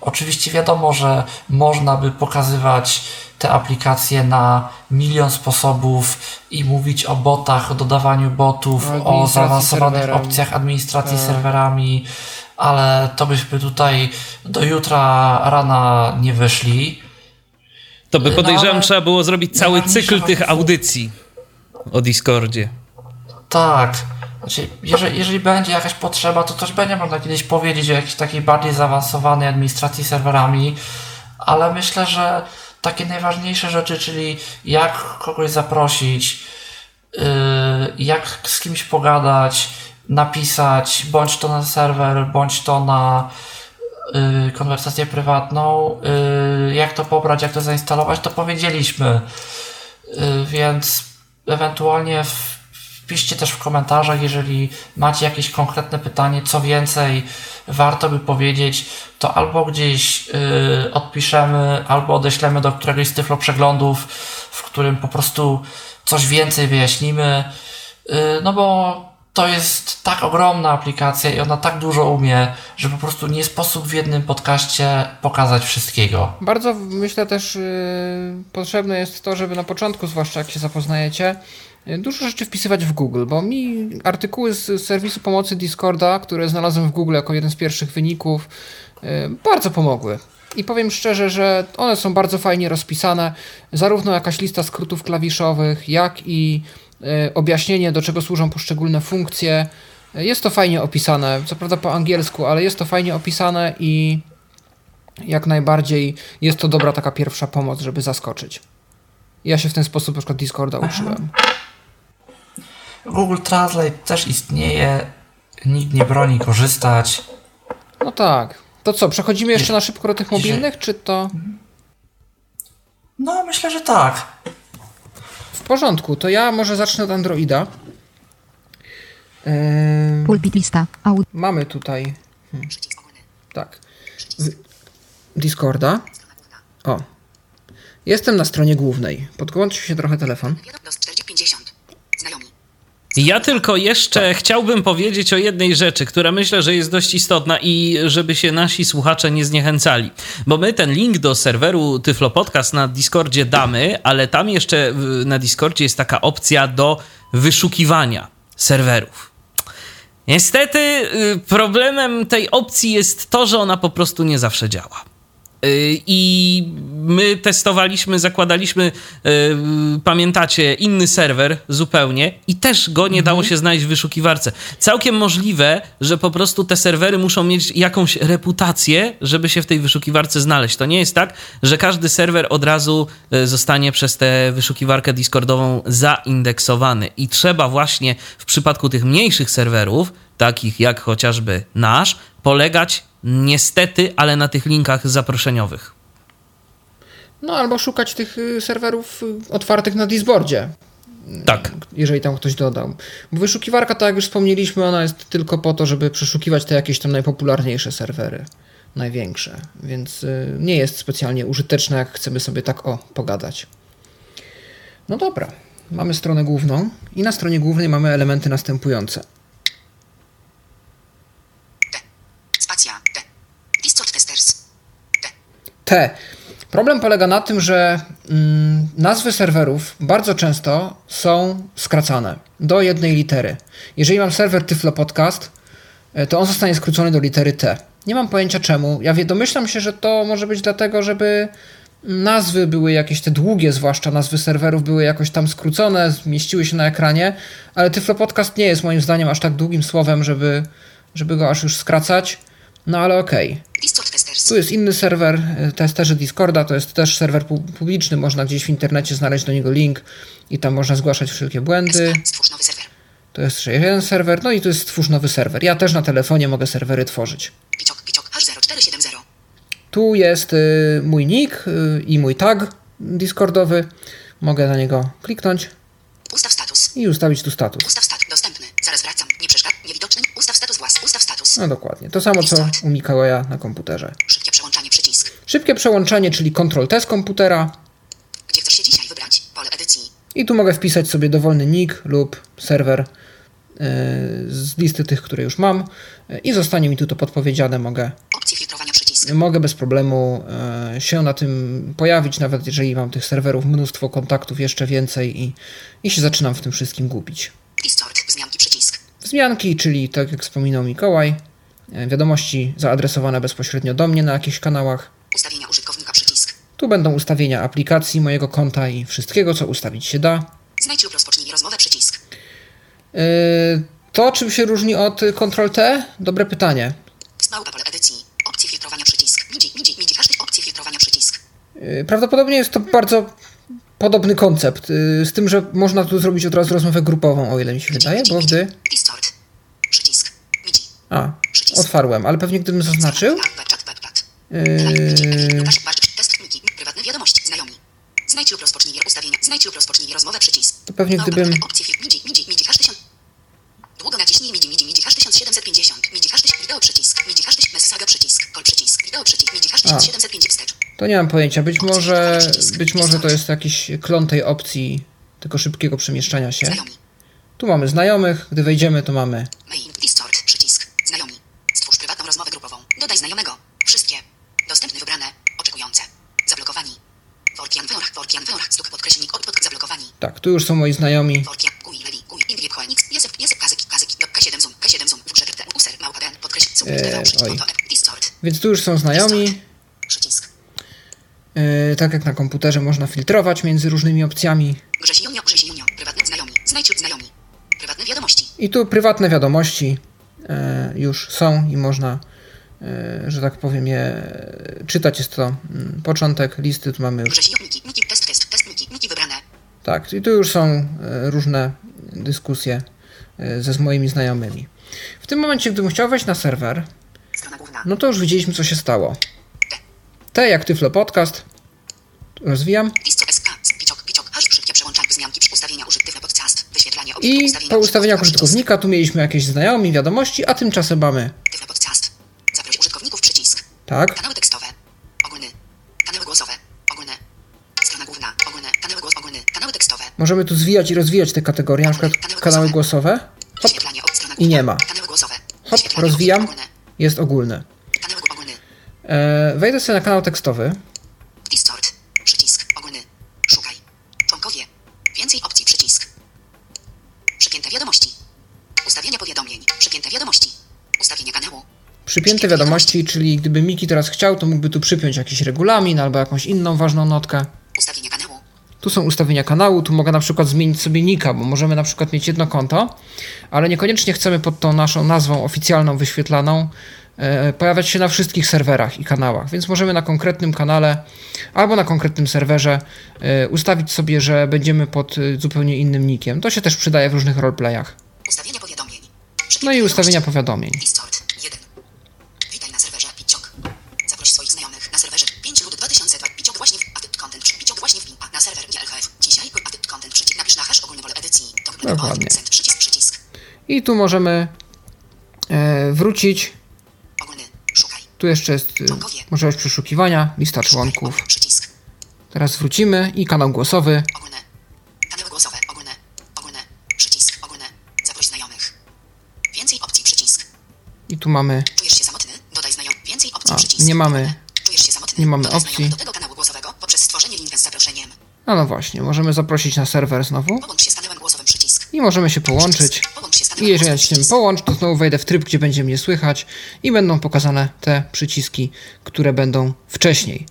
Oczywiście wiadomo, że można by pokazywać te aplikacje na milion sposobów i mówić o botach, o dodawaniu botów, O o zaawansowanych serwerem. opcjach administracji Tak. serwerami, ale to byśmy tutaj do jutra rana nie wyszli. To by No, podejrzewam, ale trzeba było zrobić cały cykl tych audycji o Discordzie. Tak. Znaczy, jeżeli, jeżeli będzie jakaś potrzeba, to też będzie można kiedyś powiedzieć o jakiejś takiej bardziej zaawansowanej administracji serwerami, ale myślę, że takie najważniejsze rzeczy, czyli jak kogoś zaprosić, yy, jak z kimś pogadać, napisać, bądź to na serwer, bądź to na yy, konwersację prywatną, yy, jak to pobrać, jak to zainstalować, to powiedzieliśmy. Yy, więc ewentualnie wpiszcie też w komentarzach, jeżeli macie jakieś konkretne pytanie, co więcej warto by powiedzieć, to albo gdzieś yy, odpiszemy, albo odeślemy do któregoś z tyflo przeglądów, w którym po prostu coś więcej wyjaśnimy, yy, no bo to jest tak ogromna aplikacja i ona tak dużo umie, że po prostu nie sposób w jednym podcaście pokazać wszystkiego. Bardzo myślę też yy, potrzebne jest to, żeby na początku, zwłaszcza jak się zapoznajecie, yy, dużo rzeczy wpisywać w Google, bo mi artykuły z serwisu pomocy Discorda, które znalazłem w Google jako jeden z pierwszych wyników, yy, bardzo pomogły. I powiem szczerze, że one są bardzo fajnie rozpisane, zarówno jakaś lista skrótów klawiszowych, jak i objaśnienie, do czego służą poszczególne funkcje. Jest to fajnie opisane, co prawda po angielsku, ale jest to fajnie opisane i jak najbardziej jest to dobra taka pierwsza pomoc, żeby zaskoczyć. Ja się w ten sposób na przykład Discorda uczyłem. Google Translate też istnieje, nikt nie broni korzystać. No tak. To co, przechodzimy jeszcze na szybko do tych mobilnych, czy to No, myślę, że tak. W porządku? To ja może zacznę od Androida. Pulpit lista. Mamy tutaj, Przycisk ogólny. tak, Discorda. O. Jestem na stronie głównej. Podłączył się trochę telefon. Wiadomość 4050. Znajomi. Ja tylko jeszcze chciałbym powiedzieć o jednej rzeczy, która myślę, że jest dość istotna i żeby się nasi słuchacze nie zniechęcali. Bo my ten link do serweru Tyflo Podcast na Discordzie damy, ale tam jeszcze na Discordzie jest taka opcja do wyszukiwania serwerów. Niestety y, problemem tej opcji jest to, że ona po prostu nie zawsze działa. Y, I my testowaliśmy, zakładaliśmy, y, pamiętacie, inny serwer zupełnie i też go nie dało się znaleźć w wyszukiwarce. Całkiem możliwe, że po prostu te serwery muszą mieć jakąś reputację, żeby się w tej wyszukiwarce znaleźć. To nie jest tak, że każdy serwer od razu y, zostanie przez tę wyszukiwarkę Discordową zaindeksowany. I trzeba właśnie w przypadku tych mniejszych serwerów, takich jak chociażby nasz, polegać niestety, ale na tych linkach zaproszeniowych. No albo szukać tych y, serwerów y, otwartych na Discordzie, Tak. jeżeli tam ktoś dodał. Bo wyszukiwarka, tak jak już wspomnieliśmy, ona jest tylko po to, żeby przeszukiwać te jakieś tam najpopularniejsze serwery, największe, więc y, nie jest specjalnie użyteczna, jak chcemy sobie tak o pogadać. No dobra, mamy stronę główną i na stronie głównej mamy elementy następujące. D. Spacja. D. Discord testers. D. T. Problem polega na tym, że mm, nazwy serwerów bardzo często są skracane do jednej litery. Jeżeli mam serwer Tyflo Podcast, e, to on zostanie skrócony do litery T. Nie mam pojęcia czemu. Ja domyślam się, że to może być dlatego, żeby nazwy były jakieś te długie, zwłaszcza nazwy serwerów były jakoś tam skrócone, zmieściły się na ekranie, ale Tyflo Podcast nie jest moim zdaniem aż tak długim słowem, żeby, żeby go aż już skracać. No ale okej. Okay. Tu jest inny serwer, e, testerzy Discorda, to jest też serwer pu- publiczny, można gdzieś w internecie znaleźć do niego link i tam można zgłaszać wszelkie błędy. SP. Stwórz nowy serwer. To jest jeszcze jeden serwer, no i tu jest stwórz nowy serwer. Ja też na telefonie mogę serwery tworzyć. Piciok, piciok, H0470. Tu jest y, mój nick y, i mój tag Discordowy. Mogę na niego kliknąć Ustaw status. i ustawić tu status. Ustaw status. No dokładnie. To samo co u Mikołaja na komputerze. Szybkie przełączanie przycisk. Szybkie przełączanie, czyli Ctrl-T z komputera. Gdzie chcesz się dzisiaj wybrać? Pole edycji. I tu mogę wpisać sobie dowolny nick lub serwer y, z listy tych, które już mam y, i zostanie mi tu to podpowiedziane. Mogę, Opcje filtrowania przycisk. mogę bez problemu y, się na tym pojawić, nawet jeżeli mam tych serwerów mnóstwo kontaktów, jeszcze więcej i, i się zaczynam w tym wszystkim gubić. Przycisk. Wzmianki, czyli tak jak wspominał Mikołaj, y, wiadomości zaadresowane bezpośrednio do mnie na jakichś kanałach. Ustawienia użytkownika przycisk. Tu będą ustawienia aplikacji mojego konta i wszystkiego, co ustawić się da. Znajdź lub rozpocznij rozmowę przycisk. Yy, To czym się różni od Ctrl-T? Dobre pytanie. Małpa pole edycji. Opcje filtrowania przycisk. MIDI, MIDI. Hashtag opcje filtrowania przycisk. Yy, Prawdopodobnie jest to bardzo podobny koncept, yy, z tym, że można tu zrobić od razu rozmowę grupową, o ile mi się wydaje, bo gdy... A, Przycisk. otwarłem, ale pewnie gdybym zaznaczył... Webchat, webchat. Yy, Test wiki. Prywatne wiadomości. Znajomi. Znajdź lub rozpocznij ustawienia. Znajdź lub rozpocznij rozmowę przycisk. To pewnie gdybym- pole Opcje fil- MIDI, MIDI, MIDI. Hash 1000. Długo naciśnij MIDI, MIDI, MIDI. Hash 1750. MIDI. Hash 1000. Wideo przycisk. MIDI. Hash 1000. Messaga przycisk. Przycisk. Wideo przycisk. MIDI. Hash 1750. Wstecz. To nie mam pojęcia, być może, być może to jest jakiś klon tej opcji tylko szybkiego przemieszczania się. Znajomi. Tu mamy znajomych, gdy wejdziemy to mamy. Przycisk. Znajomi. Stwórz prywatną rozmowę grupową. Dodaj znajomego. Wszystkie. Dostępne wybrane. Oczekujące. Zablokowani. Workian. Workian. Stuk podkreślnik. Od pod zablokowani. Tak, tu już są moi znajomi. Workian. Gui. Lewi. Koenix. Jesep. Jesep. Kazyki. Kazyki. Do K7 zoom. K7 zoom. User. Małpa den. Podkreśl. Eee, Eee. Więc tu już są znajomi. Przycisk. Yy, tak jak na komputerze można filtrować między różnymi opcjami. Grzesi Junio. Grzesi Junio. Prywatne znajomi. Znajdź znajomi. Prywatne wiadomości. I tu prywatne wiadomości yy, już są i można, yy, że tak powiem, je czytać. Jest to mm, początek listy, tu mamy już. Grzesi. Test. Test. Test. Wybrane. Tak, i tu już są różne dyskusje ze z moimi znajomymi. W tym momencie, gdybym chciał wejść na serwer, no to już widzieliśmy, co się stało. T. Jak Tyflo Podcast. Rozwijam. I po ustawieniach użytkownika tu mieliśmy jakieś znajomi, wiadomości, a tymczasem mamy Tyflo Podcast. Zaproś użytkowników przycisk. tak, Kanały tekstowe. Ogólny. Kanały głosowe. Ogólne. Strona główna. Ogólne. Kanały głos ogólny. Kanały tekstowe. możemy tu zwijać i rozwijać te kategorie, na przykład kanały głosowe. Hop, i nie ma. Hop, rozwijam, ogólne. jest ogólny. E, wejdę sobie na kanał tekstowy. Discord. Przycisk. Ogólny. Szukaj. Członkowie. Więcej opcji przycisk. Przypięte wiadomości. Ustawienia powiadomień. Przypięte wiadomości. Ustawienia kanału. Przypięte wiadomości, czyli gdyby Miki teraz chciał, to mógłby tu przypiąć jakiś regulamin albo jakąś inną ważną notkę. Ustawienia kanału. Tu są ustawienia kanału, tu mogę na przykład zmienić sobie nika, bo możemy na przykład mieć jedno konto, ale niekoniecznie chcemy pod tą naszą nazwą oficjalną wyświetlaną pojawiać się na wszystkich serwerach i kanałach, więc możemy na konkretnym kanale albo na konkretnym serwerze e, ustawić sobie, że będziemy pod e, zupełnie innym nikiem. To się też przydaje w różnych roleplayach. Ustawienia powiadomień. No i ustawienia powiadomień. Discord. 1. Witaj na serwerze Piciok. Zaproś swoich znajomych na serwerze 5 lud 2002 Piciok właśnie w Added Content przy Piciok właśnie w Pimpa na serwer GLHF. Dzisiaj Added Content przycisk napisz na hash ogólny pole edycji. To Dokładnie. I tu możemy e, wrócić. Tu jeszcze jest e, możliwość przeszukiwania, lista członków. Teraz wrócimy i kanał głosowy. Ogólne. Kanały głosowe. Ogólne. Ogólne. Przycisk. Ogólne. Zaproś znajomych. Więcej opcji przycisk. I tu mamy Czujesz się samotny? Dodaj znajomych. Więcej opcji przycisk. nie mamy-. Czujesz się samotny? nie mamy opcji. Do tego kanału głosowego. No no właśnie, możemy zaprosić na serwer znowu. Połącz się z kanałem. I możemy się połączyć. I jeżeli ja się połącz, to znowu wejdę w tryb, gdzie będzie mnie słychać i będą pokazane te przyciski, które będą wcześniej.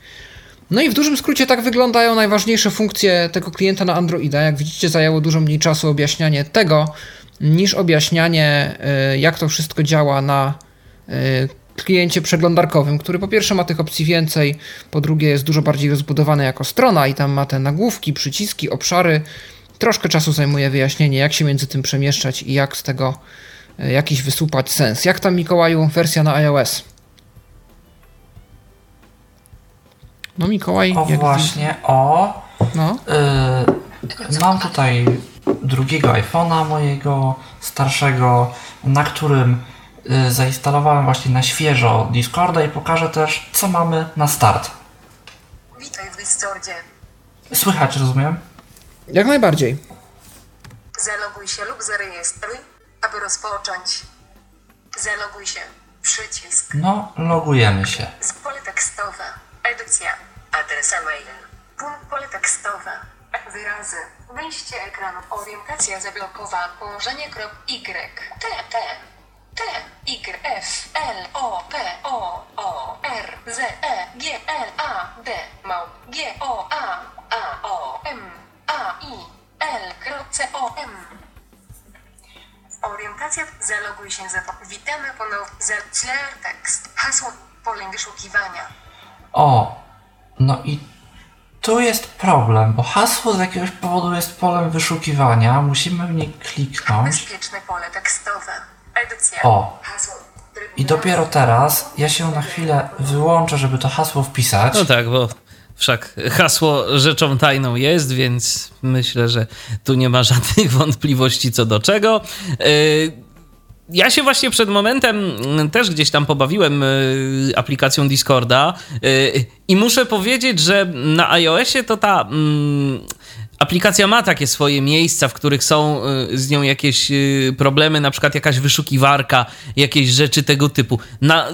No i w dużym skrócie tak wyglądają najważniejsze funkcje tego klienta na Androida. Jak widzicie, zajęło dużo mniej czasu objaśnianie tego, niż objaśnianie, y, jak to wszystko działa na y, kliencie przeglądarkowym, który po pierwsze ma tych opcji więcej, po drugie jest dużo bardziej rozbudowany jako strona i tam ma te nagłówki, przyciski, obszary. Troszkę czasu zajmuje wyjaśnienie, jak się między tym przemieszczać i jak z tego y, jakiś wysłupać sens. Jak tam, Mikołaju, wersja na iOS? No, Mikołaj, O jak właśnie, o. No, y, mam tutaj drugiego iPhone'a mojego starszego, na którym y, zainstalowałem właśnie na świeżo Discorda i pokażę też, co mamy na start. Witaj w Discordzie. Słychać, rozumiem? Jak najbardziej. Zaloguj się lub zarejestruj, aby rozpocząć. Zaloguj się. Przycisk. No, logujemy się. Z pole tekstowe. Edycja. Adres e-mail. Punkt pole tekstowe. Wyrazy. Wyjście ekranu. Orientacja zablokowana. Położenie krop Y. T, T. T, Y, F, L, O, P, O, O, R, Z, E, G, L, A, D, Mał, G, O, A, A, O, M, A, I, L, C, O, M. Orientacja. Zaloguj się za... Witamy ponownie. Zel, tekst. Hasło. Pole wyszukiwania. O, no i tu jest problem, bo hasło z jakiegoś powodu jest polem wyszukiwania. Musimy w nie kliknąć. Bezpieczne pole tekstowe. Edycja. O. Hasło. I dopiero teraz ja się na chwilę wyłączę, żeby to hasło wpisać. No tak, bo wszak hasło rzeczą tajną jest, więc myślę, że tu nie ma [LAUGHS] żadnych wątpliwości co do czego. Yy, Ja się właśnie przed momentem też gdzieś tam pobawiłem y, aplikacją Discorda y, i muszę powiedzieć, że na iOSie to ta mm, aplikacja ma takie swoje miejsca, w których są y, z nią jakieś y, problemy, na przykład jakaś wyszukiwarka, jakieś rzeczy tego typu. Na,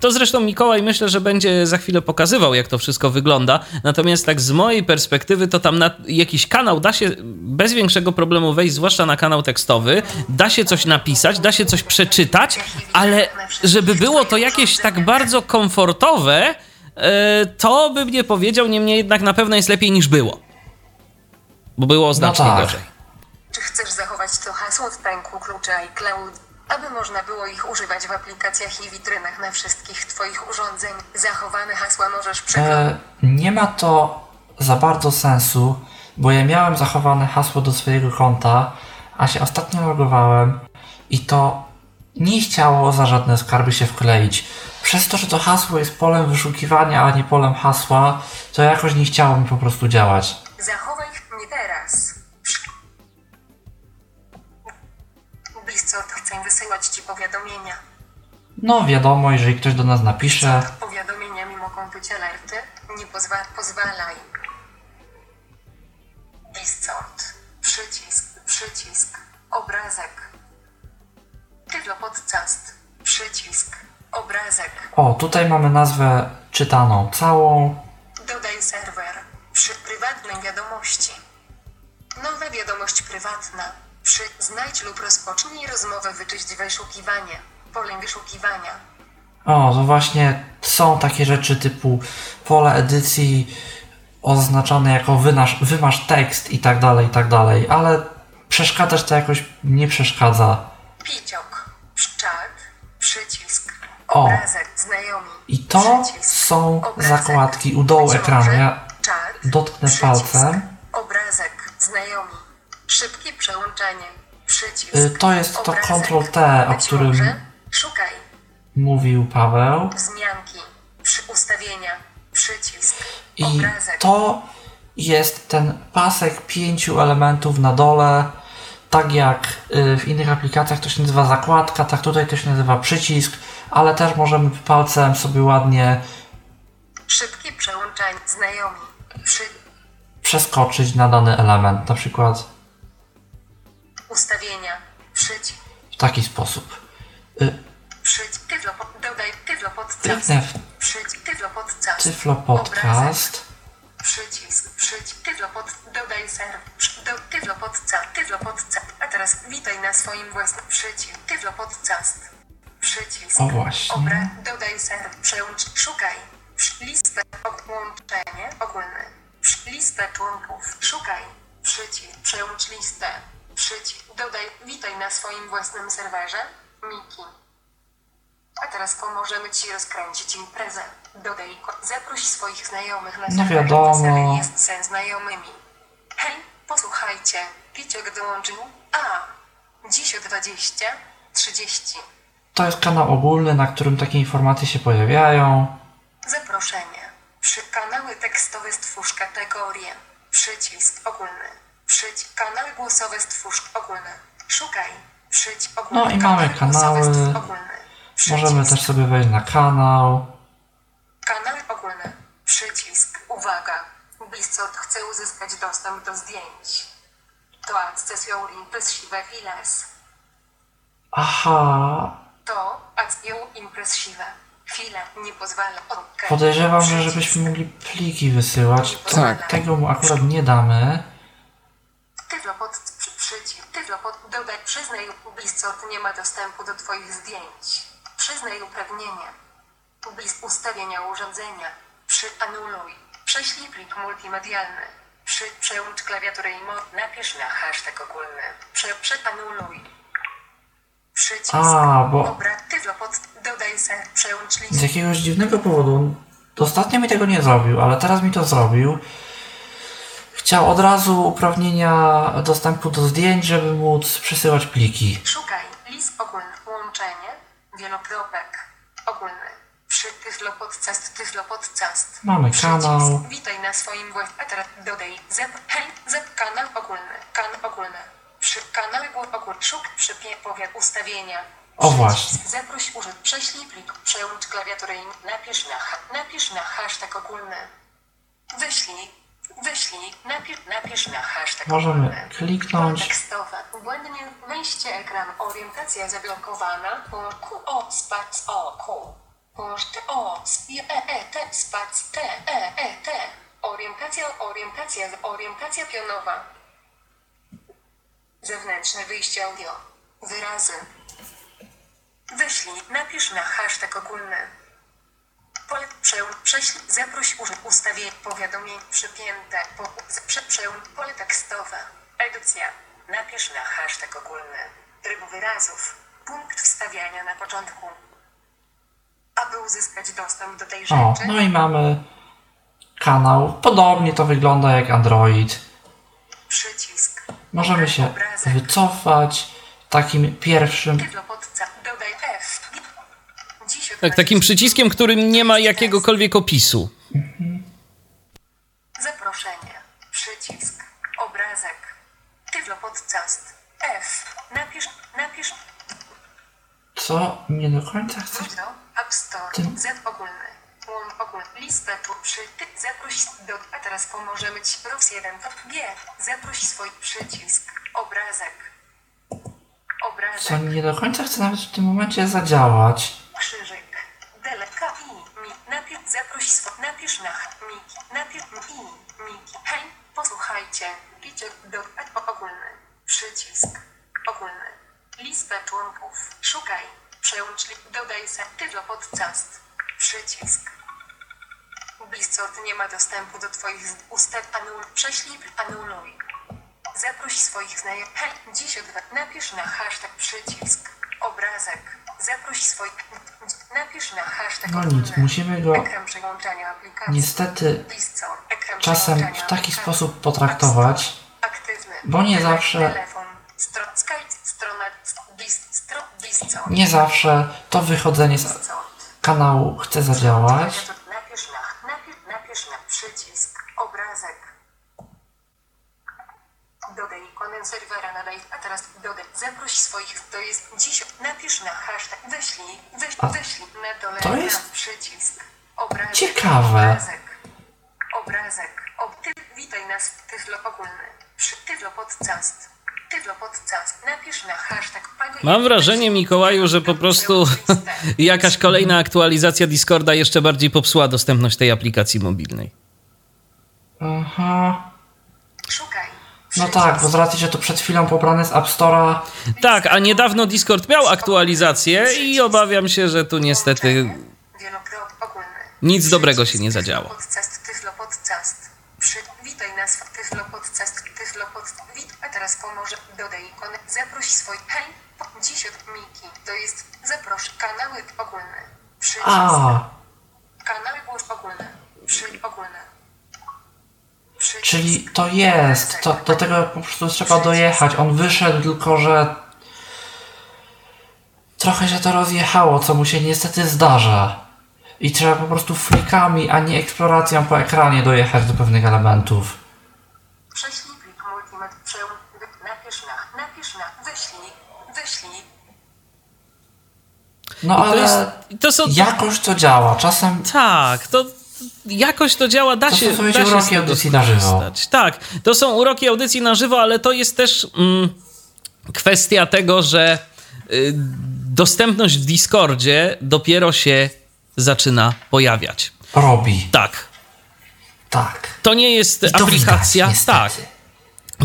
to zresztą Mikołaj myślę, że będzie za chwilę pokazywał, jak to wszystko wygląda. Natomiast tak z mojej perspektywy, to tam na jakiś kanał da się bez większego problemu wejść, zwłaszcza na kanał tekstowy, da się coś napisać, da się coś przeczytać, ale żeby było to jakieś tak bardzo komfortowe, e, to bym nie powiedział, niemniej jednak na pewno jest lepiej niż było. Bo było znacznie tak. gorzej. Czy chcesz zachować to hasło w pęku klucza iCloud, aby można było ich używać w aplikacjach i witrynach na wszystkich Twoich urządzeń? Zachowane hasła możesz przeglądać. E, nie ma to za bardzo sensu, bo ja miałem zachowane hasło do swojego konta, a się ostatnio logowałem i to nie chciało za żadne skarby się wkleić. Przez to, że to hasło jest polem wyszukiwania, a nie polem hasła, to jakoś nie chciało mi po prostu działać. Zachowaj teraz. Blizzard chce wysyłać Ci powiadomienia. No wiadomo, jeżeli ktoś do nas napisze, Powiadomieniami mogą być alerty. Nie pozwa- pozwalaj. Discord. Przycisk. Przycisk. Obrazek. Tyflo podcast. Przycisk. Obrazek. o, tutaj mamy nazwę czytaną całą, Dodaj serwer. Przy prywatnej wiadomości. Nowa wiadomość prywatna. Przy znajdź lub rozpocznij rozmowę wyczyść wyszukiwanie. Pole wyszukiwania. O, to właśnie są takie rzeczy typu pole edycji oznaczone jako wynasz, wymasz tekst i tak dalej, i tak dalej, ale przeszkadzać to jakoś nie przeszkadza. Piciok. Czat. Przycisk. O. Obrazek. Znajomi. I to Przycisk. są Obrazek. zakładki u dołu ekranu. Ja Czat. dotknę Przycisk. palcem. Znajomi. Szybkie przełączanie. Przycisk. Y, to jest to Obrazek. Ctrl-T, o Być którym- może. Szukaj. mówił Paweł. Wzmianki. Przy ustawienia. Przycisk. I Obrazek. to jest ten pasek pięciu elementów na dole. Tak jak y, w innych aplikacjach to się nazywa zakładka, tak tutaj to się nazywa przycisk, ale też możemy palcem sobie ładnie Szybkie przełączanie. Znajomi. Przy przeskoczyć na dany element, na przykład ustawienia. Przycisk. w taki sposób. Y, Przycisk. Tyflo dodaj tyflo podcast. W Przycisk. Tyflo podcast. Tyflo. Podcast. Przycisk. Przyjdź, tyflo pod, dodaj ser, do, tyflo podca, tyflo podca. A teraz witaj na swoim własnym przycisk, tyflo podcast. Przycisk. O właśnie. Obra, dodaj ser, przełącz, szukaj. Listę, łączenie, ogólne. Listę członków, szukaj. Przycisk, przełącz listę. Przycisk, dodaj, witaj na swoim własnym serwerze. Miki. A teraz pomożemy Ci rozkręcić imprezę. Dodaj, zaproś swoich znajomych na No serwer. wiadomo. Jest ze znajomymi. Hej, posłuchajcie, Piciok dołączył. A, dziś o 20, 30. To jest kanał ogólny, na którym takie informacje się pojawiają. Zaproszenie. Przy kanały tekstowe stwórz kategorię. Przycisk ogólny. Przycisk kanały głosowe stwórz ogólny. Szukaj. Przycisk ogólny. No i mamy kanały. stwórz ogólny. Możemy też sobie wejść na kanał. Kanały ogólne. Przycisk. Uwaga. Blizzard chce uzyskać dostęp do zdjęć. To accesją Impress Siwe Files. Aha, To accesją Impress Siwe. Chwilę. Nie pozwala. Okej. podejrzewam, że żebyśmy mogli pliki wysyłać. To Tak. Tego mu akurat nie damy. Tyflo pod przy- przycisk. Tyflo pod dodaj. Przyznaj Blizzard nie ma dostępu do Twoich zdjęć. Przyznaj uprawnienie. Bliz ustawienia urządzenia. Przy anuluj. Prześlij plik multimedialny. Przy przełącz klawiaturę i mod. Napisz na hashtag ogólny. Prze, przeanuluj. Przycisk. A, bo- Dobra, tyflo pod dodaj ser. Przełącz Z jakiegoś dziwnego powodu. Ostatnio mi tego nie zrobił, ale teraz mi to zrobił. Chciał od razu uprawnienia dostępu do zdjęć, żeby móc przesyłać pliki. Szukaj. List ogólny. Łączenie. Wielokropek. Ogólny. Przy tyflo podcast, tyflo podcast. Mamy Przycisk. kanał. Witaj na swoim teraz dodaj. Zep. Hej. Zep. Kanał ogólny. Kan ogólny. Przy kanale głos ogólny. Szuk. Przypie. Powiat. Ustawienia. O, właśnie. Zaproś użyt. Prześlij plik. Przełącz klawiaturę i napisz na, napisz na hashtag ogólny. Wyślij. Wyślij. Napisz, napisz na hashtag Możemy ogólny. kliknąć. Tekstowe. Błędnie wejście ekran. Orientacja zablokowana. Po Q O spac O Q. T O E E T spac T E E T. Orientacja orientacja orientacja pionowa. Zewnętrzne wyjście audio. Wyrazy. Wyślij. Napisz na hashtag ogólny. Pole przełącz, prześlij, zaproś ustawień, powiadomień przypięte, po, z- prze, przełącz, pole tekstowe, edycja, napisz na hashtag ogólny, tryb wyrazów, punkt wstawiania na początku. Aby uzyskać dostęp do tej O, rzeczy, no i mamy kanał. Podobnie to wygląda jak Android. przycisk, Możemy się wycofać takim pierwszym. Tak, takim 20. przyciskiem, którym nie ma jakiegokolwiek opisu. Zaproszenie. Przycisk. Obrazek. Tyflo podcast. F. Napisz, napisz, Co nie do końca chcę. App Store. Tym- Z ogólny. Listę tu przy ty. Zaproś do. A teraz pomożemy ci. Plus 1. G. Zaproś swój przycisk. Obrazek. Obrazek. Co nie do końca chcę nawet w tym momencie zadziałać. Krzyżyk. Deleka i mi. Napisz, zaproś swo, napisz na miki. Napisz i miki. Hej, posłuchajcie. Picie do ogólny. Przycisk. Ogólny. Lista członków. Szukaj. Przełącz dodaj se tyflo podcast. Przycisk. Blizzard nie ma dostępu do twoich ustaw. Anul, prześlij, anuluj. Zaproś swoich znajomych. Dziś o dwa. Napisz na hashtag przycisk. Obrazek. Zaproś swoich. Napisz na hashtag No nic, musimy go niestety czasem w taki sposób potraktować, Aktywny. bo nie zawsze- nie zawsze to wychodzenie z kanału chce zadziałać. Na przycisk, obrazek. Dodaj ikonę serwera nadaj, a teraz dodaj, zaproś swoich, to jest dziś, napisz na hashtag, wyślij, wyś, A wyślij na dole to jest przycisk, obrazek. ciekawe. Obrazek, obrazek, ob, ty, witaj nas, tyflo ogólny, przy, tyflo podcast, tyflo podcast, napisz na hashtag, pago- Mam wrażenie, Mikołaju, że po prostu jakaś kolejna aktualizacja Discorda jeszcze bardziej popsuła dostępność tej aplikacji mobilnej. Aha. Szukaj. No tak, bo z racji, że to przed chwilą pobrane z App Store'a. Tak, a niedawno Discord miał aktualizację i obawiam się, że tu niestety nic dobrego się nie zadziało. Zaproś swój... Hej. Dziś od Miki. To jest... Zaprosz kanały ogólne. Przycisk. A, Kanały głos ogólne. Przy... ogólne. Przycisk. czyli to jest. To, do tego po prostu trzeba dojechać. On wyszedł, tylko że. Trochę się to rozjechało, co mu się niestety zdarza. I trzeba po prostu flikami, a nie eksploracją po ekranie dojechać do pewnych elementów. Prześlij plik multimet. Przeł... wy- Napisz na... Napisz na... Wyślij. Wyślij. No To, ale jest, to są. jakoś to działa. Czasem Tak, to jakoś to działa, da To się, są da się uroki audycji na żywo. Tak, to są uroki audycji na żywo, ale to jest też mm, kwestia tego, że y, dostępność w Discordzie dopiero się zaczyna pojawiać. robi. Tak, Tak. to nie jest I to aplikacja. widać, tak.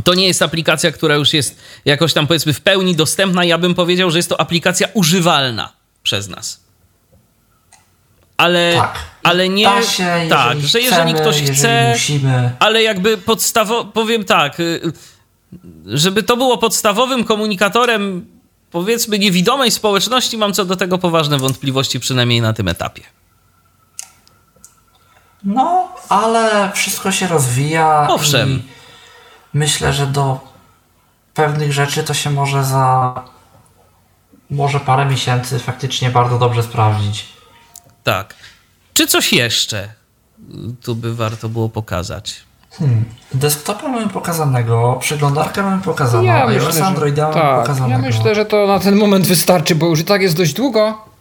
To nie jest aplikacja, która już jest jakoś tam powiedzmy w pełni dostępna. Ja bym powiedział, że jest to aplikacja używalna przez nas. Ale, Tak. ale nie. Da się, jeżeli tak, że jeżeli chcemy, ktoś jeżeli chce. musimy. Ale jakby podstawowo, powiem tak, y, żeby to było podstawowym komunikatorem, powiedzmy, niewidomej społeczności, mam co do tego poważne wątpliwości, przynajmniej na tym etapie. No, ale wszystko się rozwija. Owszem. Myślę, że do pewnych rzeczy to się może za może parę miesięcy faktycznie bardzo dobrze sprawdzić. Tak. Czy coś jeszcze tu by warto było pokazać? Hmm. Desktopa mamy pokazanego, przeglądarkę mamy pokazaną, Ja iOS myślę, Androida mamy tak, pokazanego. ja myślę, że to na ten moment wystarczy, bo już i tak jest dość długo.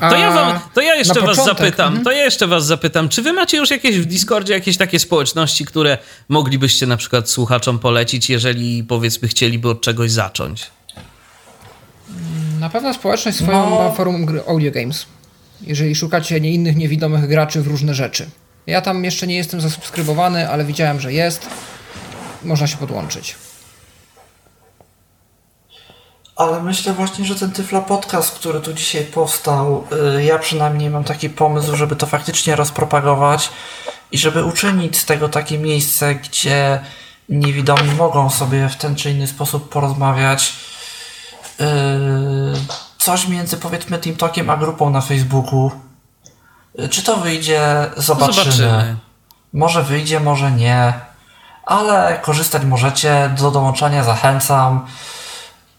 To ja, wam, to ja jeszcze was początek, zapytam, mhm. to ja jeszcze was zapytam, czy wy macie już jakieś w Discordzie jakieś takie społeczności, które moglibyście na przykład słuchaczom polecić, jeżeli powiedzmy chcieliby od czegoś zacząć? Na pewno społeczność swoją No. ma forum Audio Games. Jeżeli szukacie nie innych niewidomych graczy w różne rzeczy. Ja tam jeszcze nie jestem zasubskrybowany, ale widziałem, że jest. Można się podłączyć. Ale myślę właśnie, że ten Tyflo Podcast, który tu dzisiaj powstał, y, ja przynajmniej mam taki pomysł, żeby to faktycznie rozpropagować i żeby uczynić z tego takie miejsce, gdzie niewidomi mogą sobie w ten czy inny sposób porozmawiać. Y, Coś między powiedzmy Team Talkiem a grupą na Facebooku. Y, Czy to wyjdzie? Zobaczymy. Zobaczymy. Może wyjdzie, może nie. Ale korzystać możecie. Do dołączania zachęcam.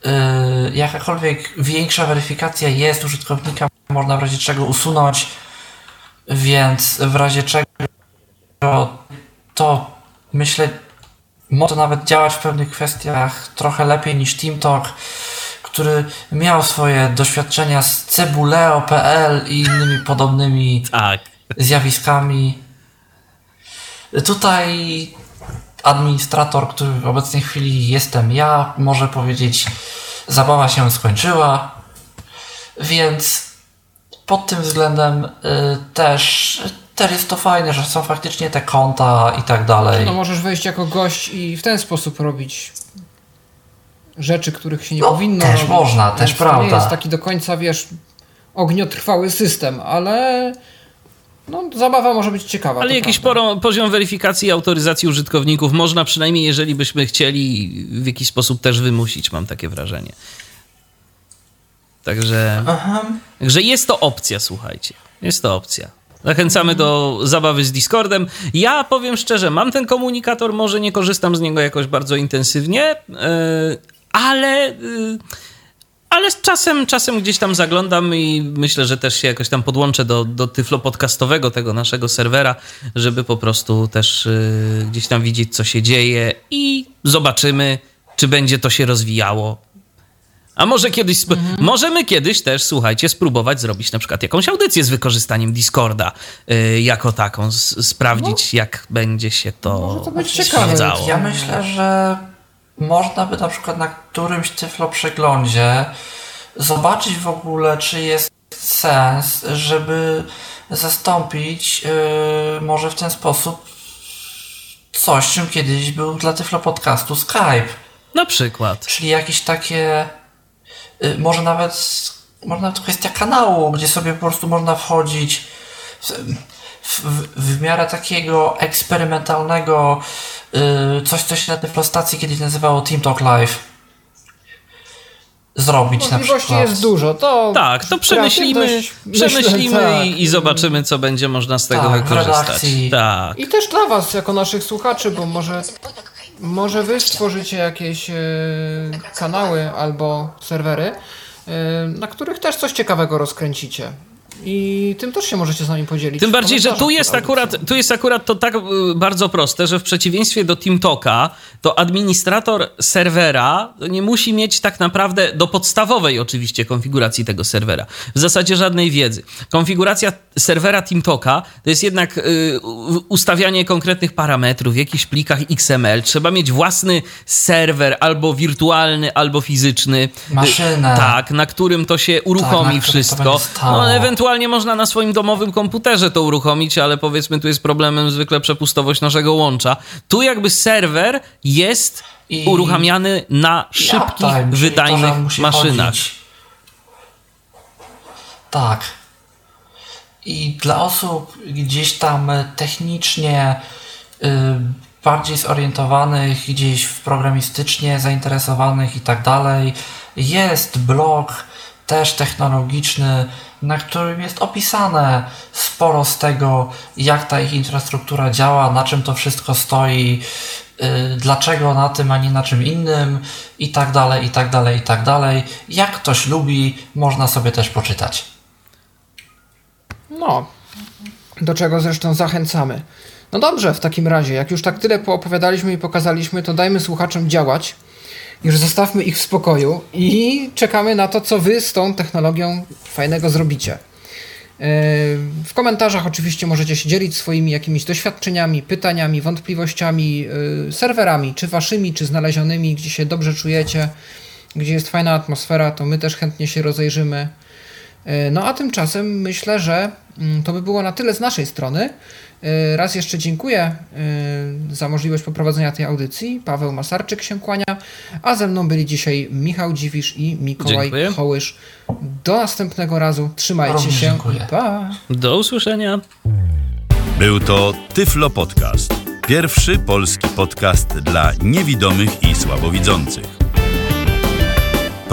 Yy, jakakolwiek większa weryfikacja jest użytkownika, można w razie czego usunąć, więc w razie czego to myślę może nawet działać w pewnych kwestiach trochę lepiej niż TeamTalk, który miał swoje doświadczenia z cebuleo.pl i innymi podobnymi Tak. zjawiskami. Tutaj administrator, który w obecnej chwili jestem ja, może powiedzieć, zabawa się skończyła, więc pod tym względem y, też, też jest to fajne, że są faktycznie te konta i tak dalej. No możesz wejść jako gość i w ten sposób robić rzeczy, których się nie No, powinno też robić. można, też Więc To nie prawda. jest taki do końca, wiesz, ogniotrwały system, ale no, zabawa może być ciekawa. Ale jakiś prawda. poro, poziom weryfikacji i autoryzacji użytkowników można przynajmniej, jeżeli byśmy chcieli, w jakiś sposób też wymusić, mam takie wrażenie. Także, Aha. także jest to opcja, słuchajcie. Jest to opcja. Zachęcamy do zabawy z Discordem. Ja powiem szczerze, mam ten komunikator, może nie korzystam z niego jakoś bardzo intensywnie, yy, ale, yy, ale z czasem, czasem gdzieś tam zaglądam i myślę, że też się jakoś tam podłączę do, do tyflo podcastowego, tego naszego serwera, żeby po prostu też yy, gdzieś tam widzieć, co się dzieje i zobaczymy, czy będzie to się rozwijało. A może kiedyś, sp- możemy kiedyś też, słuchajcie, spróbować zrobić na przykład jakąś audycję z wykorzystaniem Discorda y, jako taką, s- sprawdzić jak będzie się to, Może to być ciekawe. sprawdzało. Ja myślę, że można by na przykład na którymś tyflo przeglądzie zobaczyć w ogóle, czy jest sens, żeby zastąpić yy, może w ten sposób coś, czym kiedyś był dla Tyflo Podcastu Skype. Na przykład. Czyli jakieś takie, y, może nawet, może nawet kwestia kanału, gdzie sobie po prostu można wchodzić w, w, w miarę takiego eksperymentalnego, y, coś, co się na Tyflo stacji kiedyś nazywało Team Talk Live zrobić na przykład. jest dużo. To tak, to przemyślimy, przemyślimy myślę, tak. i, zobaczymy, co będzie można z tego tak, wykorzystać. Tak. I też dla was, jako naszych słuchaczy, bo może, może wy stworzycie jakieś e, kanały albo serwery, e, na których też coś ciekawego rozkręcicie. I tym też się możecie z nami podzielić. Tym bardziej, że tu jest, akurat, tu jest akurat to tak y, bardzo proste, że w przeciwieństwie do TeamTalka, to administrator serwera nie musi mieć tak naprawdę do podstawowej oczywiście konfiguracji tego serwera. W zasadzie żadnej wiedzy. Konfiguracja serwera TeamTalka to jest jednak y, ustawianie konkretnych parametrów w jakichś plikach XML. Trzeba mieć własny serwer, albo wirtualny, albo fizyczny. Maszynę. Y, tak, na którym to się uruchomi tak, wszystko. No, ewentualnie ewentualnie można na swoim domowym komputerze to uruchomić, ale powiedzmy tu jest problemem zwykle przepustowość naszego łącza. Tu jakby serwer jest I uruchamiany na szybkich, wydajnych maszynach. Chodzić. Tak. I dla osób gdzieś tam technicznie y, bardziej zorientowanych, gdzieś w programistycznie zainteresowanych i tak dalej, jest blog też technologiczny, na którym jest opisane sporo z tego, jak ta ich infrastruktura działa, na czym to wszystko stoi, yy, dlaczego na tym, a nie na czym innym i tak dalej, i tak dalej, i tak dalej. Jak ktoś lubi, można sobie też poczytać. No, do czego zresztą zachęcamy. No dobrze, w takim razie, jak już tak tyle poopowiadaliśmy i pokazaliśmy, to dajmy słuchaczom działać. Już zostawmy ich w spokoju i czekamy na to, co wy z tą technologią fajnego zrobicie. E, w komentarzach oczywiście możecie się dzielić swoimi jakimiś doświadczeniami, pytaniami, wątpliwościami, e, serwerami, czy waszymi, czy znalezionymi, gdzie się dobrze czujecie, gdzie jest fajna atmosfera, to my też chętnie się rozejrzymy. E, no a tymczasem myślę, że mm, to by było na tyle z naszej strony. E, raz jeszcze dziękuję e, za możliwość poprowadzenia tej audycji. Paweł Masarczyk się kłania, a ze mną byli dzisiaj Michał Dziwisz i Mikołaj dziękuję. Hołysz. Do następnego razu. Trzymajcie się. Dziękuję. Pa. Do usłyszenia. Był to Tyflo Podcast. Pierwszy polski podcast dla niewidomych i słabowidzących.